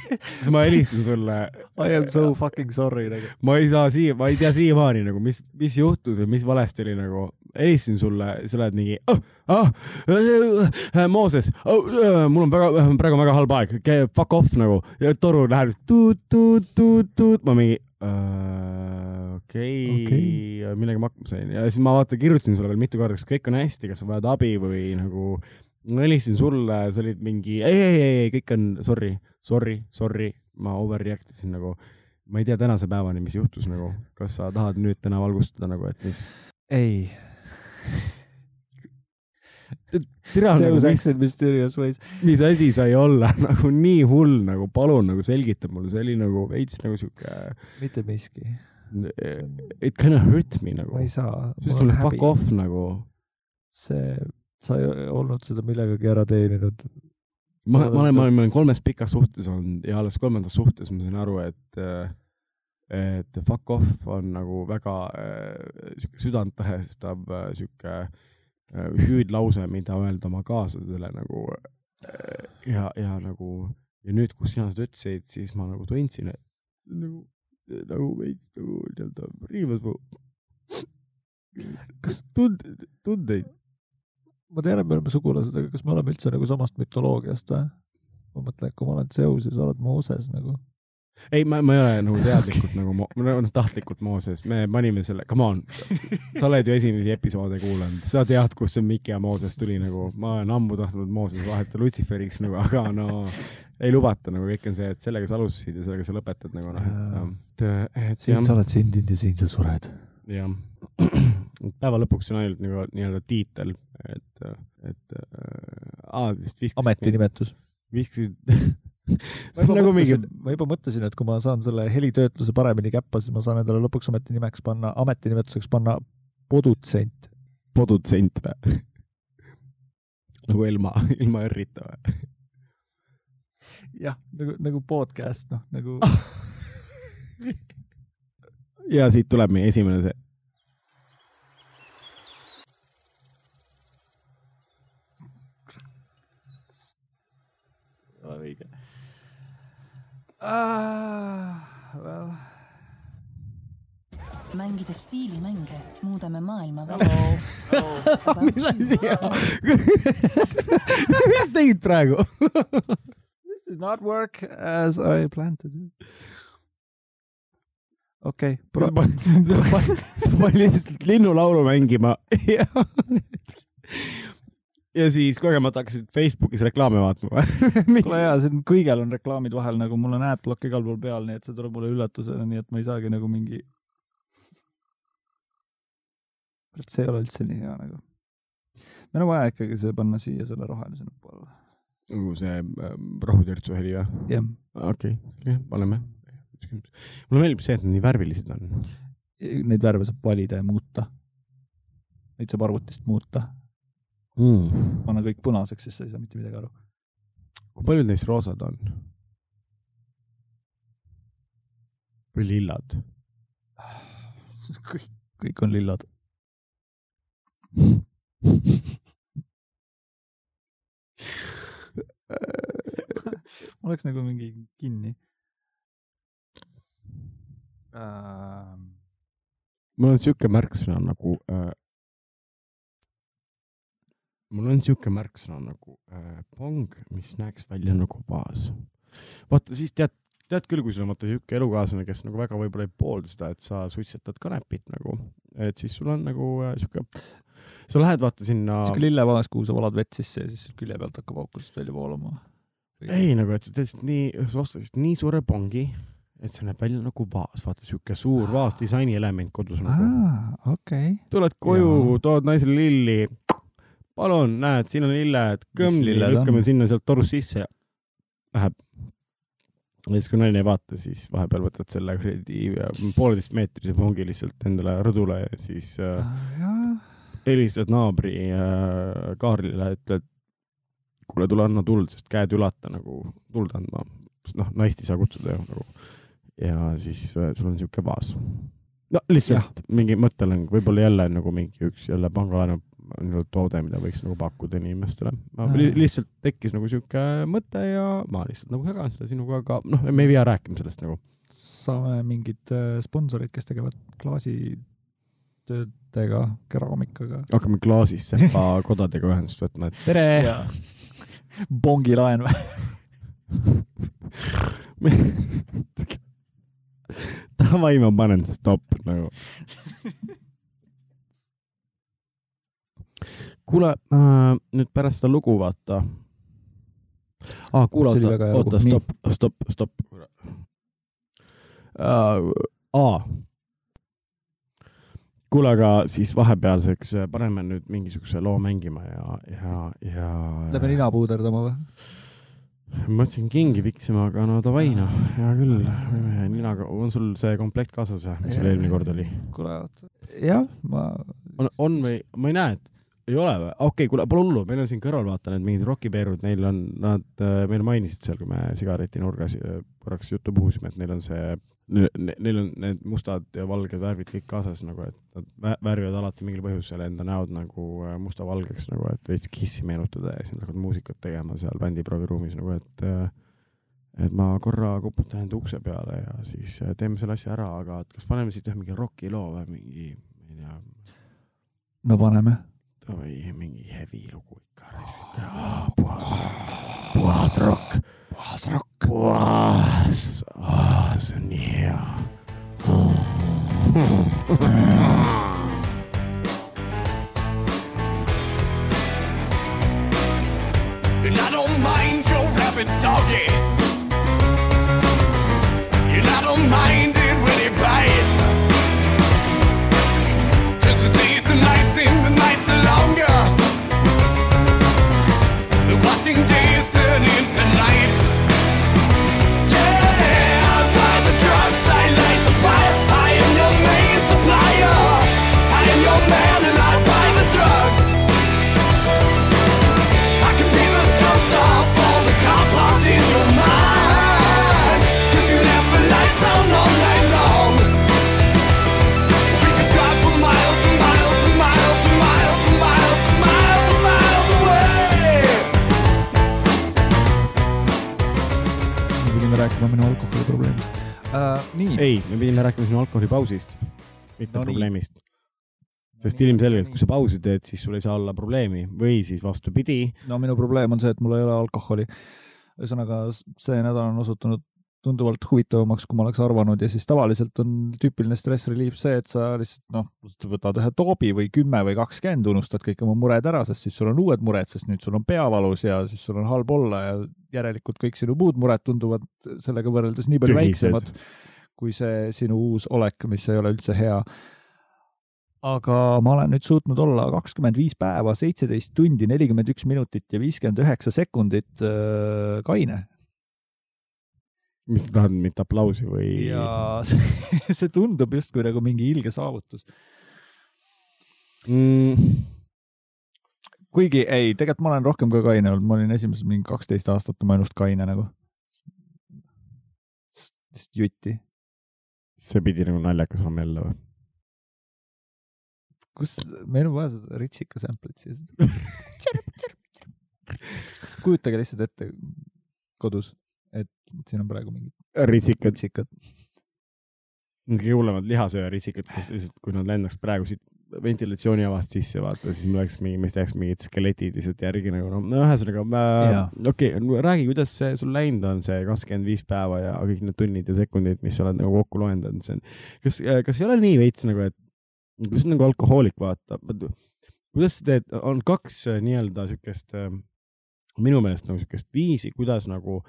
ma helistasin sulle, I am so fucking sorry nagu. ma ei saa siia, ma ei tea siiamaani nagu, mis, mis juhtus või mis valesti oli nagu. helistasin sulle, sa oled mingi oh,, oh, äh, Mooses oh,, äh, mul on väga, praegu on väga halb aeg, fuck off nagu. toru läheb tuut, tuut, tuut, tuut, ma mingi äh, okei okay. okay., millega ma hakkama sain ja siis ma vaata kirjutasin sulle veel mitu korda, kas kõik on hästi, kas sa vajad abi või nagu ma helistasin sulle, sa olid mingi ei, ei, ei, ei, kõik on sorry, sorry, sorry, ma overreact isin nagu ma ei tea tänase päevani, mis juhtus nagu, kas sa tahad nüüd täna valgustada nagu, et mis? ei, tere, nagu, mis, mysterious ways. mis asi sai olla [LAUGHS] nagu nii hull nagu palun nagu selgita mulle, see oli nagu veits nagu sihuke, mitte miski. it kind of hurt me nagu ma ei, saa. sest mulle fuck off nagu. see, sa ei olnud seda millegagi ära teeninud. ma, ma olen, ma olen, ma olen kolmes pikas suhtes olnud ja alles kolmandas suhtes ma sain aru, et et fuck off on nagu väga äh, sihuke südantlõhestav äh, sihuke äh, hüüdlause, mida öelda oma kaaslasele nagu äh, ja, ja nagu ja nüüd, kus sina seda ütlesid, siis ma nagu tundsin, et see on nagu, nagu veits nagu nii-öelda riivas mu kas tund-, tundeid. ma tean, et me oleme sugulased, aga kas me oleme üldse nagu samast mütoloogiast või? ma mõtlen, et kui ma olen Zeus ja sa oled Mooses nagu. ei, ma, ma ei ole nagu [LAUGHS] teadlikult nagu noh tahtlikult Mooses, me panime selle, come on, sa oled ju esimesi episoode kuulanud, sa tead, kust see Miki ja Mooses tuli nagu, ma olen ammu tahtnud Mooses vahetada Lutsiferiks nagu, aga no ei lubata nagu. Kõik on see, et sellega sa alustasid ja sellega sa lõpetad nagu noh, et, et, et siin jah. sa, oled sündinud ja siin sa sured. jah. [CLEARS THROAT] päeva lõpuks on ainult nagu nii-öelda tiitel, et, et äh, ametinimetus. viskasid [LAUGHS] [LAUGHS] see on nagu mingi, ma juba mõtlesin, et kui ma saan selle helitöötluse paremini käppa, siis ma saan endale lõpuks ametinimeks panna, ametinimetuseks panna produtsent. produtsent või? [LAUGHS] nagu ilma, ilma R-ita või? jah, nagu, nagu podcast, noh, nagu [LAUGHS] ja siit tuleb meie esimene see. ah,. Well. mängides stiilimänge muudame maailma väärtuseks. [LAUGHS] mis asi? [LAUGHS] mis tegid praegu? [LAUGHS] This did not work as I planned to do. okei okay,, sa panid, sa panid lihtsalt linnulaulu mängima ja siis kogemata hakkasid Facebookis reklaame vaatama [LAUGHS] või? kuule jaa, siin kõigel on reklaamid vahel nagu mul on adblock igal pool peal, nii et see tuleb mulle üllatusena, nii et ma ei saagi nagu mingi. see ei ole üldse nii hea nagu. meil on vaja ikkagi see panna siia selle rohelise nupu alla. nagu see äh, rohutürtsu heli või? jah, okei okay,, paneme. mulle meeldib see, et nad nii värvilised on. neid värve saab valida ja muuta. Neid saab arvutist muuta, Mm. panna kõik punaseks, siis sa ei saa mitte midagi aru. kui paljud neist roosad on? või lillad? [SIGHS] kõik, kõik on lillad. [LAUGHS] oleks nagu mingi kinni äh,. mul on siuke märksõna nagu äh,, mul on siuke märksõna nagu äh, pong, mis näeks välja nagu vaas. vaata siis tead, tead küll, kui sul on vaata siuke elukaaslane, kes nagu väga võib-olla ei poolda seda, et sa suitsetad kanepit nagu, et siis sul on nagu äh, siuke, sa lähed vaata sinna, siuke lillevaas, kuhu sa valad vett sisse ja siis külje pealt hakkab aukusest välja voolama. ei nagu, et sa teed lihtsalt nii, sa lihtsalt nii suure pongi, et see näeb välja nagu vaas, vaata siuke suur vaas disainielement kodus nagu. okei. tuled koju, tood naisele lilli. palun, näed, siin on lilled, on? lükkame sinna sealt torust sisse ja läheb. ja siis, kui naine ei vaata, siis vahepeal võtad selle kuradi pooleteist meetrise pongi lihtsalt endale rõdule ja siis äh, helistad naabri äh, Kaarlile, ütled, kuule, tule anna tuld, sest käed ülata nagu tuld andma. noh, naist ei saa kutsuda ju nagu. ja siis äh, sul on siuke vaas. no lihtsalt mingi mõttelõng, võib-olla jälle nagu mingi üks jälle pangalaenu nii-öelda toode, mida võiks nagu pakkuda inimestele. Li lihtsalt tekkis nagu siuke mõte ja ma lihtsalt nagu jagan seda sinuga, aga noh, me ei pea rääkima sellest nagu. saame mingid äh, sponsorid, kes tegevad klaasitöödega, keraamikaga. hakkame klaasist sepa [LAUGHS] kodadega ühendust võtma, et tere. bongilaen või? [LAUGHS] davai, ma panen stopp nagu. [LAUGHS] kuule äh,, nüüd pärast seda lugu vaata ah,. kuule, oota oota, stopp, stopp, stopp uh,. aa. kuule, aga siis vahepealseks äh, paneme nüüd mingisuguse loo mängima ja, ja, ja. Lähme nina puuderdama või? mõtlesin kingi viksima, aga no davai noh, hea küll, võime ninaga, on sul see komplekt kaasas või, mis sul eelmine kord oli? kuule, jah, ma, on, on või, ma ei näe, et ei ole või? okei okay,, kuule, pole hullu, meil on siin kõrval vaata need mingid rokipeerud, neil on, nad äh, meile mainisid seal, kui me sigaretinurgas äh, korraks juttu puhusime, et neil on see, neil on need mustad ja valged värvid kõik kaasas nagu, et nad vä- värvivad alati mingil põhjusel enda näod nagu äh, musta-valgeks nagu, et veits kissi meenutada ja siis nad hakkavad muusikat tegema seal bändiprooviruumis nagu, et äh, et ma korra koputan enda ukse peale ja siis teeme selle asja ära, aga et kas paneme siit ühe mingi rokiloo või mingi, ma ei tea no paneme. Või mingi heavy lugu ikka. puhas, puhas rokk, puhas rokk, puhas, see on nii hea. And I don't mind your rapid doggy. Rääkima minu alkoholiprobleemist uh,. nii, ei, me pidime rääkima sinu alkoholipausist, mitte No no probleemist. sest ilmselgelt, kui sa pausi teed, siis sul ei saa olla probleemi või siis vastupidi. no minu probleem on see, et mul ei ole alkoholi. ühesõnaga, see nädal on osutunud tunduvalt huvitavamaks, kui ma oleks arvanud. Ja siis tavaliselt on tüüpiline stress relief see, et sa lihtsalt noh, võtad ühe toobi või kümme või kakskümmend, unustad kõik oma mured ära, sest siis sul on uued mured, sest nüüd sul on pea valus ja siis sul on halb olla ja järelikult kõik sinu muud mured tunduvad sellega võrreldes nii palju Tühised. väiksemad kui see sinu uus olek, mis ei ole üldse hea. Aga ma olen nüüd suutnud olla kakskümmend viis päeva, seitseteist tundi, nelikümmend üks minutit ja viiskümmend üheksa sekundit äh, kaine mis sa tahad, mitte aplausi või? ja [LAUGHS] see, tundub justkui nagu mingi ilge saavutus. mm,. kuigi ei, tegelikult ma olen rohkem ka kaine olnud, ma olin esimesed mingi kaksteist aastat oma elust kaine nagu. lihtsalt jutti. see pidi nagu naljakas olema jälle või? kus, meil on vaja seda ritsika sample'it siia. [LAUGHS] kujutage lihtsalt ette kodus, et siin on praegu mingid ritsikad, ritsikad. kõige hullemad lihasööjaritsikad, kes lihtsalt, kui nad lendaks praegu siit ventilatsiooniavast sisse vaata, siis mul oleks mingi, mis tehaks mingid skeletid lihtsalt järgi nagu no, no ühesõnaga Jaa. okei okay,, räägi, kuidas see sul läinud on, see kakskümmend viis päeva ja kõik need tunnid ja sekundid, mis sa oled nagu kokku loendanud, see on, kas, kas ei ole nii veits nagu, et kui sa nagu alkohoolik, vaata, kuidas sa teed, on kaks äh, nii-öelda siukest, minu meelest nagu siukest viisi, kuidas nagu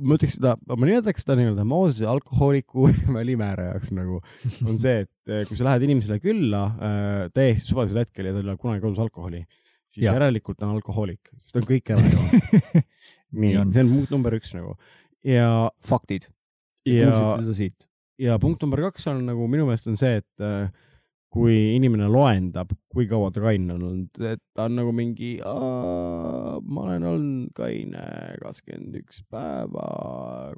ma ütleks seda, ma nimetaks seda nii-öelda Moosese alkohooliku [LAUGHS] välimäärajaks nagu, on see, et eh, kui sa lähed inimesele külla äh, täiesti suvalisel hetkel ja tal ei ole kunagi kodus alkoholi, siis ja. järelikult ta on alkohoolik, sest ta on kõik ära joonud. [LAUGHS] nii on., see on punkt number üks nagu ja, faktid. ja, ja punkt number kaks on nagu minu meelest on see, et äh, kui inimene loendab, kui kaua ta kaine on olnud, et ta on nagu mingi, ma olen olnud kaine kakskümmend üks päeva,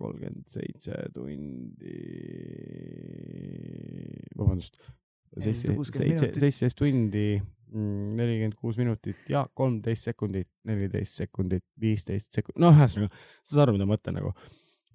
kolmkümmend seitse tundi, vabandust, seitse, 460 seitse, seitseteist tundi, nelikümmend kuus minutit ja kolmteist sekundit, neliteist sekundit, viisteist sekundit, noh, ühesõnaga, saad aru, mida ma mõtlen nagu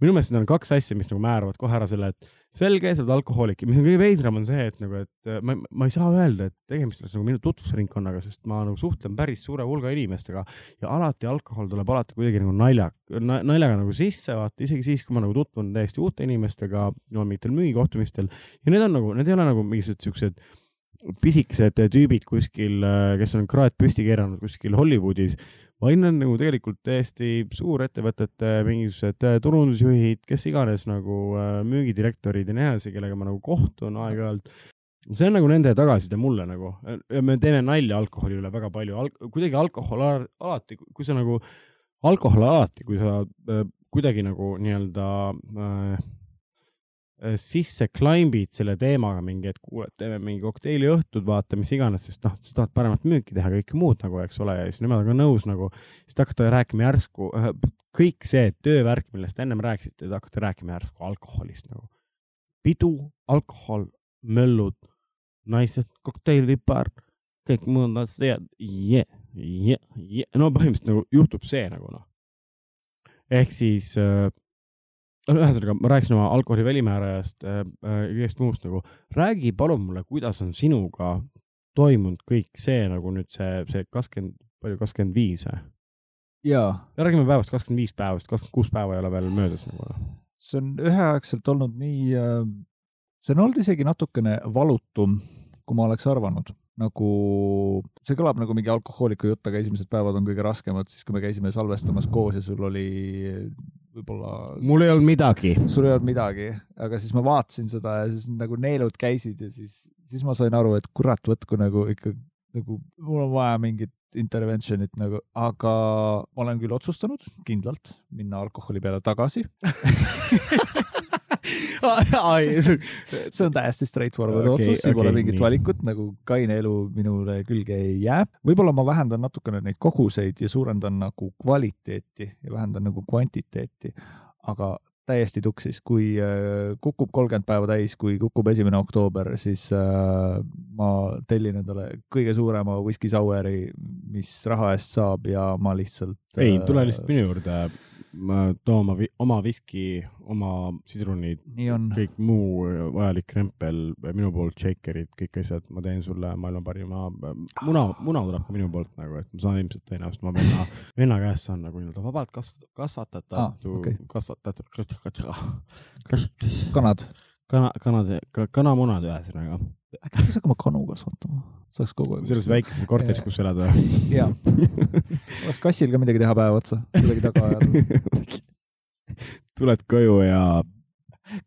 minu meelest need on kaks asja, mis nagu määravad kohe ära selle, et selge, sa oled alkohoolik. Ja mis on kõige veidram, on see, et nagu, et äh, ma, ma ei saa öelda, et tegemist oleks nagu minu tutvusringkonnaga, sest ma nagu suhtlen päris suure hulga inimestega ja alati alkohol tuleb alati kuidagi nagu nalja, naljaga nagu sisse, vaata isegi siis, kui ma nagu tutvun täiesti uute inimestega no mingitel müügikohtumistel. Ja need on nagu, need ei ole nagu mingisugused siuksed pisikesed tüübid kuskil, kes on kraad püsti keeranud kuskil Hollywoodis, vaid nad nagu tegelikult täiesti suurettevõtete mingisugused äh, turundusjuhid, kes iganes nagu äh, müügidirektorid ja nii edasi, kellega ma nagu kohtun aeg-ajalt. see on nagu nende tagasiside mulle nagu, me teeme nalja alkoholi üle väga palju Al, kuidagi alkohol al- alati, kui sa nagu, alkohol alati, kui sa äh, kuidagi nagu nii-öelda äh, sisse klimbid selle teemaga mingi, et kuule, teeme mingi kokteiliõhtud, vaata mis iganes, sest noh, sa tahad paremat müüki teha, kõike muud nagu, eks ole, ja siis nemad on ka nõus nagu, siis te hakkate rääkima järsku, kõik see töövärk, millest ennem rääkisite, te hakkate rääkima järsku alkoholist nagu. pidu, alkohol, möllud, naised, kokteilipar, kõik muud asjad, yeah, yeah, yeah. no põhimõtteliselt nagu juhtub see nagu noh. ehk siis äh, no ühesõnaga, ma rääkisin oma alkoholi välimäärajast äh,, äh, kõigest muust nagu, räägi palun mulle, kuidas on sinuga toimunud kõik see nagu nüüd see, see kakskümmend, palju kakskümmend viis või? jaa, räägime päevast kakskümmend viis päevast, kakskümmend kuus päeva ei ole veel möödas nagu. see on üheaegselt olnud nii, see on olnud isegi natukene valutum, kui ma oleks arvanud. nagu, see kõlab nagu mingi alkohooliku jutt, aga esimesed päevad on kõige raskemad, siis kui me käisime salvestamas koos ja sul oli võib-olla mul ei olnud midagi. sul ei olnud midagi, aga siis ma vaatasin seda ja siis nagu neelud käisid ja siis, siis ma sain aru, et kurat, võtku nagu ikka nagu mul on vaja mingit intervention'it nagu, aga ma olen küll otsustanud kindlalt minna alkoholi peale tagasi. [LAUGHS] see on täiesti straightforward okay, otsus, siin pole okei, mingit nii. valikut, nagu kaine elu minule külge ei jää. võib-olla ma vähendan natukene neid koguseid ja suurendan nagu kvaliteeti ja vähendan nagu kvantiteeti, aga täiesti tuksis, kui äh, kukub kolmkümmend päeva täis, kui kukub esimene oktoober, siis äh, ma tellin endale kõige suurema whisky sour'i, mis raha eest saab ja ma lihtsalt. äh, ei, tule lihtsalt minu juurde, too oma, oma viski, oma sidrunid, kõik muu vajalik krempel minu poolt, shakerid, kõik asjad, ma teen sulle maailma parima, muna, muna tuleb ka minu poolt nagu, et ma saan ilmselt tõenäoliselt oma venna, venna käest saan nagu nii-öelda vabalt kas-, kasvatatud Aa, ah, okay., kasvatatud, kas-, kanad. kana, kanade, kanamunad ühesõnaga, äkki peaks hakkama kanu kasvatama, saaks kogu aeg. selles väikeses korteris, kus sa elad või? jaa, oleks kassil ka midagi teha päev otsa, kuidagi taga ajada. [LAUGHS] tuled koju ja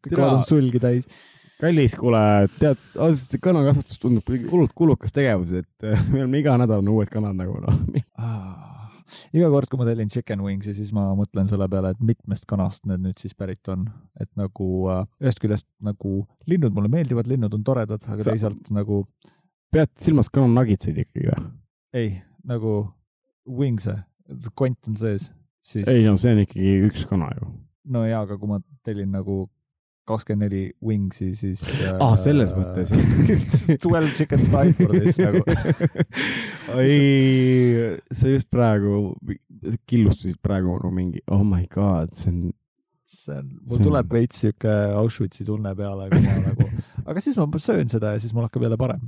kohad on sulgi täis. kallis, kuule, tead, ausalt see kanakasvatus tundub kuidagi hullult kulukas tegevus, et [LAUGHS] me oleme iga nädal on uued kanad nagu noh. iga kord, kui ma tellin chicken wings'i, siis ma mõtlen selle peale, et mitmest kanast need nüüd siis pärit on. et nagu äh, ühest küljest nagu linnud mulle meeldivad, linnud on toredad, aga Sa- teisalt nagu pead silmas kananagitseid ikkagi või? ei, nagu wings'e, kont on sees, siis ei no see on ikkagi üks kana ju. no jaa, aga kui ma tellin nagu kakskümmend neli wings'i, siis äh, ah, selles mõttes. [LAUGHS] Twelve chicken style for this nagu. [LAUGHS] ei, sa just praegu killustasid praegu nagu mingi oh my god, see on, see on, See mul on- tuleb veits siuke Auschwitzi tunne peale, kui ma nagu, aga siis ma söön seda ja siis mul hakkab jälle parem.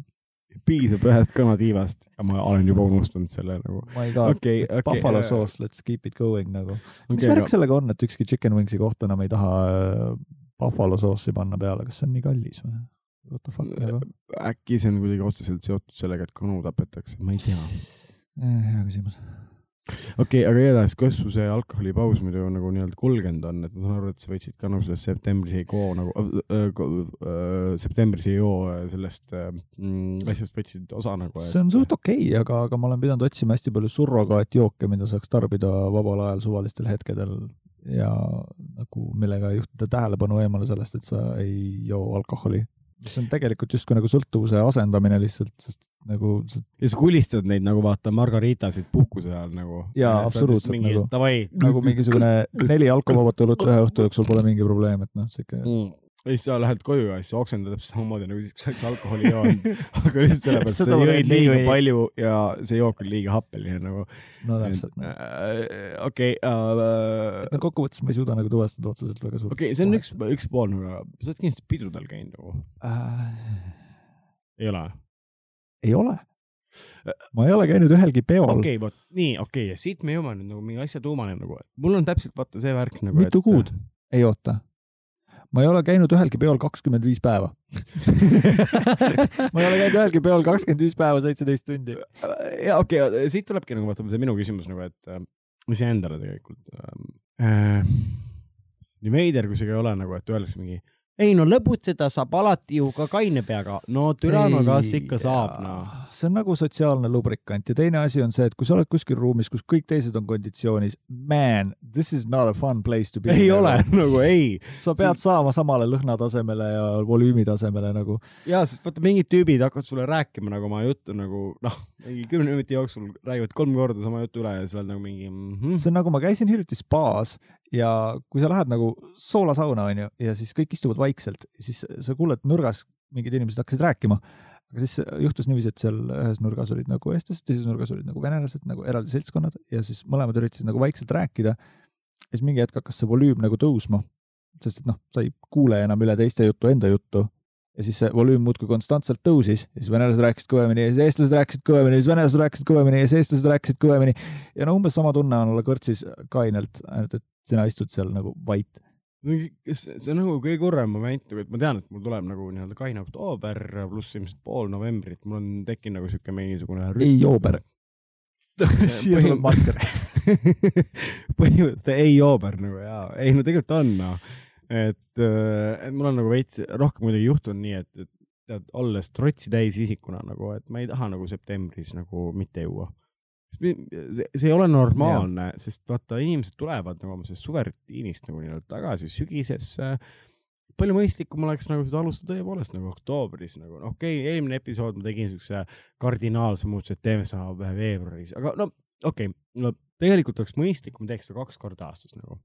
Piisab ühest kanatiivast ja ma olen juba unustanud selle nagu. god okei, okei. Buffalo sauce, let's keep it going nagu. mis okei, värk sellega on, et ükski chicken wings'i kohta enam ei taha äh, buffalo sauce'i panna peale, kas see on nii kallis või? What the fuck nagu? äkki see on kuidagi otseselt seotud sellega, et kanu tapetakse, ma ei tea. hea küsimus. Okei okay,, aga igatahes, kuidas su see alkoholipaus muidu nagu nii-öelda kulgenud on, et ma saan aru, et sa võtsid ka nagu sellest septembris ei joo nagu äh,, äh, septembris ei joo äh, sellest äh, mm, asjast võtsid osa nagu. see on suht okei okay,, aga, aga ma olen pidanud otsima hästi palju surrogaatjooke, mida saaks tarbida vabal ajal suvalistel hetkedel ja nagu millega juhtida tähelepanu eemale sellest, et sa ei joo alkoholi. mis on tegelikult justkui nagu sõltuvuse asendamine lihtsalt, sest nagu ja sa kulistad neid nagu vaata margaritasid puhkuse ajal nagu. Jaa, absoluutselt nagu- davai. nagu mingisugune neli alkovabat õlut ühe õhtu jooksul pole mingi probleem, et noh, siuke mm.. ja siis sa lähed koju ja siis oksendad täpselt samamoodi nagu siis, kui sa oleks alkoholi joonud. [LAUGHS] aga lihtsalt sellepärast, et sa jõid liiga niikuinii. palju ja see jook oli liiga happeline nagu. no täpselt. okei, no kokkuvõttes ma ei suuda nagu tuvastada otseselt väga suurt. okei, see on üks, üks pool nagu, sa oled kindlasti pidudel käinud nagu, äh,. ei ole? Ei ole. ma ei ole käinud ühelgi peol okei, vot nii, okei okay, ja siit me jõuame nüüd nagu mingi asja tuumani nagu, et mul on täpselt vaata see värk nagu. mitu kuud? ei oota. ma ei ole käinud ühelgi peol kakskümmend viis päeva. [LAUGHS] ma ei ole käinud ühelgi peol kakskümmend viis päeva, seitseteist tundi. ja okei okay,, siit tulebki nagu vaata see minu küsimus nagu, et äh, iseendale tegelikult äh,. nii veider, kui see ka ei ole nagu, et öeldakse mingi ei no lõbutseda saab alati ju ka kaine peaga. no türa no kas ikka saab noh. see on nagu sotsiaalne lubrikant ja teine asi on see, et kui sa oled kuskil ruumis, kus kõik teised on konditsioonis, man, this is not a fun place to be. ei ole [LAUGHS] nagu ei sa pead saama samale lõhnatasemele ja volüümi tasemele nagu. ja sest vaata mingid tüübid hakkavad sulle rääkima nagu oma juttu nagu noh, mingi kümne minuti jooksul räägivad kolm korda sama juttu üle ja sa oled nagu mingi mm -hmm. see on nagu ma käisin hiljuti spaas ja kui sa lähed nagu soolasauna onju ja siis kõik istuvad vaikselt, siis sa kuuled nurgas mingid inimesed hakkasid rääkima. aga siis juhtus niiviisi, et seal ühes nurgas olid nagu eestlased, teises nurgas olid nagu venelased nagu eraldi seltskonnad ja siis mõlemad üritasid nagu vaikselt rääkida. ja siis mingi hetk hakkas see volüüm nagu tõusma, sest et noh, sa ei kuule enam üle teiste juttu enda juttu ja siis see volüüm muudkui konstantselt tõusis ja siis venelased rääkisid kõvemini ja siis eestlased rääkisid kõvemini ja siis venelased rääkisid kõvemini ja siis eestlased rääkisid kõvemini ja no umbes sama tunne on olla kõrtsis kainelt, ainult et sina istud seal nagu vait. see on nagu kõige kurvem moment nagu, et ma tean, et mul tuleb nagu nii-öelda kaine oktoober pluss ilmselt pool novembrit, mul on tekkinud nagu siuke mingisugune. ei joober. [LAUGHS] siia tuleb marker. [LAUGHS] põhimõtteliselt ei joober nagu jaa, ei no tegelikult on noh, et, et mul on nagu veits rohkem muidugi juhtunud nii, et, et tead, olles trotsi täis isikuna nagu, et ma ei taha nagu septembris nagu mitte juua. see, see ei ole normaalne, sest vaata, inimesed tulevad nagu oma sellest suverutiinist nagu nii-öelda tagasi sügisesse. palju mõistlikum oleks nagu seda alustada tõepoolest nagu oktoobris nagu, noh okei okay,, eelmine episood ma tegin siukse kardinaalse muutuse, et teeme seda veebruaris, aga no okei okay,, no tegelikult oleks mõistlik, kui me teeks seda kaks korda aastas nagu.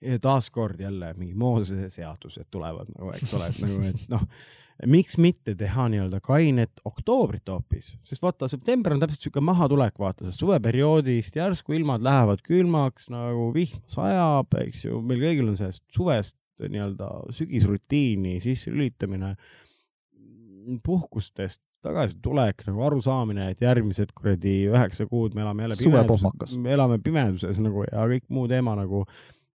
ja taaskord jälle mingi Moosese seadused tulevad nagu, eks ole, et nagu, et noh, miks mitte teha nii-öelda kainet oktoobrit hoopis, sest vaata, september on täpselt siuke mahatulek, vaata sellest suveperioodist, järsku ilmad lähevad külmaks nagu vihm sajab, eks ju, meil kõigil on sellest suvest nii-öelda sügisrutiini sisse lülitamine, puhkustest tagasitulek nagu arusaamine, et järgmised kuradi üheksa kuud me elame jälle Suvepohmakas. me elame pimeduses nagu ja kõik muu teema nagu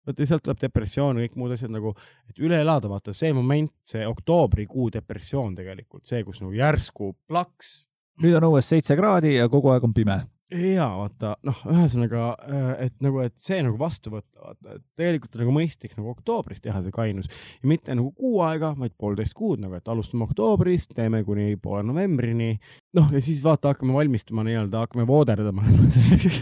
vaata sealt tuleb depressioon ja kõik muud asjad nagu, et üle elada, vaata see moment, see oktoobrikuu depressioon tegelikult, see, kus nagu järsku plaks nüüd on õues seitse kraadi ja kogu aeg on pime. Ja vaata noh, ühesõnaga, et nagu, et see nagu vastu võtta, vaata, et tegelikult on nagu mõistlik nagu oktoobris teha see kainus ja mitte nagu kuu aega, vaid poolteist kuud nagu, et alustame oktoobrist, teeme kuni poole novembrini. noh, ja siis vaata, hakkame valmistuma nii-öelda, hakkame vooderdama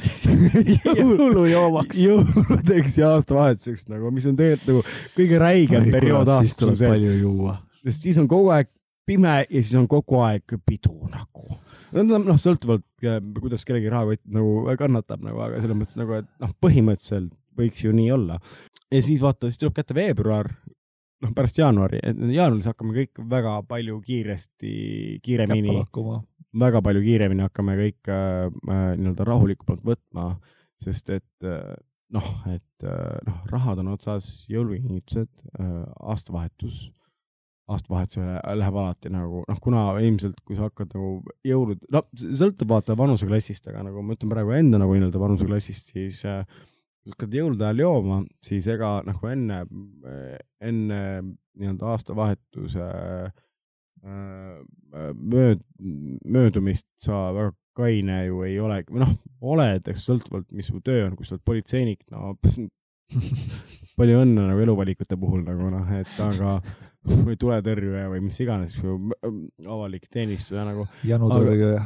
[LAUGHS] jõulujoomaks. jõuludeks ja aastavahetuseks nagu, mis on tegelikult nagu kõige räigem periood siis aastas on tuleb palju juua. sest siis on kogu aeg pime ja siis on kogu aeg pidu nagu. noh, sõltuvalt, kuidas kellegi rahakott nagu kannatab nagu, aga selles mõttes nagu, et noh, põhimõtteliselt võiks ju nii olla. ja siis vaata, siis tuleb kätte veebruar, noh pärast jaanuari, jaanuaris hakkame kõik väga palju kiiresti, kiiremini väga palju kiiremini hakkame kõik äh, äh, nii-öelda rahulikumalt võtma, sest et äh, noh, et äh, noh, rahad on otsas, jõulukingitused äh,, aastavahetus, aastavahetusele läheb alati nagu noh, kuna ilmselt, kui sa hakkad nagu jõulud, no sõltub vaata vanuseklassist, aga nagu ma ütlen praegu enda nagu nii-öelda vanuseklassist, siis äh, kui hakkad jõulude ajal jooma, siis ega nagu enne, enne nii-öelda aastavahetuse äh, mööd-, möödumist sa väga kaine ju ei ole, või noh, oled, eks sõltuvalt, mis su töö on, kui sa oled politseinik, no [LAUGHS] palju õnne nagu eluvalikute puhul nagu noh, et aga [LAUGHS] või tuletõrjuja või mis iganes avalik teenistuja nagu Janu Aga- Tõrgõja.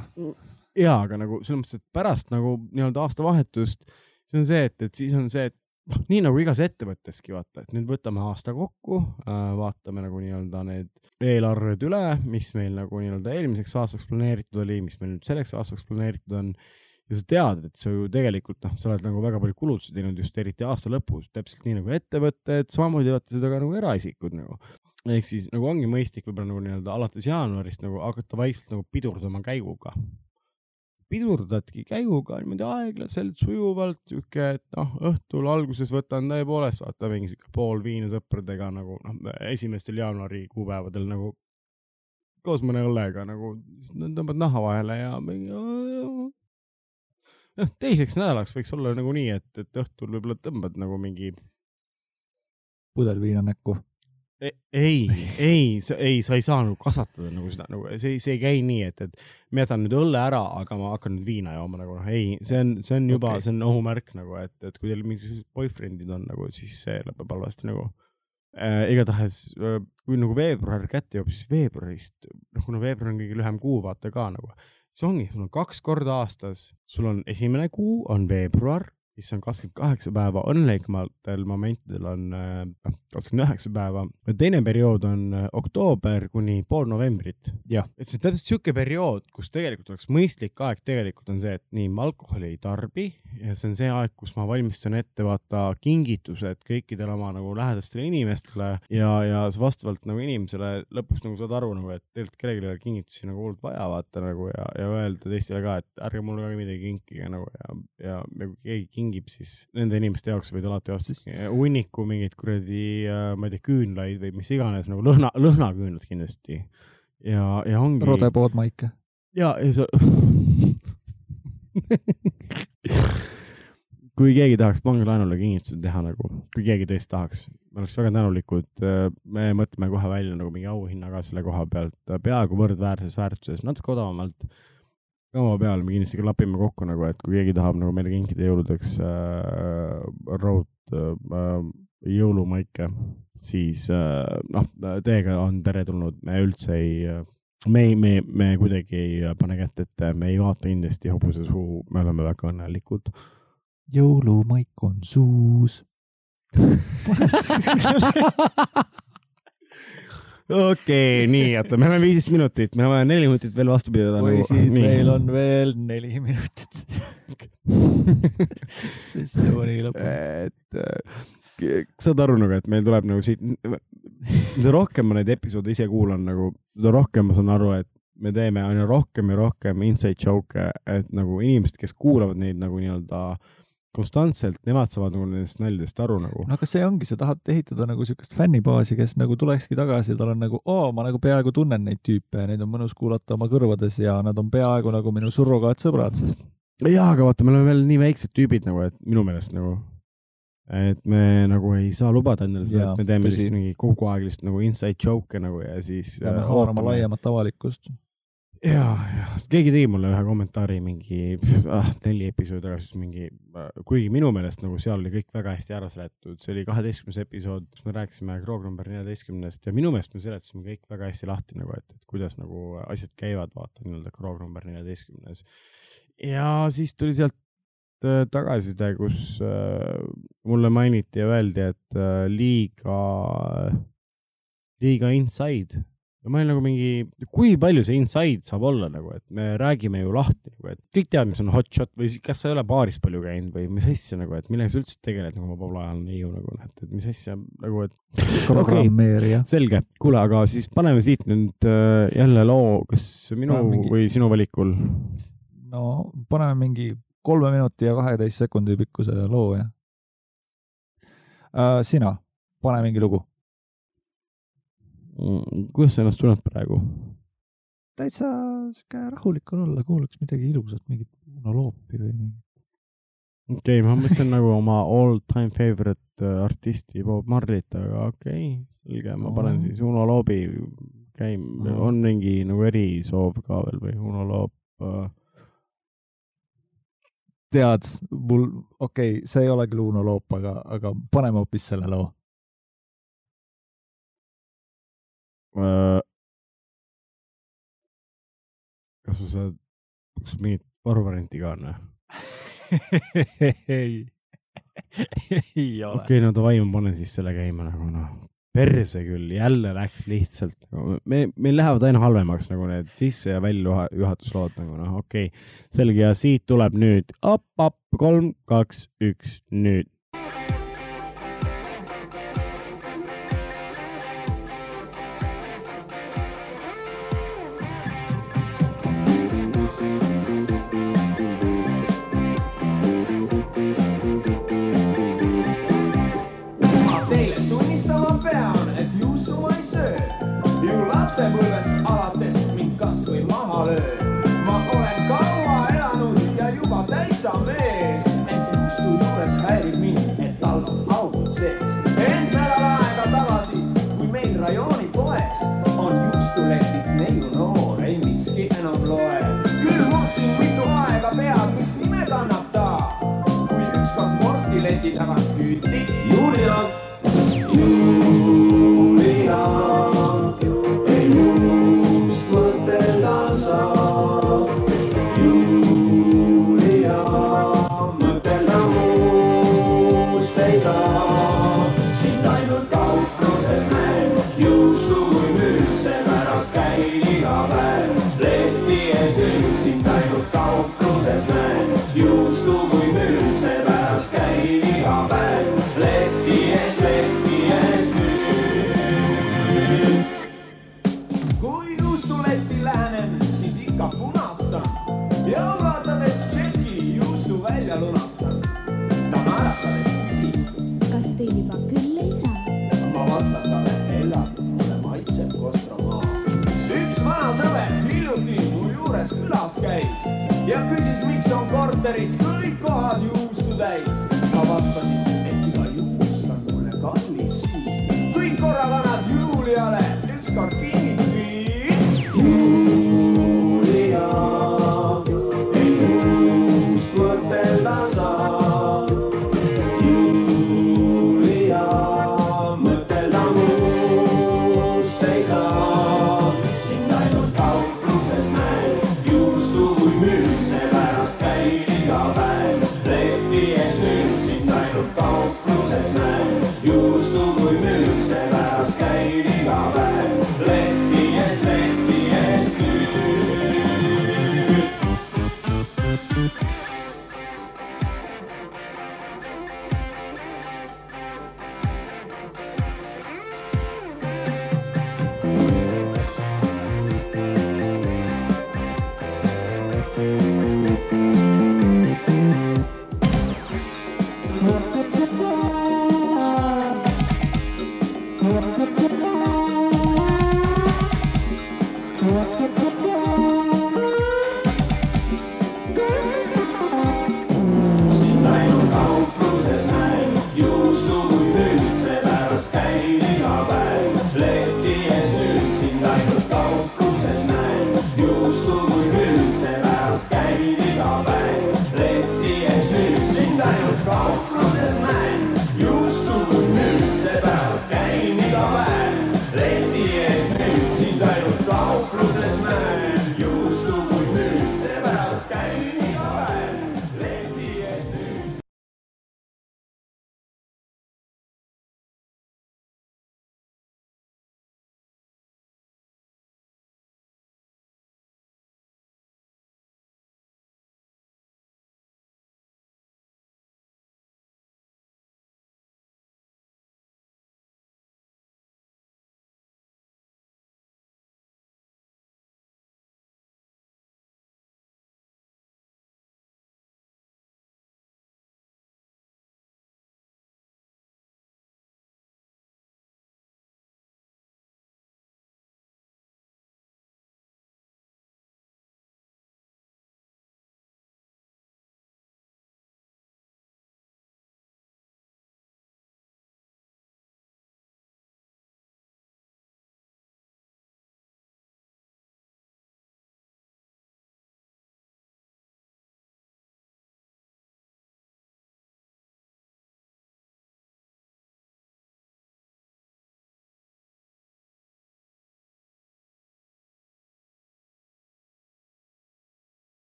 jaa, aga nagu selles mõttes, et pärast nagu nii-öelda aastavahetust, see on see, et, et siis on see, et noh, nii nagu igas ettevõtteski vaata, et nüüd võtame aasta kokku, vaatame nagu nii-öelda need eelarved üle, mis meil nagu nii-öelda eelmiseks aastaks planeeritud oli, mis meil nüüd selleks aastaks planeeritud on. Ja sa tead, et sa ju tegelikult noh, sa oled nagu väga palju kulutusi teinud just eriti aasta lõpus, täpselt nii nagu ettevõtted, samamoodi vaata seda ka nagu eraisikud nagu. ehk siis nagu ongi mõistlik võib-olla nagu nii-öelda alates jaanuarist nagu hakata vaikselt nagu pidurdama käiguga pidurdadki käiguga niimoodi aeglaselt, sujuvalt, sihuke, et noh, õhtul alguses võtan tõepoolest vaata mingi sihuke pool viina sõpradega nagu noh, esimestel jaanuari kuupäevadel nagu koos mõne õllega nagu tõmbad naha vahele ja mingi. noh, teiseks nädalaks võiks olla nagu nii, et, et õhtul võib-olla tõmbad nagu mingi pudel viina näkku. E- ei, ei, ei, sa ei saa nagu kasvatada nagu seda nagu see, see ei käi nii, et, et ma jätan nüüd õlle ära, aga ma hakkan nüüd viina jooma nagu noh, ei, see on, see on juba okay., see on ohumärk nagu, et, et kui teil mingisugused boyfriend'id on nagu, siis see lõpeb halvasti nagu äh,. igatahes, kui nagu veebruar kätte jõuab, siis veebruarist, noh, kuna veebruar on kõige lühem kuu, vaata ka nagu, see ongi, sul on kaks korda aastas, sul on esimene kuu on veebruar, siis on kakskümmend kaheksa päeva, õnnelikumatel momentidel on äh, kakskümmend üheksa päeva. teine periood on äh, oktoober kuni pool novembrit. Et see on täpselt sihuke periood, kus tegelikult oleks mõistlik aeg, tegelikult on see, et nii, ma alkoholi ei tarbi ja see on see aeg, kus ma valmistan ette vaata kingitused kõikidele oma nagu lähedastele inimestele ja, ja vastavalt nagu inimesele lõpuks nagu saad aru nagu, et tegelikult kellelegi ei ole kingitusi nagu hullult vaja vaata nagu ja, ja öelda teistele ka, et ärge mulle ka midagi kinkige nagu ja, ja, ja kui keegi kingib, siis nende inimeste jaoks võid alati osta hunniku mingeid kuradi, ma ei tea, küünlaid või mis iganes nagu lõhna, lõhnaküünlad kindlasti. ja, ja ongi. rodepood Maike. ja, ja sa [LAUGHS] kui keegi tahaks pangalaenule kingituse teha nagu, kui keegi teist tahaks, me oleks väga tänulikud. me mõtleme kohe välja nagu mingi auhinna ka selle koha pealt, peaaegu võrdväärses väärtuses, natuke odavamalt. Kama peal me kindlasti klapime kokku nagu, et kui keegi tahab nagu meile kinkida jõuludeks äh, raud äh, jõulumaike, siis äh, noh, teiega on teretulnud, me üldse ei äh, me ei, me, me kuidagi ei pane kätt ette, me ei vaata kindlasti hobuse suhu, me oleme väga õnnelikud. jõulumaik on suus. [LAUGHS] okei, nii, oota, me oleme viisteist minutit, me oleme neli minutit veel vastu pidada. poisid, meil on veel neli minutit. [LAUGHS] sessiooni lõpp. et äh, saad aru nagu, et meil tuleb nagu siit, mida rohkem ma neid episoode ise kuulan nagu, seda rohkem ma saan aru, et me teeme aina rohkem ja rohkem inside joke'e, et nagu inimesed, kes kuulavad neid nagu nii-öelda konstantselt, nemad saavad nagu nendest naljadest aru nagu. no aga see ongi, sa tahad ehitada nagu siukest fännibaasi, kes nagu tulekski tagasi ja tal on nagu, oo, ma nagu peaaegu tunnen neid tüüpe ja neid on mõnus kuulata oma kõrvades ja nad on peaaegu nagu minu surrogaatsõbrad, sest jaa, aga vaata, me oleme veel nii väiksed tüübid nagu, et minu meelest nagu, et me nagu ei saa lubada endale seda, et me teeme lihtsalt mingi kogu aeg lihtsalt nagu inside joke'e nagu ja siis. peame haarama laiemat avalikkust. ja, ja keegi tegi mulle ühe kommentaari mingi ah, neli episoodi tagasi, siis mingi, kuigi minu meelest nagu seal oli kõik väga hästi ära seletatud, see oli kaheteistkümnes episood, kus me rääkisime Kroog number neljateistkümnest ja minu meelest me seletasime kõik väga hästi lahti nagu, et, et kuidas nagu asjad käivad, vaata nii-öelda Kroog number neljateistkümnes. ja siis tuli sealt äh, tagasiside, kus äh, mulle mainiti ja öeldi, et äh, liiga, liiga inside ja ma olin nagu mingi, kui palju see inside saab olla nagu, et me räägime ju lahti nagu, et kõik teavad, mis on hot shot või siis kas sa ei ole baaris palju käinud või mis asja nagu, et millega sa üldse tegeled nagu vabal ajal neiu nagu, et, et mis asja nagu, et [LAUGHS] programmeerija. selge, kuule, aga siis paneme siit nüüd äh, jälle loo, kas minu Paneme mingi- või sinu valikul? no paneme mingi kolme minuti ja kaheteist sekundi pikkuse loo ja uh,. sina, pane mingi lugu. Mm, kuidas sa ennast tunned praegu? täitsa sihuke rahulik on olla, kuulaks midagi ilusat, mingit Uno Loopi või mingit. okei okay,, ma mõtlesin nagu oma all time favorite äh, artisti Bob Marley't, aga okei okay,, selge, ma panen No. siis Uno Loobi käima No., on mingi nagu erisoov ka veel või Uno Loop äh,? tead, mul, okei okay,, see ei ole küll Uno Loop, aga, aga paneme hoopis selle loo. Kas sul saad, kas sul mingit varuvarianti ka on või? ei, ei ole. okei, no davai, ma panen siis selle käima nagu noh, perse küll, jälle läks lihtsalt nagu, me, meil lähevad aina halvemaks nagu need sisse ja välja juhatuslood nagu noh, okei okay., selge ja siit tuleb nüüd up-up, kolm, kaks, üks, nüüd. Lapsepõlvest alates mind kasvõi maha löö. ma olen kaua elanud ja juba täitsa mees, ent juustu juures häirib mind, et tal on augud sees. ent nädal aega tagasi, kui meil rajooni poes on juustuletis neiu noor,